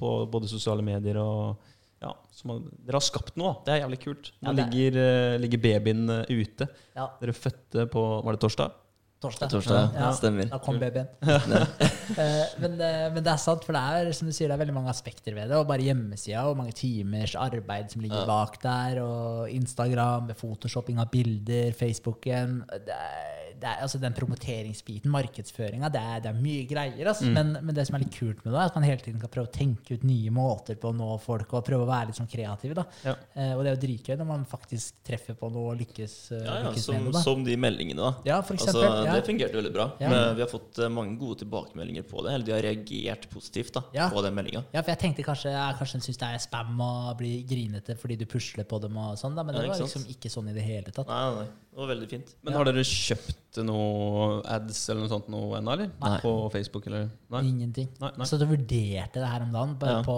på både sosiale medier og ja, som har, Dere har skapt noe. Det er jævlig kult. Nå Ja, er- ligger, uh, ligger babyen eh, ute. ja, Dere fødte på Var det torsdag? Torsdag. Torsdag. Ja. Stemmer. Da kom babyen. Eh, men, eh, men det er sant, for det er som du sier, det er veldig mange aspekter ved det. Og bare hjemmesida og mange timers arbeid som ligger bak der. Og Instagram, med photoshopping av bilder, Facebooken. Det er, er, altså Den promoteringsbiten, markedsføringa, det, det er mye greier. Altså. Mm. Men, men det som er litt kult med det, er at man hele tiden kan prøve å tenke ut nye måter på å nå folk, og prøve å være litt sånn kreativ. Ja. Eh, og det er jo dritgøy når man faktisk treffer på noe og lykkes, eh, Ja, ja, lykkes som, med det. Da. som de meldingene, da. Ja, for Altså, eksempel. ja. Det fungerte veldig bra. Men vi har fått eh, mange gode tilbakemeldinger på det. Eller de har reagert positivt da, på den meldinga. Ja, for jeg tenkte kanskje jeg kanskje syns det er spam og blir grinete fordi du pusler på dem og sånn, da, men det var liksom ikke sånn i det hele tatt. Nei, nei. Det var veldig fint. Men Ja. har dere kjøpt noe ads eller noe sånt noe ennå, eller? Nei. På Facebook, eller? Nei? Ingenting. Nei, nei. Så du vurderte det her om dagen på, Ja. på,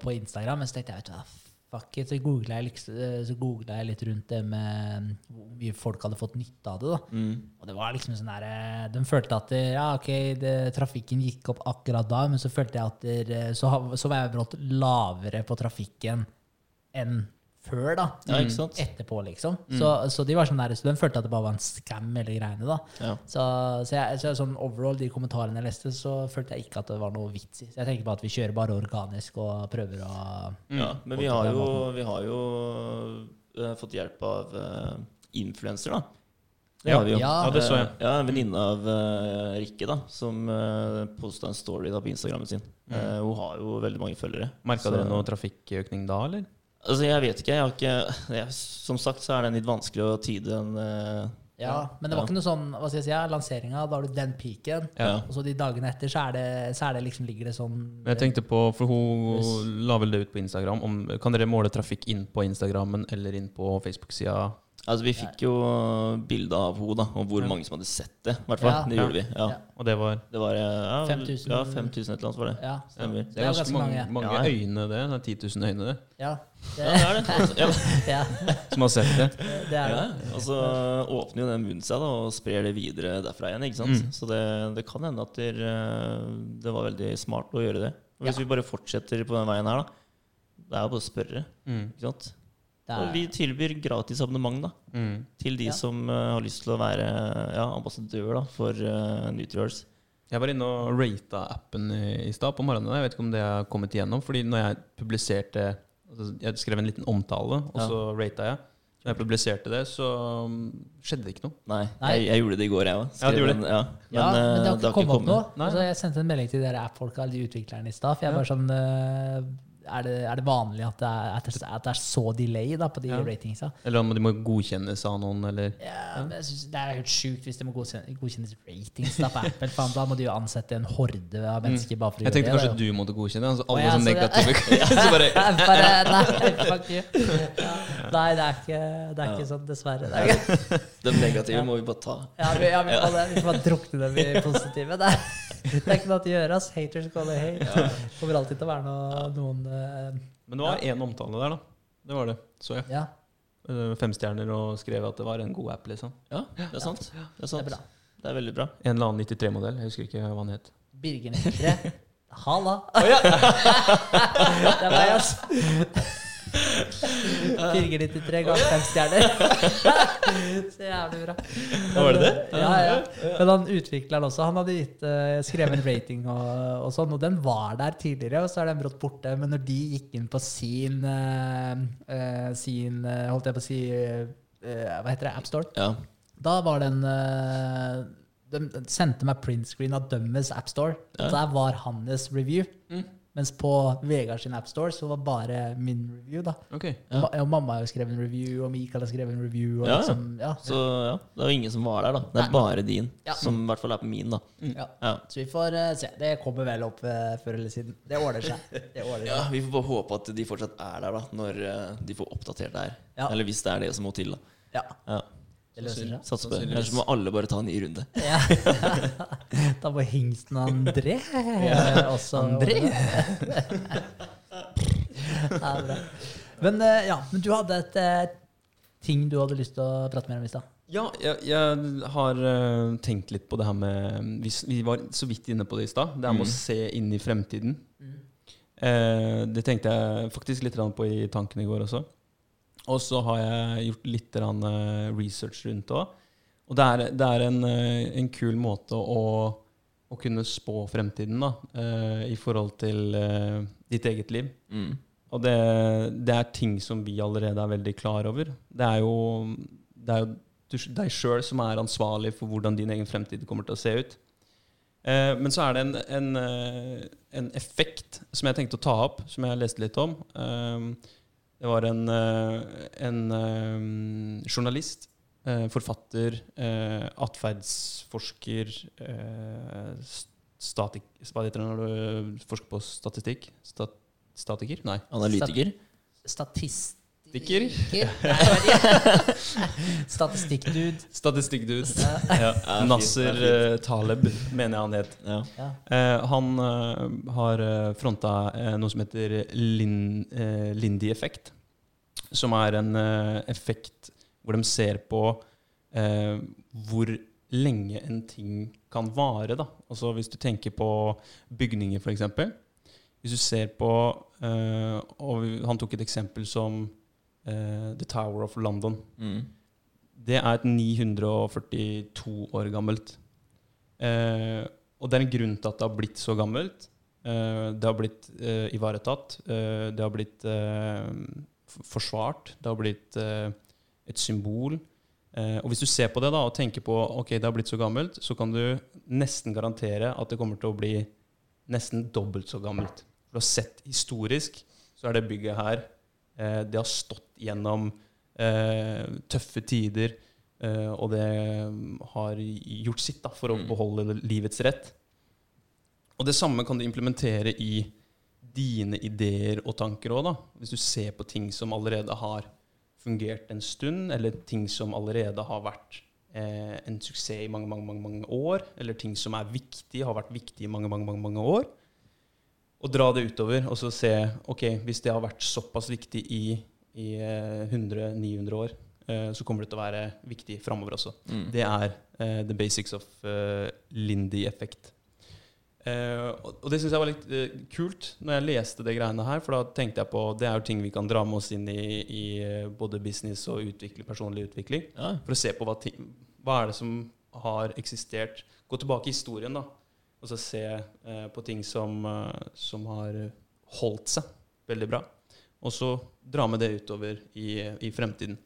på Instagram, men så tenkte jeg vet du hva, fuck it, så googla jeg, liksom, googlet jeg litt rundt det med hvor mye folk hadde fått nytte av det. da. Mm. Og det var liksom sånn der, De følte at det, ja, ok, det, trafikken gikk opp akkurat da, men så følte jeg at det, så, så var jeg brått lavere på trafikken enn før, da. Ja, ikke sant? Etterpå, liksom. Så, så de var sånn der, så de følte at det bare var en scam, hele greiene. da. Ja. Så, så, jeg, så sånn overall, de kommentarene jeg leste, så følte jeg ikke at det var noe vits i. Så jeg tenker bare at vi kjører bare organisk og prøver å Ja, men vi har jo, vi har jo uh, fått hjelp av uh, influenser, da. Det Ja, har vi jo. ja, det så jeg. Eh, ja, En venninne av uh, Rikke da, som uh, posta en story da på Instagrammen sin. Eh, hun har jo veldig mange følgere. Merka dere noe trafikkøkning da, eller? Altså, Jeg vet ikke. jeg har ikke jeg, Som sagt så er det litt vanskelig å tyde en uh, Ja, men det var Ja. ikke noe sånn hva skal jeg si, ja, lanseringa, da har du den peaken. Ja. Og så de dagene etter, så er det, så er det liksom, ligger det sånn jeg tenkte på, for hun la vel det ut på Instagram. Om, kan dere måle trafikk inn på Instagrammen eller inn på Facebook-sida? Altså, vi fikk jo bilde av henne, da, og hvor Ja. mange som hadde sett det. I hvert fall. Ja. Det gjorde vi. Ja. Ja. Og det var Det var ja, 5000. Ja, 5000 et eller annet var det. Ja. Stemmer. Det er ganske mange, mange Ja. øyne, det. det er 10 000 øyne det, ja. Ja, det er det. Ja, ja, som har sett det. det er ja. det. Og så åpner jo den munnen seg da, og sprer det videre derfra igjen. ikke sant? Mm. Så det, det kan hende at det, eh, det var veldig smart å gjøre det. Og hvis Ja. vi bare fortsetter på den veien her, da Det er jo bare å spørre. Mm. ikke sant? Det Og er, vi tilbyr gratis abonnement da, Mm. til de Ja. som uh, har lyst til å være ja, ambassadør da, for uh, Nutriors. Jeg var inne og rata appen i, i stad på morgenen. Jeg vet ikke om det har kommet igjennom. Fordi når jeg publiserte altså Jeg skrev en liten omtale, og Ja. så rata jeg. Når jeg publiserte det, så um, skjedde det ikke noe. Nei, Nei. Jeg, jeg gjorde det i går, jeg òg. Ja, ja. Men, det? Ja. men eh, det har ikke kommet opp noe. Altså, jeg sendte en melding til dere app-folka, de utviklerne, i stad. For jeg Ja. bare sånn eh, er det, er det vanlig at det er, at det, at det er så delay da, på de Ja. ratingsa? Eller om de må godkjennes av noen, eller Ja, men jeg synes Det er helt sjukt hvis det må godkjennes, godkjennes ratings da, på Apple. Faen, da må de jo ansette en horde av mennesker bare for å Mm. Jeg tenkte kanskje det. du måtte godkjenne. Altså alle ja, det- negative Så bare bare, nei, fuck you. Ja. Nei, det er ikke, det er ikke sånn, dessverre. Det er ikke. De negative må vi bare ta. Ja, vi, ja, vi, må, det. vi får bare drukne dem i positive. Det er, det er ikke noe å gjøre. ass. Haters call it hate. Det kommer alltid til å være noe, noen Men det var én omtale der, da. Det var det. Så jeg. Ja, Femstjerner Fem stjerner og skrev at det var en god app, liksom. Ja, det er sant. Det er, det er. Det er veldig bra. En eller annen 93-modell. Jeg husker ikke hva han het. Birger 93. Halla! det er meg, altså. 493 ganger fem stjerner. Så jævlig bra. Var det det? Ja, ja. Men han utvikleren også, han hadde gitt, eh, skrevet en rating og, og sånn, og den var der tidligere, og så er den brått borte. Men når de gikk inn på sin, eh, eh, sin holdt jeg på å si, uh, hva heter det, AppStore, Ja. da var den uh, De sendte meg printscreen av dømmes AppStore. Ja. Der var hans review. Mm. Mens på Vegard sin AppStore så var bare min review. da. Okay, Ja. Ma- Og mamma har jo skrevet en review, og Mikael har skrevet en review. Og Ja, ja. liksom, ja. Så ja, det er jo ingen som var der, da. Det Nei. er bare din, Ja. som i hvert fall er på min, da. Ja. Ja. Så vi får uh, se. Det kommer vel opp uh, før eller siden. Det ordner seg. Det ordner Ja. Vi får bare håpe at de fortsatt er der, da, når uh, de får oppdatert det her. Ja. Eller hvis det er det som må til, da. Ja, Ja. Det løser seg. Satser på det. Ellers må alle bare ta en ny runde. Ja. Da må hingsten André også André? Ja, bra. Men eh, ja, men du hadde et eh, ting du hadde lyst til å prate mer om i stad. Ja, jeg, jeg har uh, tenkt litt på det her med Vi, vi var så vidt inne på det i stad. Det her med Mm. å se inn i fremtiden. Eh, det tenkte jeg faktisk litt på i tankene i går også. Og så har jeg gjort litt eh, research rundt det òg. Og det er, det er en, eh, en kul måte å, å kunne spå fremtiden da, eh, i forhold til ditt eget liv. Mm. Og det, det er ting som vi allerede er veldig klar over. Det er jo, det er jo deg sjøl som er ansvarlig for hvordan din egen fremtid kommer til å se ut. Men så er det en, en, en effekt som jeg tenkte å ta opp, som jeg leste litt om. Det var en, eh, en eh, journalist, eh, forfatter, atferdsforsker statik, Hva heter det når du forsker på statistikk? Stat, statiker? Nei. Analytiker. Stat, Stikker? Ikke. Statistikkdude. Statistikkdude. Ja. Nasser eh, Taleb, mener jeg han het. Ja. Ja. Eh, han eh, har uh, fronta noe som heter Lin, eh, Lindy-effekt. Som er en eh, effekt hvor de ser på eh, hvor lenge en ting kan vare. Da. Altså Hvis du tenker på bygninger, f.eks. Hvis du ser på eh, Og han tok et eksempel som The Tower of London. Mm. Det er et 942 år gammelt. Eh, og det er en grunn til at det har blitt så gammelt. Eh, det har blitt eh, ivaretatt. Eh, det har blitt eh, forsvart. Det har blitt eh, et symbol. Eh, og hvis du ser på det da, og tenker på ok, det har blitt så gammelt, så kan du nesten garantere at det kommer til å bli nesten dobbelt så gammelt. For du har sett historisk, så er det bygget her eh, Det har stått gjennom eh, tøffe tider, eh, og det mm, har gjort sitt da, for å Mm. beholde livets rett. Og det samme kan du implementere i dine ideer og tanker òg. Hvis du ser på ting som allerede har fungert en stund, eller ting som allerede har vært eh, en suksess i mange, mange, mange, mange år, eller ting som er viktig, har vært viktig i mange, mange, mange, mange år. Og dra det utover, og så se ok, hvis det har vært såpass viktig i, i eh, 100-900 år, eh, så kommer det til å være viktig framover også. Mm. Det er eh, the basics of Lindy-effekt. Uh, og, det syns jeg var litt uh, kult når jeg leste det greiene her. For da tenkte jeg på det er jo ting vi kan dra med oss inn i, i eh, både business og utvikling, personlig utvikling. Ja. For å se på hva, ting, hva er det som har eksistert. Gå tilbake i historien, da. Og så se uh, på ting som, eh, som har holdt seg veldig bra. Og så dra med det utover i, i fremtiden.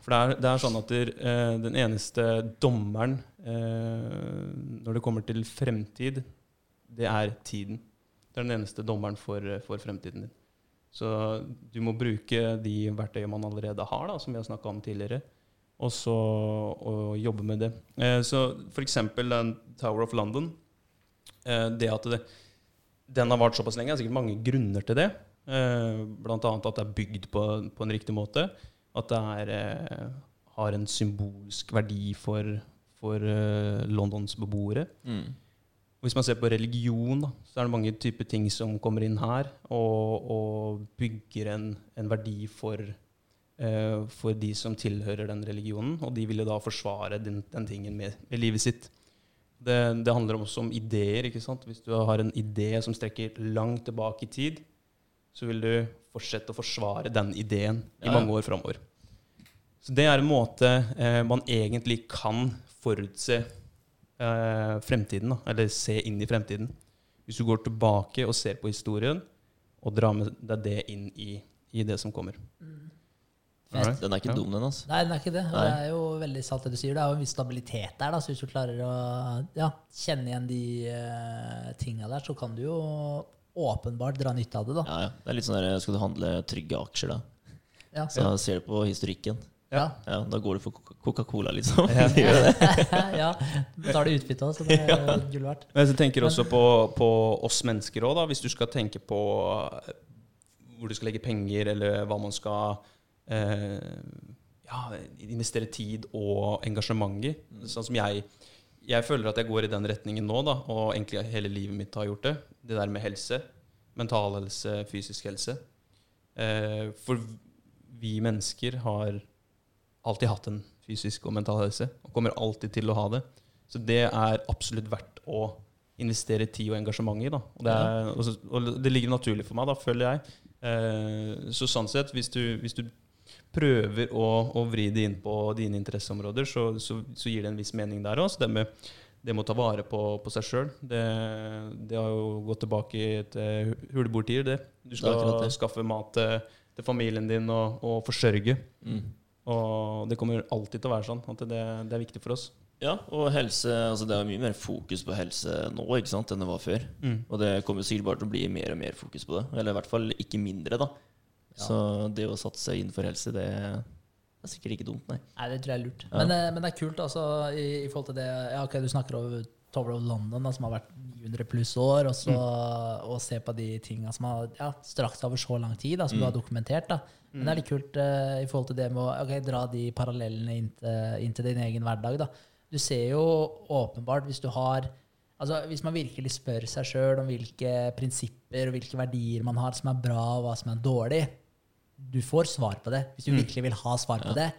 For det er, det er sånn at der, eh, den eneste dommeren eh, når det kommer til fremtid, det er tiden. Det er den eneste dommeren for, for fremtiden din. Så du må bruke de verktøyene man allerede har, da, som vi har snakka om tidligere, og så og jobbe med det. Eh, så eksempel Tower of London. Eh, det at det, den har vart såpass lenge, det er sikkert mange grunner til det. Eh, annet at det er bygd på, på en riktig måte. At det er, eh, har en symbolsk verdi for, for eh, Londons beboere. Mm. Hvis man ser på religion, da, så er det mange typer ting som kommer inn her og, og bygger en, en verdi for, for de som tilhører den religionen. Og de vil da forsvare den, den tingen med, med livet sitt. Det, det handler også om ideer. ikke sant? Hvis du har en idé som strekker langt tilbake i tid, så vil du fortsette å forsvare den ideen i Ja, mange år framover. Så det er en måte eh, man egentlig kan forutse eh, fremtiden, da, eller se inn i fremtiden. Hvis du går tilbake og ser på historien, og drar med deg det inn i, i det som kommer. Right. Den er ikke Ja. dum, den. altså. Nei, den er ikke det. Nei. Det er jo veldig sant det du sier. Det er jo en viss stabilitet der. Da. Så hvis du klarer å ja, kjenne igjen de uh, tinga der, så kan du jo åpenbart dra nytte av det, da. Ja, ja. Det er litt sånn der, Skal du handle trygge aksjer, da, Ja. så ser du på historikken. Ja. Ja, Da går du for Coca- Coca-Cola, liksom. Ja. Det det. ja. Betaler utbytte òg, så det er gull verdt. Men jeg tenker også på, på oss mennesker òg, hvis du skal tenke på eh, hvor du skal legge penger, eller hva man skal eh, ja, investere tid og engasjement i. Sånn som jeg Jeg føler at jeg går i den retningen nå, da, og egentlig hele livet mitt har gjort det. Det der med helse. Mental helse, fysisk helse. Eh, for vi mennesker har alltid hatt en fysisk og mental helse, og kommer alltid til å ha det. Så det er absolutt verdt å investere tid og engasjement i. Da. Og, det er, og, det ligger naturlig for meg, da, føler jeg. Eh, så sånn sett, hvis du, hvis du prøver å, å vri det inn på dine interesseområder, så, så, så gir det en viss mening der òg. Det det med å ta vare på, på seg sjøl, det, det har jo gått tilbake til huleboertider, det. Du skal skaffe mat til, til familien din og, og forsørge. Mm. Og det kommer alltid til å være sånn. At det, det er viktig for oss. Ja, og helse altså Det er mye mer fokus på helse nå ikke sant, enn det var før. Og det kommer sikkert bare til å bli mer og mer fokus på det. Eller i hvert fall ikke mindre, da. Så det å satse innenfor helse, det er sikkert ikke dumt, nei. Nei, det tror jeg er lurt. Ja. Men, eh, men det er kult altså, i, i forhold til det ja, okay, Du snakker over Tower of London, da, som har vært 900 pluss år, og så og se på de tinga som har ja, strakt over så lang tid, da, som du har dokumentert. da. Men det er litt kult uh, i forhold til det med å okay, dra de parallellene inn til, inn til din egen hverdag. da. Du ser jo åpenbart, hvis du har Altså, Hvis man virkelig spør seg sjøl om hvilke prinsipper og hvilke verdier man har som er bra, og hva som er dårlig, du får svar på det. Hvis du virkelig vil ha svar på det,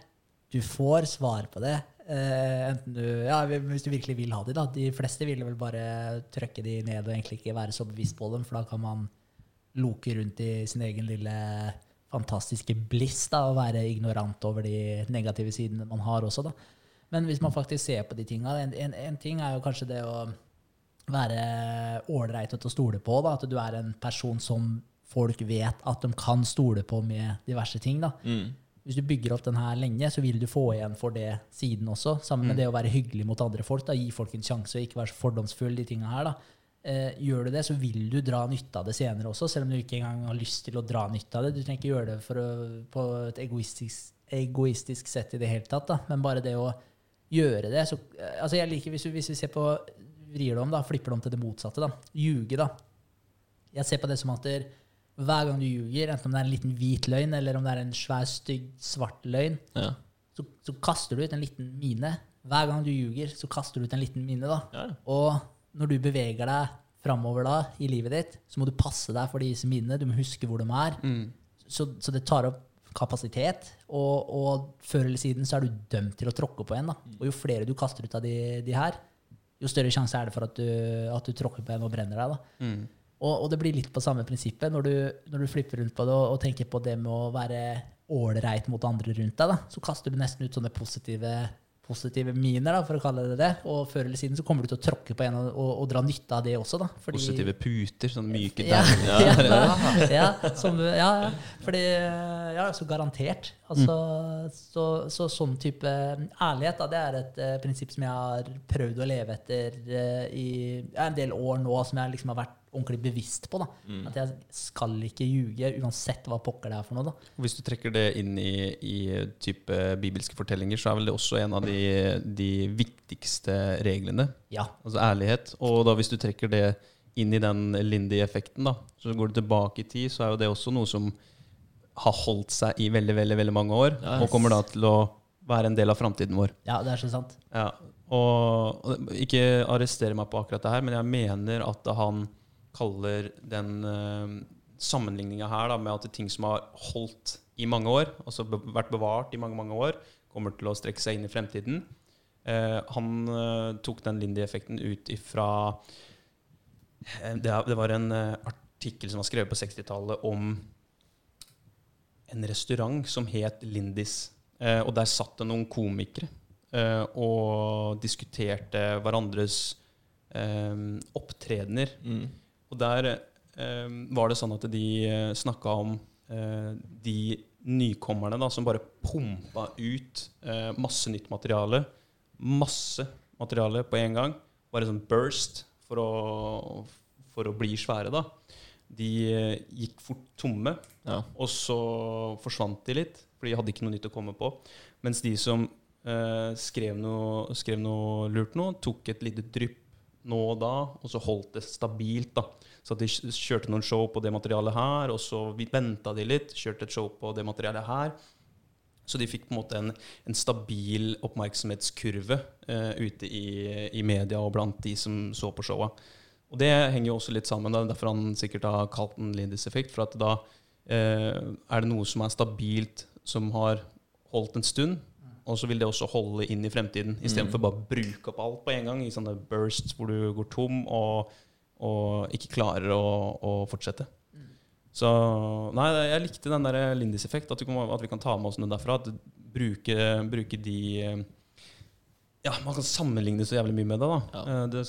du får svar på det. Uh, enten du, ja, hvis du virkelig vil ha de, da. De fleste vil vel bare trøkke de ned og egentlig ikke være så bevisst på dem, for da kan man loke rundt i sin egen lille fantastiske bliss da, og være ignorant over de negative sidene man har også. da. Men hvis man faktisk ser på de tinga en, en, en ting er jo kanskje det å være ålreit til å stole på. Da. At du er en person som folk vet at de kan stole på med diverse ting. Da. Mm. Hvis du bygger opp den her lenge, så vil du få igjen for det siden også. Sammen med det å være hyggelig mot andre folk. Da. Gi folk en sjanse og ikke være så fordomsfull. de tingene her da. Eh, gjør du det, så vil du dra nytte av det senere også, selv om du ikke engang har lyst til å dra nytte av det. Du trenger ikke gjøre det for å, på et egoistisk, egoistisk sett i det hele tatt, da. men bare det å gjøre det så, eh, altså jeg liker, hvis, hvis vi ser på vrir det om, da, flipper det om til det motsatte, da. ljuge. da. Jeg ser på det som at der, hver gang du ljuger, enten om det er en liten hvit løgn eller om det er en svær, stygg, svart løgn, Ja. så, så kaster du ut en liten mine. Hver gang du ljuger, så kaster du ut en liten mine. da. Ja. Og når du beveger deg framover da, i livet ditt, så må du passe deg for disse minnene. Du må huske hvor de er. Så, så det tar opp kapasitet, og, og før eller siden så er du dømt til å tråkke på en. da. Og jo flere du kaster ut av de, de her, jo større sjanse er det for at du, at du tråkker på en og brenner deg. da. Og, og det blir litt på samme prinsippet når du, når du flipper rundt på det og, og tenker på det med å være ålreit mot andre rundt deg. da, Så kaster du nesten ut sånne positive, positive miner, da, for å kalle det det. Og før eller siden så kommer du til å tråkke på en og, og, dra nytte av det også. da. fordi- Positive puter, sånn myke ja, der. ja, ja, som, ja, ja. Fordi Ja, så garantert. Altså, så, så sånn type ærlighet, da, det er et uh, prinsipp som jeg har prøvd å leve etter uh, i en del år nå, som jeg liksom har vært ordentlig bevisst på. da. At jeg skal ikke ljuge, uansett hva pokker det er for noe. da. Hvis du trekker det inn i, i type bibelske fortellinger, så er vel det også en av de, de viktigste reglene. Ja. Altså ærlighet. Og da hvis du trekker det inn i den Lindy-effekten, da, så går du tilbake i tid, så er jo det også noe som har holdt seg i veldig, veldig, veldig mange år, yes. og kommer da til å være en del av framtiden vår. ja, det er så sant. Ja, og, og ikke arrestere meg på akkurat det her, men jeg mener at han kaller den uh, sammenligninga her da, med at ting som har holdt i mange år, altså be vært bevart i mange mange år, kommer til å strekke seg inn i fremtiden. Uh, han uh, tok den Lindy-effekten ut ifra eh, det, det var en eh, artikkel som var skrevet på 60-tallet om en restaurant som het Lindis. Eh, og der satt det noen komikere eh, og diskuterte hverandres eh, opptredener. Mm. Og der eh, var det sånn at de eh, snakka om eh, de nykommerne da, som bare pumpa ut eh, masse nytt materiale. Masse materiale på en gang. Bare sånn burst for å, for å bli svære, da. De eh, gikk fort tomme, Ja. og så forsvant de litt, for de hadde ikke noe nytt å komme på. Mens de som eh, skrev, noe, skrev noe lurt nå, tok et lite drypp nå og da, og så holdt det stabilt. da. Så de kjørte noen show på det materialet her, og så venta de litt, kjørte et show på det materialet her. Så de fikk på en måte en, en stabil oppmerksomhetskurve eh, ute i, i media og blant de som så på showet. Og det henger jo også litt sammen. Er derfor han sikkert har kalt den Lindis-effekt. For at da eh, er det noe som er stabilt, som har holdt en stund. Og så vil det også holde inn i fremtiden, istedenfor Mm. bare å bruke opp alt på en gang i sånne bursts hvor du går tom og, og ikke klarer å, å fortsette. Så nei, jeg likte den der Lindis-effekt, at, at vi kan ta med oss noe derfra. At bruke, bruke de eh, Ja, man kan sammenligne så jævlig mye med det. da Ja. Eh, det,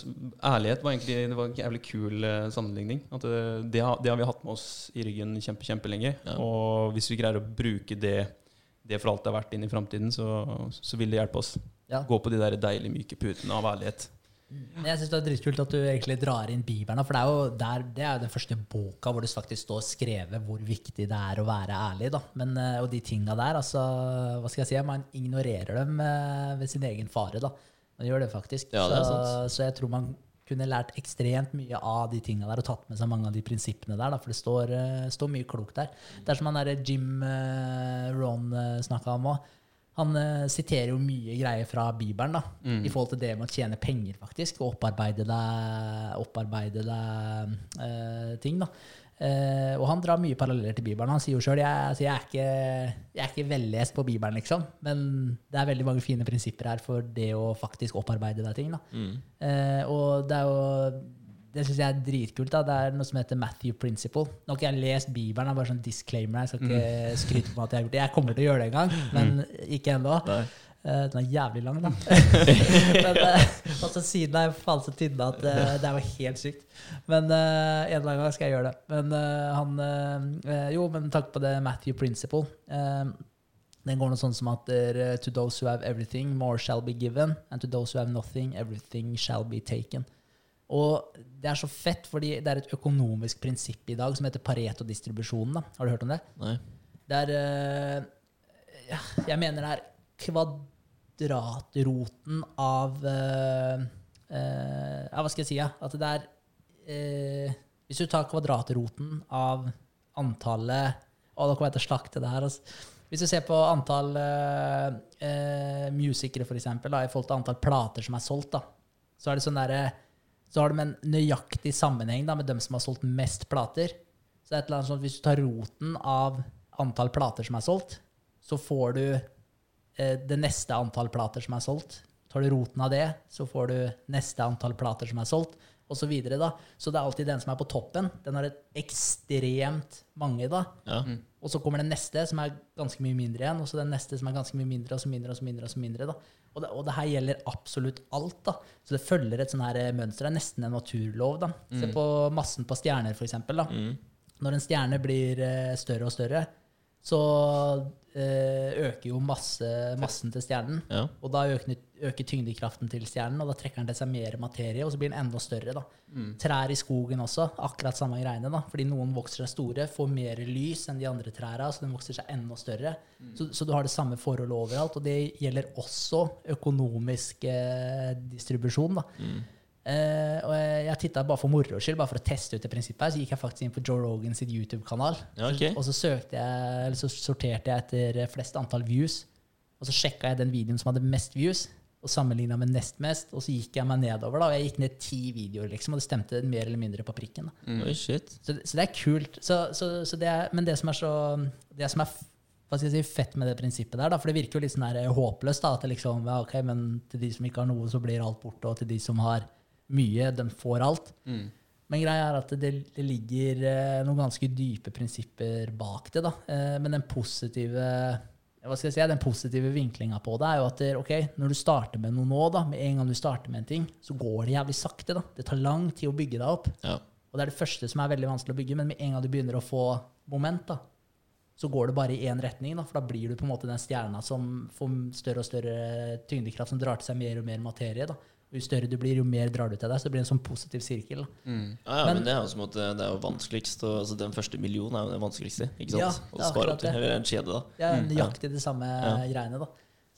Ærlighet var egentlig det var en jævlig kul eh, sammenligning. At det, det, har, det har vi hatt med oss i ryggen kjempe, kjempelenge. Ja. Og hvis vi greier å bruke det, det for alt det er verdt inn i framtiden, så, så vil det hjelpe oss. Ja. Gå på de der deilige, myke putene av ærlighet. Men jeg synes det er dritkult at du egentlig drar inn Bibelen. For det er jo, der, det er jo den første boka hvor det faktisk står skrevet hvor viktig det er å være ærlig. Da. Men, eh, og de tinga der, altså, hva skal jeg si, man ignorerer dem eh, ved sin egen fare. Da. Man gjør det faktisk. Ja, det så, så jeg tror man kunne lært ekstremt mye av de tinga der og tatt med seg mange av de prinsippene der. Da, for det står, eh, står mye klokt der. Det er som han derre Jim uh, Ron uh, snakka om òg. Han eh, siterer jo mye greier fra Bibelen da, i forhold til det med å tjene penger, faktisk. Og opparbeide deg, opparbeide deg eh, ting. da. Eh, og han drar mye paralleller til Bibelen. Han sier jo sjøl jeg, altså, jeg, er ikke- jeg er ikke vellest på Bibelen, liksom. Men det er veldig mange fine prinsipper her for det å faktisk opparbeide deg ting. Mm. Uh, og det er jo det syns jeg er dritkult. da. Det er noe som heter Matthew Principle. Nå har ikke jeg lest Bibelen, det er bare sånn disclaimer. Jeg skal ikke skryte på meg at jeg har gjort det. Jeg kommer til å gjøre det en gang, men ikke ennå. Eh, Den er jævlig lang, da. men altså, siden er faen så tynne at eh, det er jo helt sykt. Men en eller annen gang skal jeg gjøre det. Men han Jo, men takk på det Matthew Principle. Den går noe sånn som at To those who have everything, more shall be given. And to those who have nothing, everything shall be taken. Og det er så fett, fordi det er et økonomisk prinsipp i dag som heter Pareto-distribusjonen. Har du hørt om det? Nei. Det er ja, Jeg mener det er kvadratroten av eh, eh, ja, Hva skal jeg si? Ja? At det er eh, Hvis du tar kvadratroten av antallet Å, da kommer jeg til å slakte det her. Altså. Hvis du ser på antall eh, eh, musikere, for eksempel, da, i forhold til antall plater som er solgt, da, så er det sånn derre så har de en nøyaktig sammenheng da, med dem som har solgt mest plater. Så det er et eller annet sånt, Hvis du tar roten av antall plater som er solgt, så får du det neste antall plater som er solgt. Tar du roten av det, så får du neste antall plater som er solgt, og Så, videre, da. så det er alltid den som er på toppen. Den har et ekstremt mange, da. Ja. Og så kommer den neste, som er ganske mye mindre igjen. Og så den neste som er ganske mye mindre, og så mindre, og så mindre. Og så mindre da. Og det, og det her gjelder absolutt alt. da. Så det følger et sånn her eh, mønster. Det er nesten en naturlov. da. Se på massen på stjerner, for eksempel, da. Mm. Når en stjerne blir eh, større og større, så eh, øker jo masse, massen til stjernen. Ja. Og da øker, øker tyngdekraften til stjernen, og da trekker den til seg mer materie, og så blir den enda større. da. Trær i skogen også, akkurat samme greiene. da. Fordi noen vokser seg store, får mer lys enn de andre trærne, så den vokser seg enda større. Så, så du har det samme forholdet overalt, og det gjelder også økonomisk eh, distribusjon. da. Eh, og jeg, jeg titta bare for moro skyld, bare for å teste ut det prinsippet, her, så gikk jeg faktisk inn på Joe Rogan sitt YouTube-kanal. Okay. Og så søkte jeg, eller så sorterte jeg etter flest antall views. Og så sjekka jeg den videoen som hadde mest views, og sammenligna med nest mest. Og så gikk jeg meg nedover, da, og jeg gikk ned ti videoer, liksom, og det stemte mer eller mindre på prikken. da. Oh, shit. Så, så det er kult. Så, så, så det er, men det som er så Det som er hva skal jeg si, fett med det prinsippet der, da, for det virker jo litt sånn her håpløst, da, at det liksom, ja, ok, men til de som ikke har noe, så blir alt borte, og til de som har mye, de får alt. Men greia er at det, det ligger eh, noen ganske dype prinsipper bak det. da. Eh, men den positive hva skal jeg si, den positive vinklinga på det er jo at det, ok, når du starter med noe nå, da, med en gang du starter med en ting, så går det jævlig sakte. da. Det tar lang tid å bygge deg opp. Ja. Og det er det første som er veldig vanskelig å bygge, men med en gang du begynner å få moment, da, så går det bare i én retning. Da, for da blir du på en måte den stjerna som får større og større tyngdekraft, som drar til seg mer og mer materie. da. Jo større du blir, jo mer drar du til deg. Så det blir en sånn positiv sirkel. da. Mm. Ja, ja, Men- men, det er jo som at det det er jo vanskeligst og, altså Den første millionen er jo det vanskeligste. Ikke Ja, sant? det er Å spare opp til. det. Eller en kjede, da. Det er Mm, de det samme Ja. greiene. da.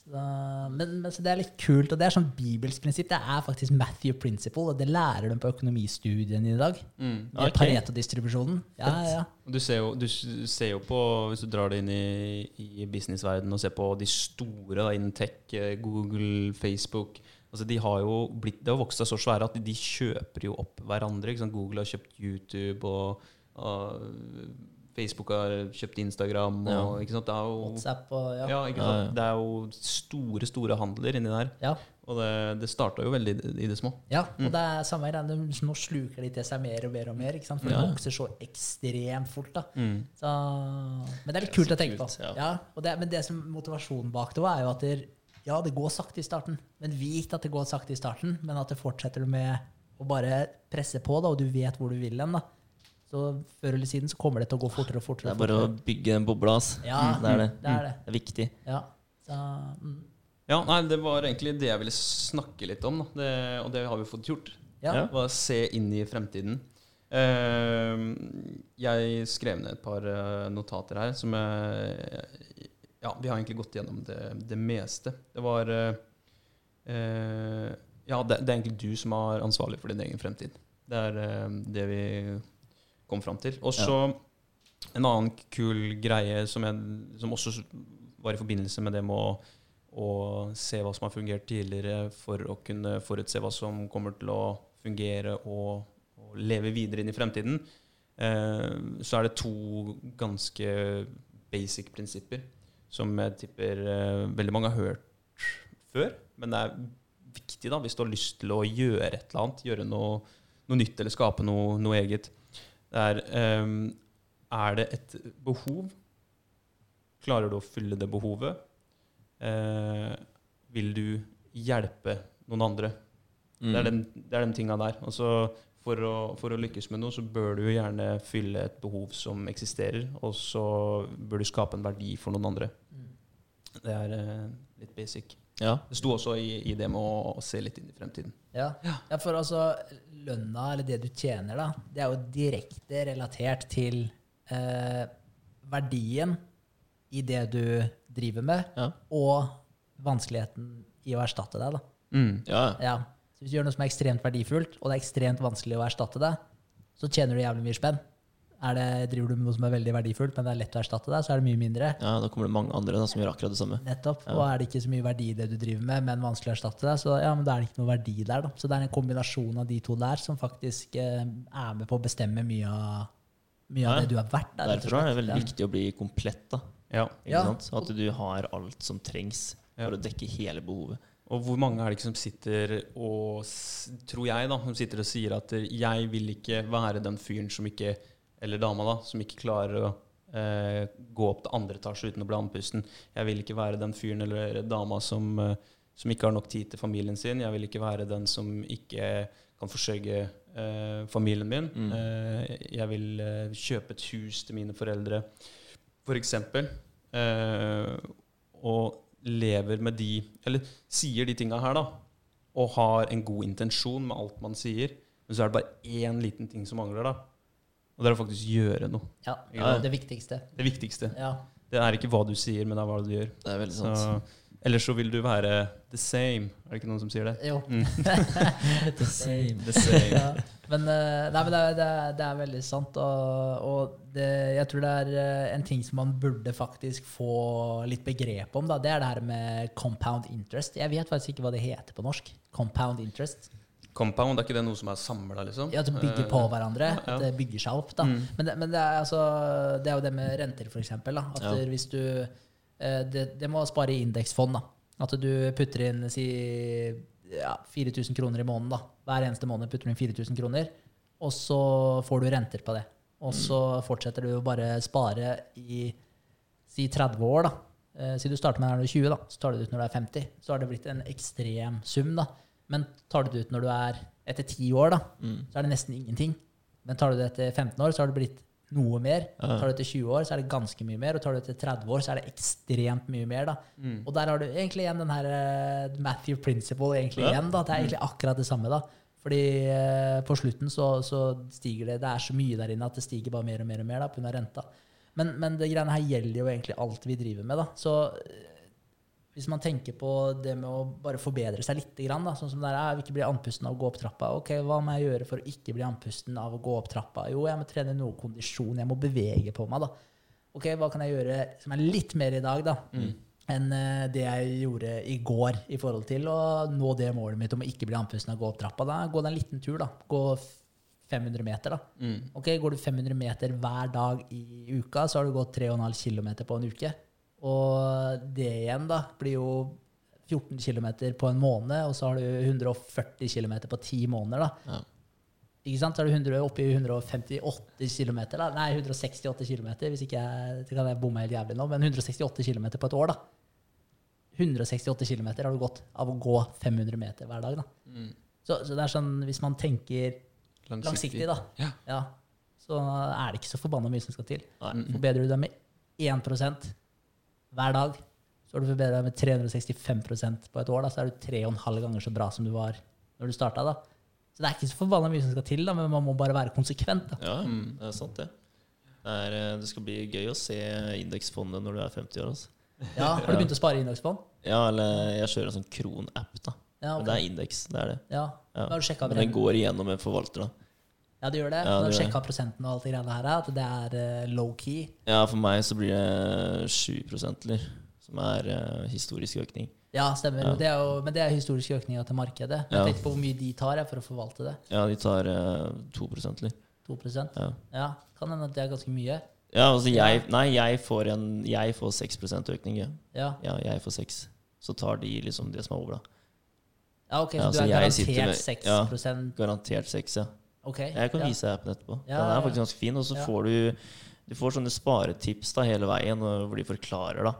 Så da men, men så det er litt kult, og det er sånn bibelsk prinsipp. Det er faktisk Matthew Principle, og det lærer de på økonomistudiene i dag. Mm. Det er Ok. Pareto-distribusjonen. Ja, ja, ja. Du ser, jo, du ser jo på, hvis du drar det inn i, i businessverdenen og ser på de store da, innen tech, eh, Google, Facebook altså de har jo blitt, Det har vokst seg så svære at de kjøper jo opp hverandre. Ikke sant? Google har kjøpt YouTube, og, og Facebook har kjøpt Instagram. Og, Ja. ikke sant? Det er jo, WhatsApp og ja. ja, ikke sant? ja. Det er jo store, store handler inni der. ja. Og det, det starta jo veldig i, det små. Ja, og det er samme greia. Nå sluker de til seg mer og mer og mer, ikke sant? for Ja. det vokser så ekstremt fort. da. Mm. Så, men det er litt kult å tenke på. ja. Ja, og det, men det som motivasjonen bak det var, er jo at det, ja, det går sakte i starten. Men vit at det går sakte i starten, men at det fortsetter med å bare presse på, da, og du vet hvor du vil hen. Så før eller siden så kommer det til å gå fortere og fortere. Det er bare bare å bygge en boble. ass. Ja, Mm, det er det. det er det. Det er viktig. Ja. Så, mm. Ja, nei, Det var egentlig det jeg ville snakke litt om, da. Det, og det har vi fått gjort. ja. Ja. å se inn i fremtiden. Uh, jeg skrev ned et par eh, notater her som jeg Ja, vi har egentlig gått gjennom det, det meste. Det var eh, eh, Ja, det, det er egentlig du som er ansvarlig for din egen fremtid. Det er eh, det vi kom fram til. Og så en annen kul greie som, jeg, som også var i forbindelse med det med å, å se hva som har fungert tidligere, for å kunne forutse hva som kommer til å fungere og, og leve videre inn i fremtiden, eh, så er det to ganske basic prinsipper som jeg tipper eh, veldig mange har hørt før. Men det er viktig da, hvis du har lyst til å gjøre et eller annet, gjøre noe, noe nytt eller skape noe, noe eget. Det er um, Er det et behov? Klarer du å fylle det behovet? Eh, vil du hjelpe noen andre? Mm. Det er den, det er den tinga der. Og så for å, for å lykkes med noe, så bør du jo gjerne fylle et behov som eksisterer, og så bør du skape en verdi for noen andre. Mm. Det er uh, litt basic. Ja. Det sto også i, i det med å, å se litt inn i fremtiden. Ja. ja, for altså lønna, eller det du tjener, da, det er jo direkte relatert til eh, verdien i det du driver med, Ja. og vanskeligheten i å erstatte deg. da. Mm. ja. Ja. Så hvis du gjør noe som er ekstremt verdifullt, og det er ekstremt vanskelig å erstatte det, så tjener du jævlig mye spenn. Er det, driver du med noe som er veldig verdifullt, men det er lett å erstatte deg, så er det mye mindre. ja, da kommer det mange andre da, som gjør akkurat det samme. Nettopp. Ja. Og er det ikke så mye verdi i det du driver med, men vanskelig å erstatte deg, så ja, men da er det ikke noe verdi der. da. Så det er en kombinasjon av de to der som faktisk eh, er med på å bestemme mye av, mye av Ja. det du er verdt. Der, Derfor er det veldig viktig å bli komplett. da. Ja. Ikke Ja. sant? At du har alt som trengs for å dekke hele behovet. Og hvor mange er det ikke som sitter og tror jeg da, som sitter og sier at jeg vil ikke være den fyren som ikke eller dama da, som ikke klarer å eh, gå opp til andre etasje uten å bli andpusten. Jeg vil ikke være den fyren eller dama som, eh, som ikke har nok tid til familien sin. Jeg vil ikke være den som ikke kan forsørge eh, familien min. Mm. Eh, jeg vil eh, kjøpe et hus til mine foreldre, for eksempel. Eh, og lever med de Eller sier de tinga her, da. Og har en god intensjon med alt man sier. Men så er det bare én liten ting som mangler, da. Og det er å faktisk gjøre noe. Ja, Ja. det viktigste. Det viktigste. Ja. Det er ikke hva du sier, men det er hva du gjør. Det er veldig Så, sant. ellers så vil du være the same. Er det ikke noen som sier det? Jo. Mm. The same. The same. ja. Men, eh, nei, men det, er, det, er, det er veldig sant. Og, og det, jeg tror det er eh, en ting som man burde faktisk få litt begrep om. Da. Det er det her med compound interest. Jeg vet faktisk ikke hva det heter på norsk. Compound interest. Compound, er ikke det noe som er samla, liksom? Ja, At det bygger på Eh, hverandre. ja. At det bygger seg opp. Da. Mm. Men, det, men det, er, altså, det er jo det med renter, eksempel. At Ja. hvis du det, det må spare i indeksfond. Da. At du putter inn si, ja, 4000 kroner i måneden. Da. Hver eneste måned putter du inn 4000 kroner. og så får du renter på det. Og så fortsetter du å bare spare i si 30 år, da. Eh, si du starter med når du er 20, da, så tar du det ut når du er 50. Så har det blitt en ekstrem sum, da. Men tar du det ut når du er etter 10 år, da, så er det nesten ingenting. Men tar du det etter 15 år, så har det blitt noe mer. Ja. Tar du det etter 20 år, så er det ganske mye mer. Og tar du det etter 30 år, så er det ekstremt mye mer. da. Og der har du egentlig igjen den her eh, Matthew Principle egentlig Ja. igjen. da. Det er egentlig akkurat det samme. da. Fordi eh, på slutten så, så stiger det Det er så mye der inne at det stiger bare mer og mer og mer da, pga. renta. Men, men det greiene her gjelder jo egentlig alt vi driver med. da. Så hvis man tenker på det med å bare forbedre seg litt, da, sånn som det er, ikke bli andpusten av å gå opp trappa. Ok, Hva må jeg gjøre for å ikke bli andpusten av å gå opp trappa? Jo, jeg må trene noe kondisjon, jeg må bevege på meg. da. Ok, Hva kan jeg gjøre som er litt mer i dag da, enn eh, det jeg gjorde i går i forhold til å nå det målet mitt om å ikke bli andpusten av å gå opp trappa? Da Gå deg en liten tur. da. Gå 500 meter. da. Ok, Går du 500 meter hver dag i uka, så har du gått 3,5 km på en uke. Og det igjen da blir jo 14 km på en måned, og så har du 140 km på ti måneder. da. Ja. Ikke sant? Så er du 100, oppe i 158 km. Da. Nei, 168 km, hvis ikke jeg, kan jeg bomme helt jævlig nå, men 168 km på et år, da. 168 km har du gått av å gå 500 meter hver dag. da. Så, så det er sånn, hvis man tenker langsiktig, da, Ja. ja, så er det ikke så forbanna mye som skal til. Forbedrer du deg med 1 hver dag, så har du forbedret deg med 365% på et år. Da, så er du tre og en halv ganger så bra som du var når du starta. Da. Så det er ikke så forbanna mye som skal til, da, men man må bare være konsekvent. Da. Ja, det er sant, det. Det, er, eh, det skal bli gøy å se indeksfondet når du er 50 år. Altså. Ja, har du begynt å spare i indeksfond? Ja, eller jeg kjører en sånn Kron-app, da. Ja, Men det er indeks, det er det. ja. Ja. Men den går igjennom en forvalter, da. Ja, det gjør det. Ja, det gjør sjekka prosenten og alt det greiene her, at det er eh, low-key. Ja, for meg så blir det 7 eller, som er eh, historisk økning. Ja, stemmer. Ja. Det er jo, men det er historisk økning til markedet. Jeg Ja. tenkte på hvor mye de tar for å forvalte det. Ja, de tar eh, 2 eller. 2 Ja. Ja, Kan hende at det er ganske mye. Ja, altså jeg, nei, jeg får, en, jeg får 6% økning. Ja. Ja, ja, jeg får 6 Så tar de liksom det som er over, da. ja ok, så Ja, du er garantert med- 6 ja. Garantert 6, ja. Ok. Jeg kan ja. vise deg appen etterpå. Ja, Den er faktisk ganske fin. Og så får du Du får sånne sparetips da hele veien, hvor de forklarer da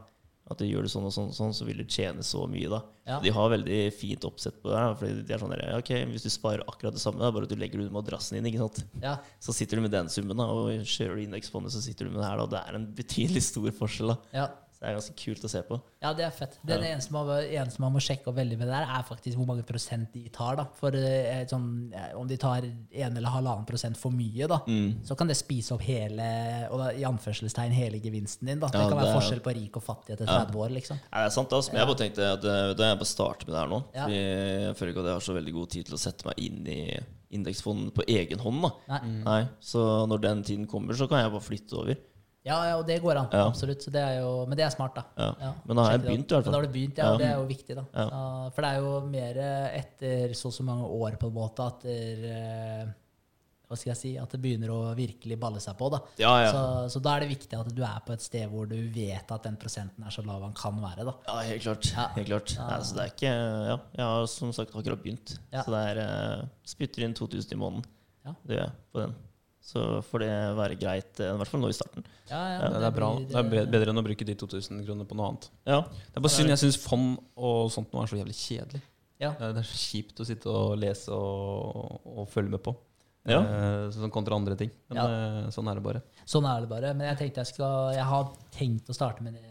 at du gjør det sånn og sånn, og sånn, så vil du tjene så mye. da Ja. De har veldig fint oppsett på det. her Fordi de er sånn der, ok, Hvis du sparer akkurat det samme, da, bare at du legger det under madrassen din, ikke sant? Ja. så sitter du med den summen. da Og kjører du indeksfondet, så sitter du med det her. da det er en betydelig stor forskjell. da Ja. Så det er ganske kult å se på. ja, det er fett. Det Ja. eneste man, eneste man må sjekke opp veldig med det der, er faktisk hvor mange prosent de tar. da For eh, sånn, eh, Om de tar en eller halvannen prosent for mye, da Mm. så kan det spise opp hele og da, i anførselstegn hele gevinsten din. da Det Ja, kan være det er- forskjell på rik og fattig etter Ja. år. liksom Ja, det er sant, altså. Men jeg bare tenkte at eh, da jeg bare starter med det her nå. Ja. Jeg føler ikke at jeg har så veldig god tid til å sette meg inn i indeksfond på egen hånd. da Nei. Nei, Så når den tiden kommer, så kan jeg bare flytte over. Ja, ja, og det går an. Ja. Absolutt. Så det er jo, men det er smart, da. Ja. Ja, Men da har jeg begynt, i hvert fall. Da har du begynt, ja, og det er jo viktig, da. For det er jo mer etter så og så mange år, på en måte, at det, eh, hva skal jeg si, at det begynner å virkelig balle seg på. da. Ja, ja. Så, så da er det viktig at du er på et sted hvor du vet at den prosenten er så lav han kan være. da. Ja, helt klart. Helt klart. Så det er ikke Ja, jeg har som sagt akkurat begynt. Så det er uh, Spytter inn 2000 i måneden. Ja. Det gjør jeg på den. Så får det være greit, eh, i hvert fall nå i starten. Ja, Ja, det er bra. Det er bedre enn å bruke de 2000 kroner på noe annet. Ja. Det er bare synd jeg syns fond og sånt nå er så jævlig kjedelig. Ja. Det er- så kjipt å sitte og lese og, og følge med på. Ja. Eh, sånn kontra andre ting. Men Ja. eh, sånn er det bare. Sånn er det bare. Men jeg tenkte jeg skal Jeg har tenkt å starte med det,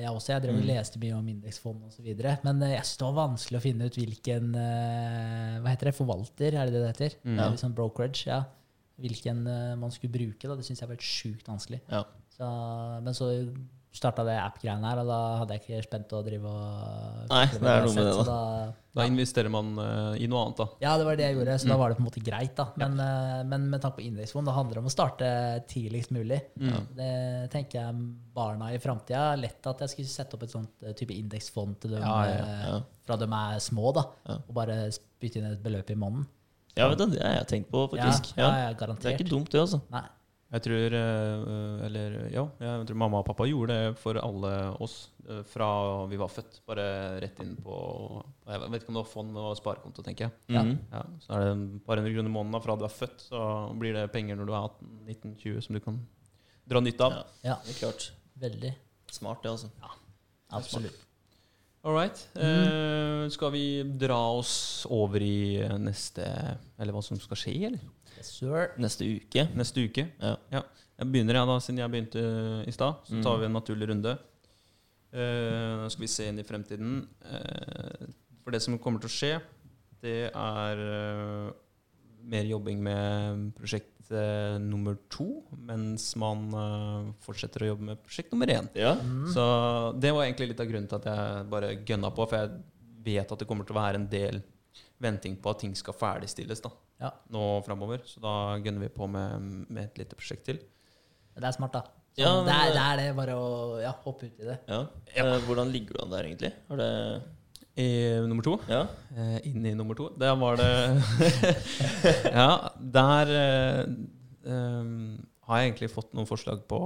jeg også. Jeg drev og Mm. leste mye om indeksfond osv. Men jeg synes det var vanskelig å finne ut hvilken Hva heter det? Forvalter, er det det det heter? Mm. Ja. Liksom brokerage, ja. Hvilken eh, man skulle bruke. da Det syns jeg var helt sjukt vanskelig. Ja. Så, men så starta det app-greiene her, og da hadde jeg ikke spent å drive og Nei, det er noe med det, da. da. Da investerer man uh, i noe annet, da. ja, det var det jeg gjorde, så Mm. da var det på en måte greit. da Men, eh, men med tanke på indeksfond, det handler om å starte tidligst mulig. Ja. Det tenker jeg barna i framtida. Lett at jeg skulle sette opp et sånt type indeksfond til dem Ja, ja, ja. fra de er små, da. Ja. Og bare spytte inn et beløp i måneden. Ja, vet du, det har jeg tenkt på, faktisk. ja, Ja. ja, Det er ikke dumt, det, altså. Nei. Jeg tror eh, Eller ja, jeg tror mamma og pappa gjorde det for alle oss eh, fra vi var født. Bare rett inn på Jeg vet ikke om det var fond og sparekonto, tenker jeg. Ja. Mhm. Ja, så er det et par hundre kroner i måneden fra du er født, så blir det penger når du er 18-19-20 som du kan dra nytte av. Ja, Ja, det er klart. veldig. Smart, det, altså. Absolutt. All right. Eh, skal vi dra oss over i neste Eller hva som skal skje, eller? Yes, sir. Neste uke. Neste uke. Ja. Jeg begynner, jeg, da, siden jeg begynte i stad. Så Mm. tar vi en naturlig runde. Eh, Nå skal vi se inn i fremtiden. Uh, for det som kommer til å skje, det er uh, mer jobbing med prosjekt eh, nummer to, mens man eh, fortsetter å jobbe med prosjekt nummer én. Ja. Mm. Så det var egentlig litt av grunnen til at jeg bare gønna på, for jeg vet at det kommer til å være en del venting på at ting skal ferdigstilles da, Ja. nå framover. Så da gønner vi på med, med et lite prosjekt til. Det er smart, da. Så Ja, det, er, det er det, bare å ja, hoppe ut i det. ja. Eh, hvordan ligger du an der, egentlig? Har det I nummer to, Ja? eh, inn i nummer to, der var det Ja, der eh, eh, har jeg egentlig fått noen forslag på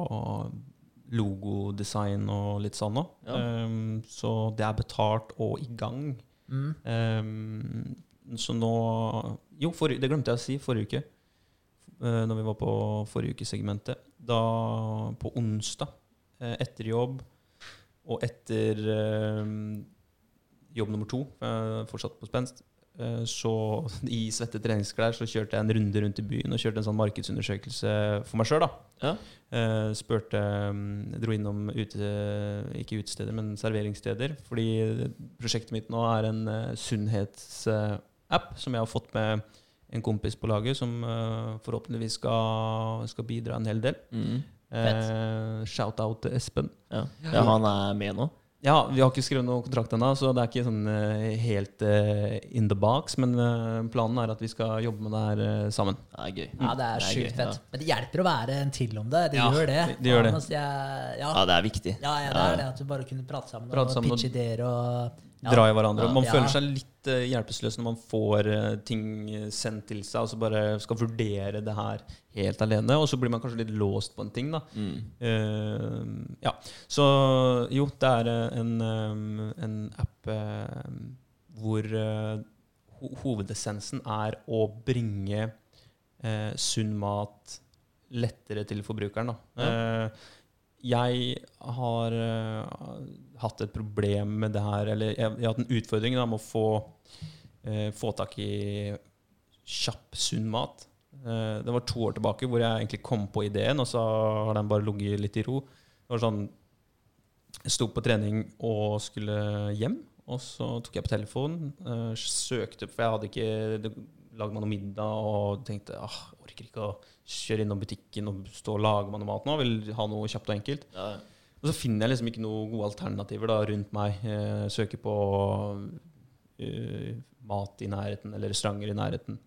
logodesign og litt sånn òg. Ja. Um, så det er betalt og i gang. Mm. Um, så nå Jo, for, det glemte jeg å si forrige uke. Uh, når vi var på forrige ukesegmentet. Da på onsdag, uh, etter jobb og etter eh, jobb nummer to, for fortsatt på spenst, eh, så i svette treningsklær så kjørte jeg en runde rundt i byen og kjørte en sånn markedsundersøkelse for meg sjøl. Ja. Uh, spurte mm, Dro innom ute, ikke utesteder, men serveringssteder. Fordi prosjektet mitt nå er en uh, sunnhetsapp som jeg har fått med en kompis på laget, som eh, forhåpentligvis skal, skal bidra en hel del. Mm. Uh, Shout-out til Espen. ja. Ja, han er med nå? Ja, vi har ikke skrevet noen kontrakt ennå, så det er ikke sånn eh, helt uh, in the box. Men uh, planen er at vi skal jobbe med det her uh, sammen. Det er gøy. Ja, det er er sjukt fett. Ja. Men det hjelper å være en til om det. Det Ja, gjør det. De det gjør det. Jeg, ja, ja, det er viktig. ja, ja, det er det. At du bare kunne prate sammen Prate og pitche ideer og ja. Dra i hverandre. Ja. Man Ja. føler seg litt uh, hjelpeløs når man får uh, ting sendt til seg, og så bare skal vurdere det her helt alene. Og så blir man kanskje litt låst på en ting, da. Mm. Uh, ja. Så jo, det er eh, en, um, en app eh, hvor eh, ho hovedessensen er å bringe eh, sunn mat lettere til forbrukeren. Da. Eh, jeg har uh, hatt et problem med det her, eller jeg, jeg har hatt en utfordring da, med å få, uh, få tak i kjapp, sunn mat. Uh, det var to år tilbake hvor jeg egentlig kom på ideen, og så har den bare ligget litt i ro. Det var sånn Jeg sto på trening og skulle hjem, og så tok jeg på telefonen, søkte For jeg hadde ikke lagd meg noe middag og tenkte ah, orker ikke å kjøre innom butikken og stå og lage meg noe mat nå. Jeg vil ha noe kjapt og enkelt. Ja. Og så finner jeg liksom ikke noen gode alternativer da, rundt meg. Eh, søker på uh, mat i nærheten, eller restauranter i nærheten.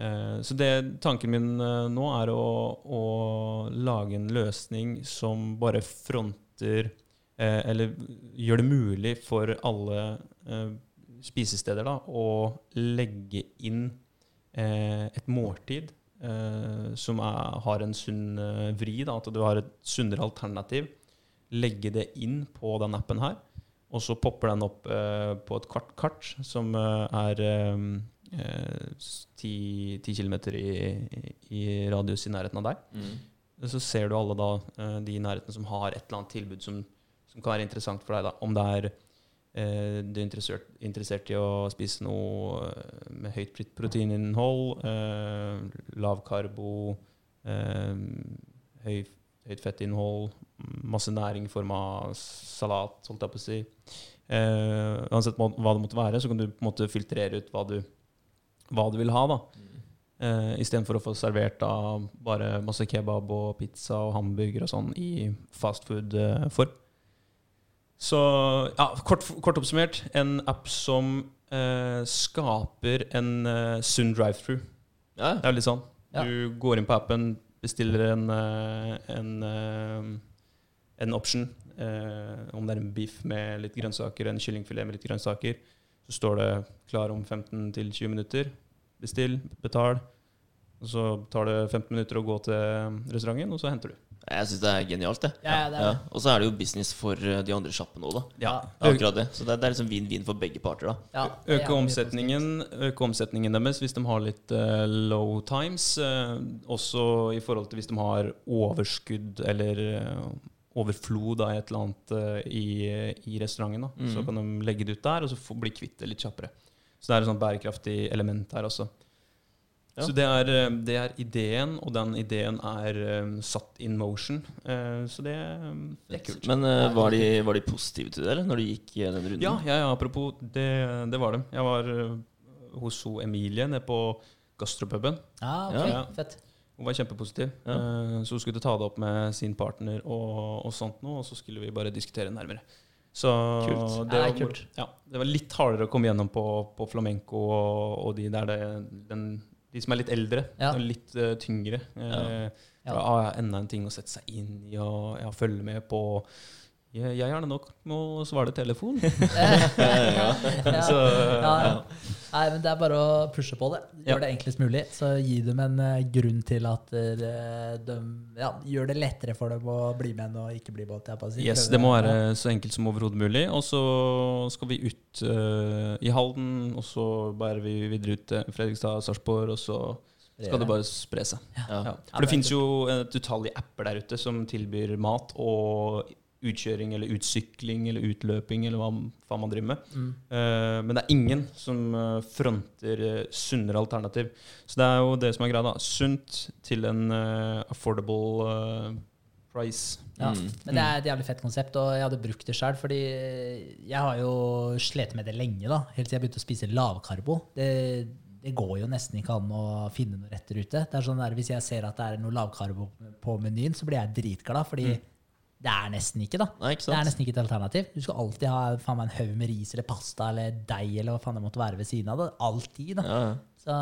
Eh, så det, tanken min eh, nå er å, å lage en løsning som bare fronter eh, Eller gjør det mulig for alle eh, spisesteder da, å legge inn eh, et måltid eh, som er, har en sunn eh, vri. Da, at du har et sunnere alternativ legge det inn på den appen her. Og så popper den opp eh, på et kart, kart som eh, er ti eh, 10, 10 km i, i radius i nærheten av deg. Mm. Så ser du alle da eh, de i nærheten som har et eller annet tilbud som, som kan være interessant for deg. da. Om det er eh, du er interessert, interessert i å spise noe eh, med høyt proteininnhold, eh, lav karbo, eh, høy, høyt fettinnhold, masse næring i form av salat, holdt jeg på å si. Eh, uansett hva hva det måtte være, så kan du på en måte filtrere ut hva du, hva du vil ha. da. Uh, Istedenfor å få servert da bare masse kebab og pizza og hamburger og sånn i fastfood-form. Så ja, kort, kort oppsummert, en app som eh, skaper en eh, sunn drive-through. Ja. Det er litt sånn. Ja. Du går inn på appen, bestiller en, eh, en, eh, en option. eh, om det er en biff med litt grønnsaker, en kyllingfilet med litt grønnsaker. Så står det klar om 15-20 minutter. Bestill, betal. Og så tar det 15 minutter å gå til restauranten, og så henter du. Jeg syns det er genialt, det. Ja, ja, det er det. Og så er det jo business for eh, de andre sjappene òg, da. Ja. Akkurat det. Så det er, det er liksom vinn-vinn for begge parter, da. Ja, Øke omsetningen, øke omsetningen deres hvis de har litt uh, low times. Uh, også i forhold til hvis de har overskudd eller uh, overflod av et eller annet i, i restauranten. Da. Så Mhm. kan de legge det ut der, og så få, bli kvitt det litt kjappere. Så det er et sånt bærekraftig element her også. Ja. Så det er, eh, det er ideen, og den ideen er um, satt in motion. Uh, så det, det er kult. Men uh, var, de, var de positive til det, eller, når de gikk den runden? Ja, ja, ja apropos, det, det var det. Jeg var uh, hos ho Emilie nede på gastropuben. Ah, okay. Ja. fett. Hun var kjempepositiv. Ja. Eh, Så hun skulle ta det opp med sin partner og, og sånt noe, og så skulle vi bare diskutere nærmere. Så Kult. Det, var. Ja, det var litt hardere å komme gjennom på, på flamenco og, og de der det, den, de som er litt eldre Ja. og litt uh, tyngre. Eh, Ja. ja. ah, enda en ting å sette seg inn i og følge med på. Jeg, jeg gjerne nok med å svare telefon. ja. Så, ja, ja. Nei, men det er bare å pushe på det. Gjør Ja. det enklest mulig. Så gi dem en eh, grunn til at eh, de ja, gjør det lettere for dem å bli med enn å ikke bli med. Jeg si. Yes, det må være så enkelt som overhodet mulig. Og så skal vi ut uh, i Halden, og så bærer vi videre ut til Fredrikstad, Sarpsborg, og så skal det bare spre seg. Ja. Ja. For det det finnes jo et utallige apper der ute som tilbyr mat og utkjøring eller utsykling eller utløping eller hva faen man driver med. Mm. Uh, men det er ingen som eh, fronter uh, sunnere alternativ. Så det er jo det som er greia. da. Sunt til en uh, affordable uh, price. Ja. Mm. Men det er et jævlig fett konsept, og jeg hadde brukt det sjøl. Fordi jeg har jo slitt med det lenge, da. Helt siden jeg begynte å spise lavkarbo. Det, det går jo nesten ikke an å finne noe retter ute. Det er sånn der, Hvis jeg ser at det er noe lavkarbo på menyen, så blir jeg dritglad. Fordi det er nesten ikke, da. Nei, ikke Det er nesten ikke et alternativ. Du skal alltid ha faen meg en haug med ris eller pasta eller deig eller hva faen det måtte være ved siden av det. Alltid. da. Ja, ja. Så,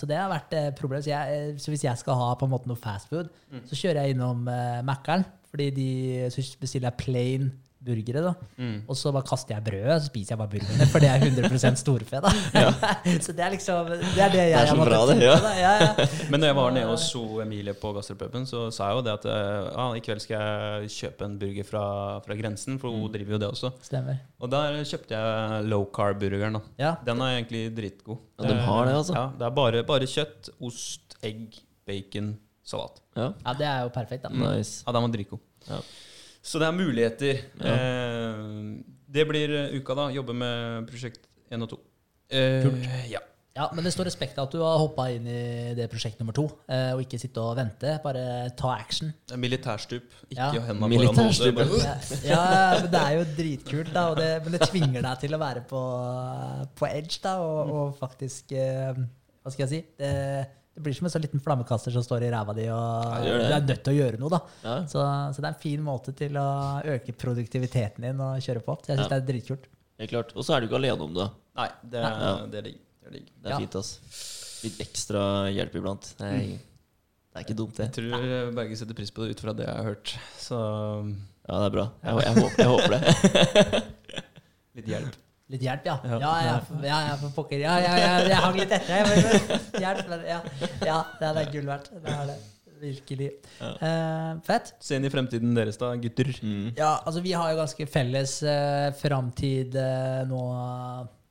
så det har vært et problem. Så, jeg, så hvis jeg skal ha på en måte noe fast food, så kjører jeg innom uh, Mækkern. Fordi de, så bestiller jeg plain burgere, da. Mm. Og så bare kaster jeg brødet, så spiser jeg bare burgerne, for det er 100 storfe. da. så det er liksom Det er det jeg Det er så har måttet bra, det, tenke ja. på. Ja, ja. Men når jeg var nede og so Emilie på gastropuben, så sa jeg jo det at eh, ja, i kveld skal jeg kjøpe en burger fra, fra grensen, for hun driver jo det også. Stemmer. Og der kjøpte jeg low carb-burgeren. da. Ja. Den er egentlig dritgod. Ja, de har det, altså. Ja, Det er bare, bare kjøtt, ost, egg, bacon, salat. ja. ja, det er jo perfekt, da. Nice. Ja, den var dritgod. Ja. Så det er muligheter. Ja. Eh, det blir eh, uka, da. Jobbe med prosjekt 1 og 2. Eh, ja. Ja, Men det står respekt av at du har hoppa inn i det prosjekt nummer to, eh, og ikke sitte og vente. Bare ta action. Det Militærstup. Ikke Ja. Militærstup, foran hodet. Ja, ja, men det er jo dritkult, da, og det, men det tvinger deg til å være på, på edge da, og, og faktisk eh, Hva skal jeg si? Det, det blir som en sånn liten flammekaster som står i ræva di, og Ja, du er nødt til å gjøre noe. da. Ja. Så, så det er en fin måte til å øke produktiviteten din og kjøre på. Så jeg syns Ja. det er dritkult. Helt klart. Og så er du ikke alene om det. Nei, det er, Ja. det er digg. Det er. Det er Ja. fint, ass. Litt ekstra hjelp iblant. Det er, det er ikke dumt, det. Jeg tror Berge setter pris på det ut fra det jeg har hørt. Så Ja, det er bra. Jeg, jeg, håper, jeg håper det. litt hjelp. Litt hjelp, ja. Ja. Ja, ja, for- ja, ja, for pokker. Ja, ja, ja, jeg hang litt etter. Men- hjelp. men- Ja, ja det er gull verdt. Det er det. Virkelig. Uh, fett. Se inn i fremtiden deres, da, gutter. Mm. Ja, altså vi har jo ganske felles uh, framtid uh, nå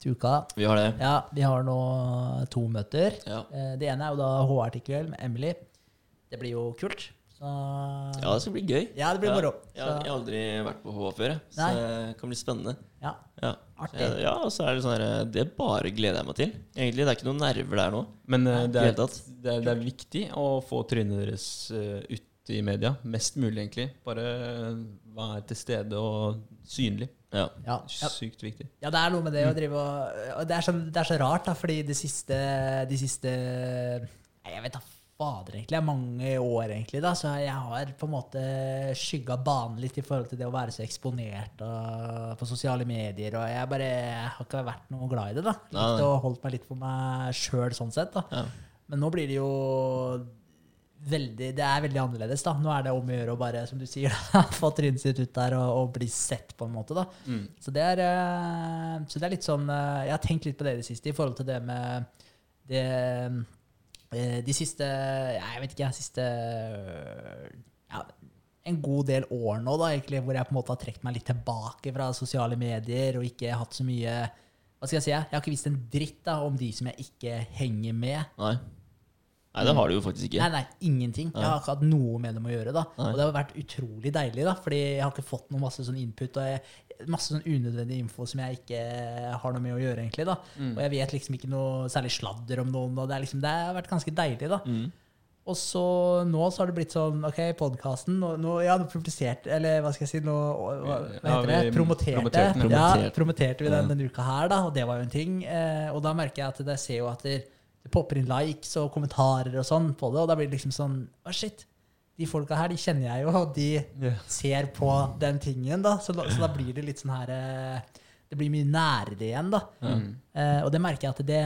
til uka. Vi har det. Ja, vi har nå to møter. Ja. Eh, det ene er jo da HR-artikkel med Emily. Det blir jo kult. Så ja, det skal bli gøy. Ja, det blir moro. Har- jeg har aldri vært på HA før, så Nei. det kan bli spennende. Ja, Ja. Artig. Ja, og så er det sånn her Det bare gleder jeg meg til. Egentlig, Det er ikke noen nerver der nå. Men uh, det, er, det, er, det er viktig å få trynet deres uh, ut i media. Mest mulig, egentlig. Bare være til stede og synlig. Ja. Ja, ja. Sykt viktig. Ja, det er noe med det å drive og, og det, er så, det er så rart, da, fordi de siste De siste Jeg vet da fader, egentlig. Det er mange år, egentlig, da, så jeg har på en måte skygga banen litt i forhold til det å være så eksponert og, på sosiale medier. Og jeg bare jeg har ikke vært noe glad i det. da. Nei, Likt å holdt meg litt for meg sjøl, sånn sett. da. Ja. Men nå blir det jo veldig Det er veldig annerledes, da. Nå er det om å gjøre å bare, som du sier, da, få trynet sitt ut der og, og bli sett, på en måte. da. Mm. Så det, er, eh, så det er litt sånn eh, Jeg har tenkt litt på det i det siste i forhold til det med det de siste Jeg vet ikke, siste ja, en god del år nå, da, egentlig, hvor jeg på en måte har trukket meg litt tilbake fra sosiale medier og ikke hatt så mye Hva skal jeg si? Jeg har ikke visst en dritt da, om de som jeg ikke henger med. Nei. Nei, det har du jo faktisk ikke. Nei, nei, ingenting. Jeg har ikke hatt noe med dem å gjøre. da. Nei. Og det har vært utrolig deilig, da, fordi jeg har ikke fått noe masse sånn input og jeg, masse sånn unødvendig info som jeg ikke har noe med å gjøre, egentlig. da. Mm. Og jeg vet liksom ikke noe særlig sladder om noen, og det, er liksom, det har vært ganske deilig, da. Mm. Og så nå så har det blitt sånn OK, podkasten Ja, nå publiserte Eller hva skal jeg si nå, Hva, hva heter det? vi Promoterte. promoterte. Ja, promoterte vi den denne uka her, da, og det var jo en ting. Eh, og da merker jeg at det ser jo at det, det popper inn likes og kommentarer og sånn på det, og da blir det liksom sånn Å, shit. De folka her, de kjenner jeg jo, og de yeah. ser på den tingen, da. Så, så da blir det litt sånn her eh, Det blir mye nærere igjen, da. Mm. Uh, og det merker jeg at det,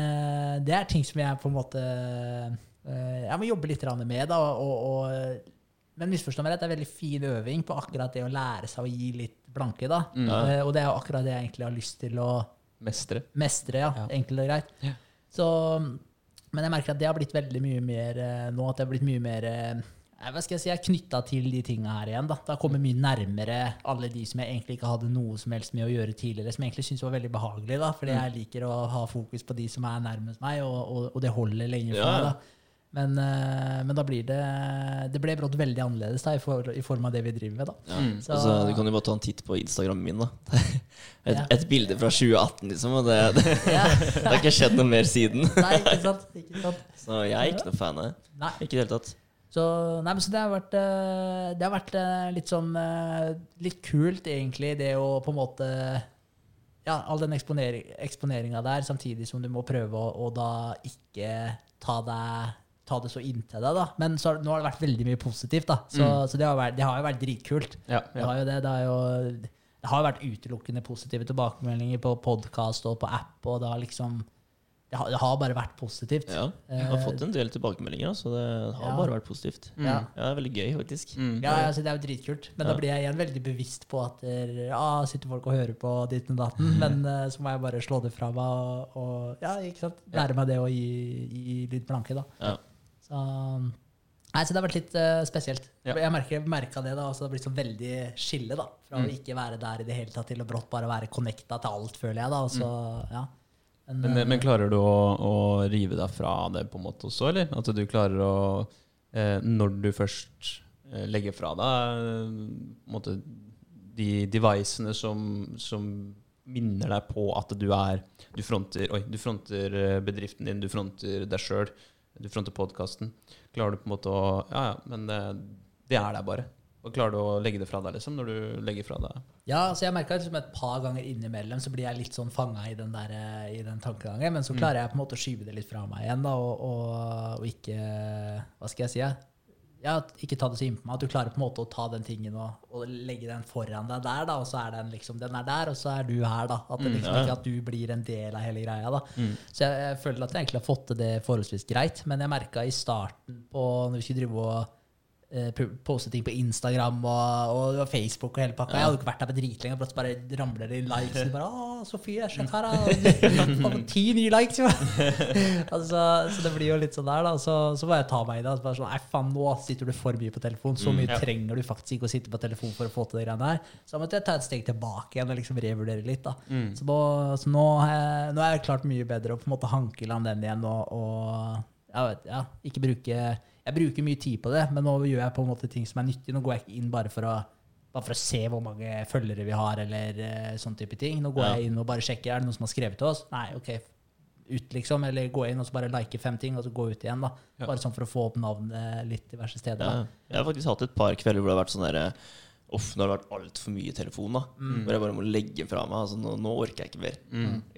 det er ting som jeg på en måte uh, Jeg må jobbe litt med. Da, og, og, men misforstå meg rett, det er veldig fin øving på akkurat det å lære seg å gi litt blanke. Da. Mm. Uh, og det er jo akkurat det jeg egentlig har lyst til å Mestre. mestre. Ja, Ja. Enkelt og greit. Ja. Så, men jeg merker at det har blitt veldig mye mer nå. At det har blitt mye mer hva skal jeg si, jeg er knytta til de tinga her igjen. da. Da kommer mye nærmere alle de som jeg egentlig ikke hadde noe som helst med å gjøre tidligere, som jeg egentlig syntes var veldig behagelig. da, Fordi jeg liker å ha fokus på de som er nærmest meg, og, og, og det holder lenge for Ja. meg. da. Men, eh, men da blir det Det ble brått veldig annerledes da, i, for, i form av det vi driver med. da. Ja. Mm. Så- Altså, du kan jo bare ta en titt på Instagrammen min. da. Et, Ja. et bilde fra 2018, liksom. Og det, det, Ja. det har ikke skjedd noe mer siden. Nei, ikke sant? Ikke sant? Så jeg er ikke noe fan av det. Ikke i det hele tatt. Så, nei, så det har vært, eh, det har vært eh, litt sånn eh, Litt kult, egentlig, det å på en måte Ja, all den eksponering, eksponeringa der, samtidig som du må prøve å, å da ikke ta deg ta det så inntil deg, da. Men så, nå har det vært veldig mye positivt, da. Så, så det, har vært, det har jo vært dritkult. Ja, Det har jo det. Det har jo det har vært utelukkende positive tilbakemeldinger på podkast og på app, og det har liksom Det har, det har bare vært positivt. Ja, Jeg har fått en del tilbakemeldinger, så det har Ja. bare vært positivt. Mm. Ja. Ja, det er veldig gøy, faktisk. Mm. Ja, altså, det er jo dritkult. Men Ja. da blir jeg igjen veldig bevisst på at der, ja, sitter folk og hører på ditt og datten, men uh, så må jeg bare slå det fra meg og, og ja, ikke sant? lære meg det å gi, gi litt blanke. da. Ja. Så, nei, så det har vært litt uh, spesielt. Ja. Jeg merker, merka det. da, altså Det har blitt så veldig skille da, fra Mm. å ikke være der i det hele tatt til å brått bare være connecta til alt, føler jeg. da. Og så, ja. Men, Men, eh, men klarer du å, å rive deg fra det på en måte også, eller? At du klarer å eh, Når du først eh, legger fra deg eh, måte, de devicene som, som minner deg på at du er Du fronter, oi, du fronter eh, bedriften din, du fronter deg sjøl, du fronter podkasten. Klarer du på en måte å Ja, ja, men det, det er der bare. Og klarer du å legge det fra deg, liksom, når du legger fra deg Ja, så jeg merka liksom et par ganger innimellom så blir jeg litt sånn fanga i den, der, eh, i den tankegangen. Men så klarer jeg på en måte å skyve det litt fra meg igjen, da, og, og, og ikke Hva skal jeg si? Ja? Ikke ta det så innpå meg. At du klarer på en måte å ta den tingen og, og legge den foran deg der, da, og så er den liksom Den er der, og så er du her, da. At det liksom mm, ja. ikke at du blir en del av hele greia, da. Så jeg, jeg føler at jeg egentlig har fått til det forholdsvis greit. Men jeg merka i starten på når vi skulle drive og poste ting på Instagram og, og Facebook og hele pakka. Jeg hadde ikke vært der på dritlenge, og plutselig bare ramler det likes. Og bare, å, Sofie, sjekk her, da. Ti nye likes, jo! altså, så det blir jo litt sånn der, da. Så, så må jeg ta meg i det. Altså, bare sånn, Nei, faen, nå sitter du for mye på telefon. Så mye ja. trenger du faktisk ikke å sitte på telefon for å få til de greiene her. Så da måtte jeg ta et steg tilbake igjen og liksom revurdere litt, da. Så, nå, så nå, jeg- nå er jeg klart mye bedre å på en måte hanke i land den igjen og, og vet, ja, ikke bruke Jeg bruker mye tid på det, men nå gjør jeg på en måte ting som er nyttig. Nå går jeg ikke inn bare for å, bare for å se hvor mange følgere vi har, eller uh, sånn type ting. Nå går Ja. jeg inn og bare sjekker er det noen som har skrevet til oss. Nei, ok, ut, liksom. Eller gå inn og så bare like fem ting, og så gå ut igjen. da. Ja. Bare sånn for å få opp navnet litt diverse steder. Ja. Jeg har faktisk hatt et par kvelder hvor det har vært sånn derre Uff, nå har det vært altfor mye telefon, da. Hvor jeg bare må legge fra meg. Altså, nå, nå orker jeg ikke mer.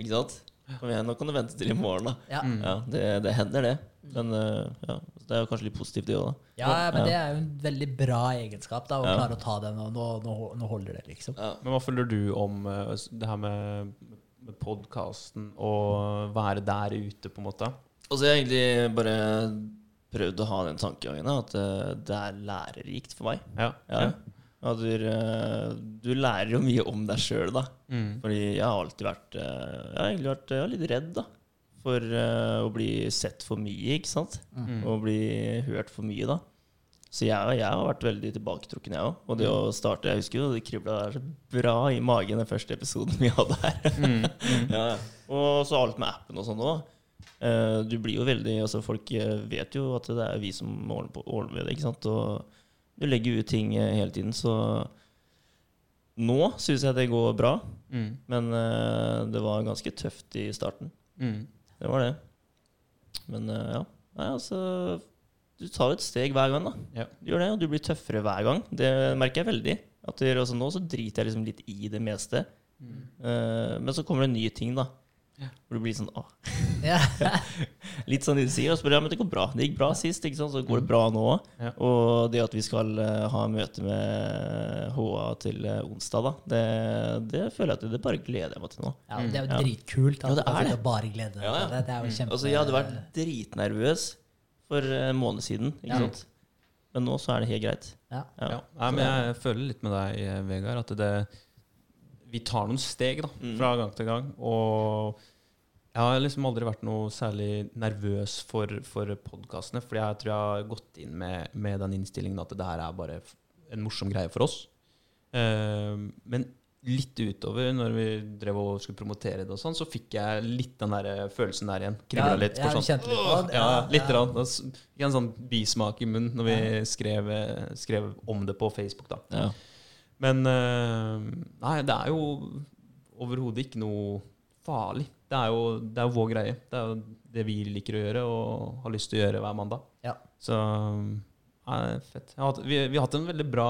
Ikke sant? Kom igjen, nå kan du vente til i morgen, da. Ja. Ja, det, det hender, det. Men øh, ja, det er jo kanskje litt positivt, det òg. Ja, men det er jo en veldig bra egenskap, da, å Ja. klare å ta den, og nå, nå, nå holder det, liksom. Ja. Men hva føler du om eh, det her med, med podkasten og være der ute, på en måte? Altså, jeg har egentlig bare prøvd å ha den tankegangen at øh, det er lærerikt for meg. Ja. Ja. At du, du lærer jo mye om deg sjøl, da. Mm. Fordi jeg har alltid vært Jeg har egentlig vært har litt redd, da. For uh, å bli sett for mye, ikke sant? Mm. Og bli hørt for mye, da. Så jeg, jeg har vært veldig tilbaketrukken, jeg òg. Og det å starte Jeg husker jo det kribla så bra i magen den første episoden vi hadde her. Mm. Mm. ja. Og så alt med appen og sånn òg. Eh, du blir jo veldig Altså Folk eh, vet jo at det er vi som ordner, med det, ikke sant. Og du legger ut ting hele tiden, så nå syns jeg det går bra. Mm. Men det var ganske tøft i starten. Mm. Det var det. Men eh, ja. Nei, altså Du tar et steg hver gang, da. Ja. Du gjør det, og du blir tøffere hver gang. Det merker jeg veldig. At det, altså, nå så driter jeg liksom litt i det meste. Mm. Uh, men så kommer det nye ting, da. Ja. Hvor du blir sånn åh. Ja. Litt sånn de sier. Og så bare, ja, men det går bra. Det gikk bra sist, ikke sant? så går det bra nå òg. Ja. Og det at vi skal eh, ha møte med HA til eh, onsdag, da, det, det føler jeg at det bare gleder jeg meg til nå. Ja, det er jo Ja. dritkult. Ja, det er det. Bare glede Ja, ja. det. Det er jo kjempe... Altså, jeg hadde vært dritnervøs for en måned siden, ikke Ja. sant? Men nå så er det helt greit. Ja. Ja. Ja. Nei, men jeg føler litt med deg, eh, Vegard, at det Vi tar noen steg da, Mm. fra gang til gang. Og jeg har liksom aldri vært noe særlig nervøs for, for podkastene. Fordi jeg tror jeg har gått inn med, med den innstillingen at det her er bare en morsom greie for oss. Eh, men litt utover, når vi drev og skulle promotere det, og sånn, så fikk jeg litt den der følelsen der igjen. Kribla Ja, litt. ja, For sånn, litt på ja, Ja, litt. ja. Rann. Fikk en sånn bismak i munnen når vi skrev, skrev om det på Facebook. da. Ja. Men eh, nei, det er jo overhodet ikke noe farlig. Det er, jo, det er jo vår greie. Det er jo det vi liker å gjøre og har lyst til å gjøre hver mandag. Ja. Så nei, fett. Jeg har hatt, vi, vi har hatt en veldig bra,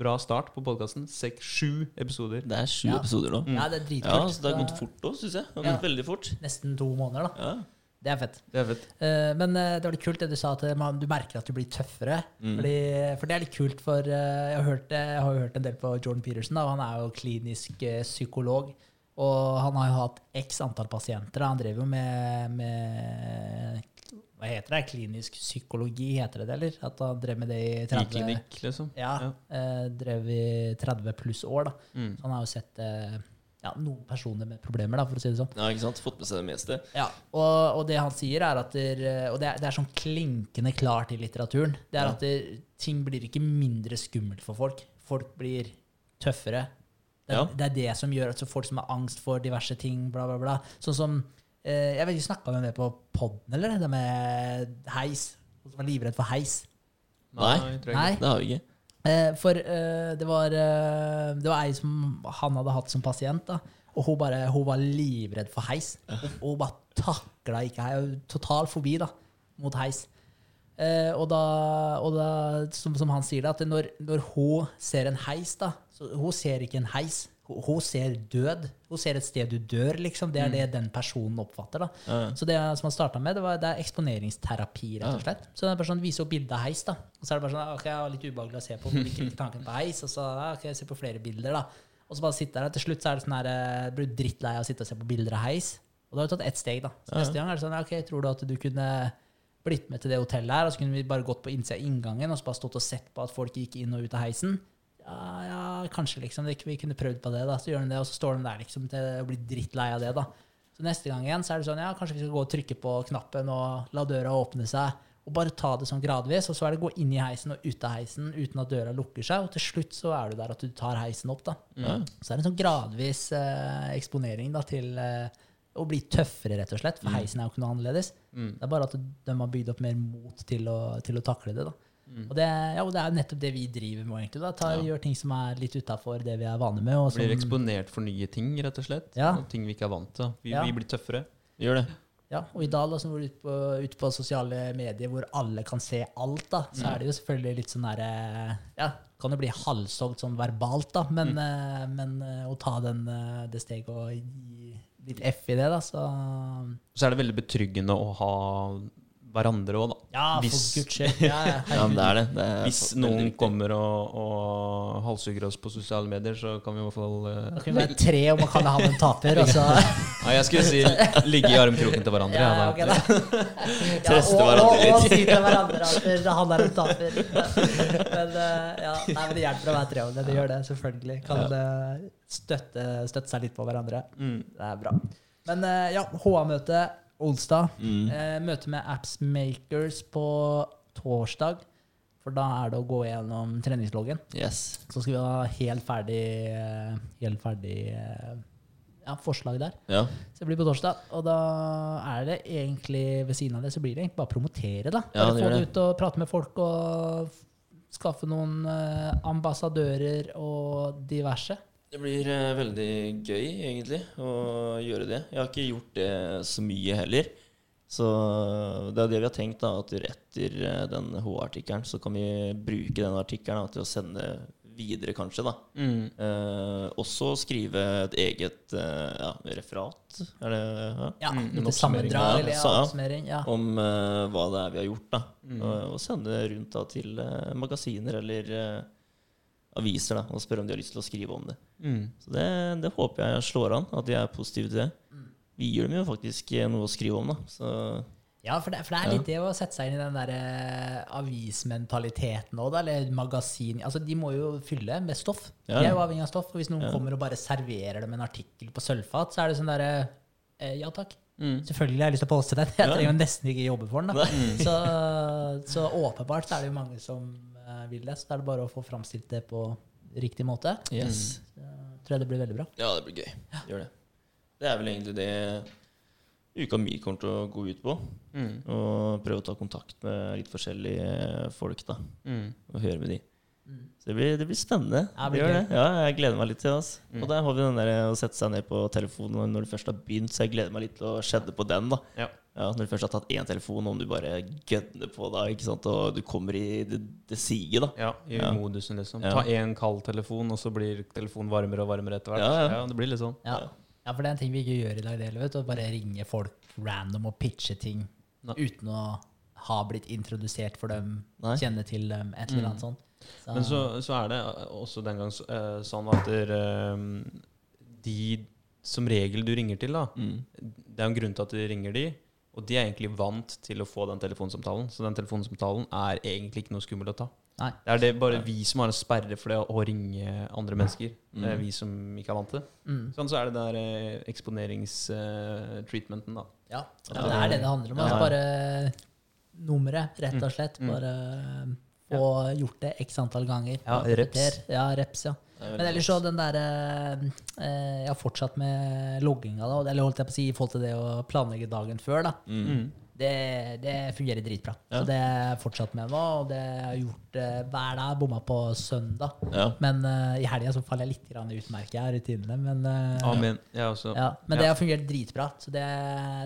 bra start på podkasten. Sju episoder. Det er sju Ja. episoder nå. Ja, det er Ja, så det har gått fort òg, syns jeg. Det har Ja. gått veldig fort. Nesten to måneder, da. Ja. Det er fett. Det er fett. Uh, men uh, det var litt kult det du sa, at eh, man, du merker at du blir tøffere. Mm. Fordi, for det er litt kult, for uh, jeg, har hørt, jeg har jo hørt en del på Jordan Peterson. Da, han er jo klinisk psykolog. Og han har jo hatt x antall pasienter. Da. Han drev jo med, med Hva heter det? Klinisk psykologi, heter det det, eller? At han drev med det i 30 Klinikk, liksom. Ja, eh, drev i 30 pluss år, da. Mm. Så han har jo sett eh, ja, noen personer med problemer, da, for å si det sånn. ja, ikke sant? Fått med seg det meste. Ja, og, og det han sier er at der, Og det er, det er sånn klinkende klart i litteraturen. Det er Ja. at der, ting blir ikke mindre skummelt for folk. Folk blir tøffere. Det, er- Ja. det er det som gjør at så folk som har angst for diverse ting, bla, bla, bla. Sånn som eh, Jeg vet ikke, Snakka vi om det på poden, eller? Det med heis. Folk som var livredd for heis. Nei. tror jeg Nei. ikke. Det har vi ikke. Eh, for eh, det var eh, Det var ei som han hadde hatt som pasient, da. Og hun, bare, hun var livredd for heis. Og, og hun bare takla ikke heis. Total fobi da, mot heis. Eh, og da, og da som, som han sier, det, at når, når hun ser en heis, da så Hun ser ikke en heis. Hun, ser død. Hun ser et sted du dør, liksom. Det er det den personen oppfatter. da. Ja. Så det som han starta med, det, var, det er eksponeringsterapi, rett og slett. Så det er bare sånn, viser opp bilde av heis, da. Og så er det bare sånn, ok, jeg har litt ubehagelig å se på, liker ikke tanken på heis. Og så ja, ok, jeg ser på flere bilder, da. Og så bare sitter der, og til slutt så er det sånn her, eh, blir du drittlei av å sitte og se på bilder av heis. Og da har du tatt ett steg, da. Så neste gang er det sånn, ok, tror du at du kunne blitt med til det hotellet her, og så kunne vi bare gått på innsida av inngangen og så bare stått og sett på at folk gikk inn og ut av heisen? Ja, ja, kanskje liksom. Vi kunne prøvd på det, da. Så gjør de det, og så står de der liksom til å bli drittlei av det, da. Så neste gang igjen så er det sånn, ja, kanskje vi skal gå og trykke på knappen og la døra åpne seg. Og bare ta det sånn gradvis, og så er det gå inn i heisen og ut av heisen uten at døra lukker seg. Og til slutt så er du der at du tar heisen opp, da. Mm. Så er det en sånn gradvis eh, eksponering da, til eh, å bli tøffere, rett og slett. For heisen er jo ikke noe annerledes. Mm. Det er bare at de har bygd opp mer mot til å, til å takle det. da. Mm. Og det, ja, det er nettopp det vi driver med. egentlig. Ta, Ja. Gjør ting som er litt utafor det vi er vane med. Og Blir eksponert for nye ting, rett og slett. Ja. Og ting vi ikke er vant til. Vi, vi blir tøffere. Vi Gjør det. Ja, og i dag da, som er ute på, ute på sosiale medier hvor alle kan se alt, da, så er det jo selvfølgelig litt sånn derre Ja, kan jo bli halshogd sånn verbalt, da, men, mm. men eh, å ta den, eh, det steget og gi litt F i det, da, så Så er det veldig betryggende å ha hverandre òg, da. Ja, for Hvis- guds skyld. Ja, ja, Ja, det er det. det er Hvis noen viktig. kommer og, og halshugger oss på sosiale medier, så kan vi i hvert fall Da eh, kan vi være tre, om å kalle ha en taper. Og så, Nei, jeg skulle si ligge i armkroken til hverandre. ja, Ja, ok, da. da. Ja, Trøste og, hverandre og, litt. og si til hverandre at han er en taper. Men, uh, ja, nei, men det hjelper å være tre om det. Det gjør det, selvfølgelig. Kan eh, støtte, støtte seg litt på hverandre. Mm. Det er bra. Men uh, ja, HA-møte onsdag. Mm. Eh, møte med Appsmakers på torsdag. For da er det å gå gjennom treningsloggen. Yes. Så skal vi ha helt ferdig, eh, helt ferdig eh, ja, forslag der. Ja. Så det blir på torsdag. Og da er det egentlig ved siden av det så blir det egentlig bare å promotere, da. Ja, det få det det. ut og prate med folk og skaffe noen eh, ambassadører og diverse. Det blir eh, veldig gøy, egentlig, å gjøre det. Jeg har ikke gjort det så mye heller. Så det er det vi har tenkt, da, at etter eh, den H-artikkelen så kan vi bruke den artikkelen til å sende videre, kanskje. da. Mm. Eh, også skrive et eget eh, ja, referat, er det ja? Ja, Mm, en oppsummering. sammendrag Ja, eller ja, oppsummering. Ja. om eh, hva det er vi har gjort. da. Mm. Og, og sende rundt da, til eh, magasiner eller eh, aviser da, og spørre om de har lyst til å skrive om det. Mm. Så det, det håper jeg slår an, at de er positive til det. Vi gir dem jo faktisk eh, noe å skrive om, da. Så Ja, for det, for det er litt det å sette seg inn i den der eh, avismentaliteten òg, eller magasin Altså, de må jo fylle med stoff. Ja. De er jo avhengig av stoff. Og hvis noen Ja. kommer og bare serverer dem en artikkel på sølvfat, så er det sånn derre eh, Ja takk. Mm. Selvfølgelig har jeg lyst til å poste den. Jeg trenger jo nesten ikke jobbe for den. da. Så, så åpenbart så er det jo mange som eh, vil det. Så er det bare å få framstilt det på riktig måte. yes. Så tror jeg det blir veldig bra. Ja, det blir gøy. Gjør det. Det er vel egentlig det uka mi kommer til å gå ut på. Mm. Og prøve å ta kontakt med litt forskjellige folk, da. Mm. Og høre med de. Mm. Så det blir, det blir spennende. Ja, det blir det. Ja, jeg gleder meg litt til det. Altså. Mm. Og der har vi den der å sette seg ned på telefonen når du først har begynt, så jeg gleder meg litt til å skjedde på den. da. Ja. Ja, Når du først har tatt én telefon, om du bare gønner på da, ikke sant? og du kommer i det, det siget, da. Ja, i Ja. modusen, liksom. Ja. Ta én kald telefon, og så blir telefonen varmere og varmere etter hvert. Ja, ja. det blir litt sånn. Ja. ja, for det er en ting vi ikke gjør i dag, det heller. vet Å bare ringe folk random og pitche ting Nei. uten å ha blitt introdusert for dem, Nei. kjenne til dem, et eller annet sånt. Så, Men så, så er det også den gang eh, sånn at der, eh, de som regel du ringer til, da, Mm. det er en grunn til at du ringer de, og de er egentlig vant til å få den telefonsamtalen. Så den telefonsamtalen er egentlig ikke noe skummelt å ta. Nei. Det er det bare vi som har en sperre for det å ringe andre mennesker. Det er Mm. vi som ikke er vant til det. mm, Sånn så er det der eh, eksponeringstreatmenten, da. ja, ja, det er det det handler om. Altså bare nummeret, rett og Mm. slett. Mm. Bare få gjort det x antall ganger. Ja, reps. Ja, reps, ja. Men ellers så den derre eh, Jeg har fortsatt med logginga, da. Eller holdt jeg på å si i forhold til det å planlegge dagen før, da. Mm. Det, det fungerer dritbra. Ja. Så det er jeg fortsatt med nå, og det har jeg gjort eh, hver dag. Bomma på søndag. Ja. Men eh, i helga så faller jeg litt grann ut, merker jeg, rutinene. Men, eh, Amen. Også. ja, men det har fungert dritbra, så det,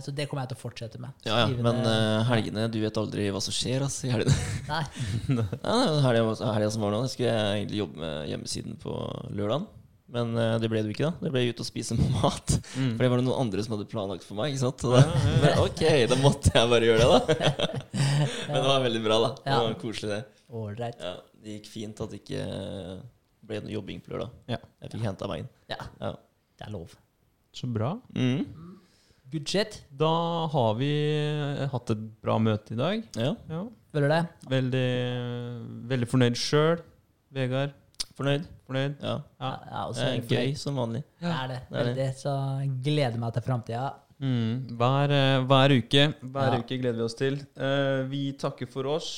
så det kommer jeg til å fortsette med. Ja, ja, men eh, helgene Du vet aldri hva som skjer altså, i helgene. Nei. Nei helga, helga som var nå, skulle jeg egentlig jobbe med hjemmesiden på lørdagen. Men eh, det ble det jo ikke, da. Det ble ut og spise mat. Mm. For det var det noen andre som hadde planlagt for meg. ikke sant? Da, men, ok, da måtte jeg bare gjøre det, da. Men det var veldig bra, da. Det var koselig, det. Right. Ja, det gikk fint at det ikke ble noe jobbing på lørdag. Ja. Jeg fikk henta meg inn. Ja, Ja. det er lov. Så bra. Mm. Good shit. Da har vi hatt et bra møte i dag. ja. Ja. Føler det? Veldig, veldig fornøyd sjøl. Vegard, Fornøyd? Fornøyd? Ja. Ja. Jeg er også Det er gøy som vanlig. Det er det. det er det. Veldig. Så gleder meg til framtida. Mm. Hver, eh, hver uke Hver Ja. uke gleder vi oss til. Uh, vi takker for oss.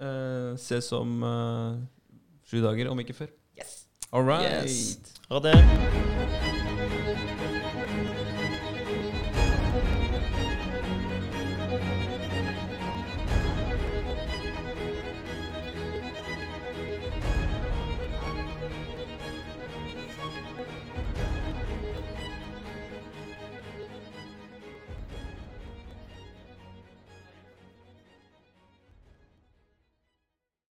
Uh, ses om uh, sju dager, om ikke før. Yes. All right. Yes. Ha det.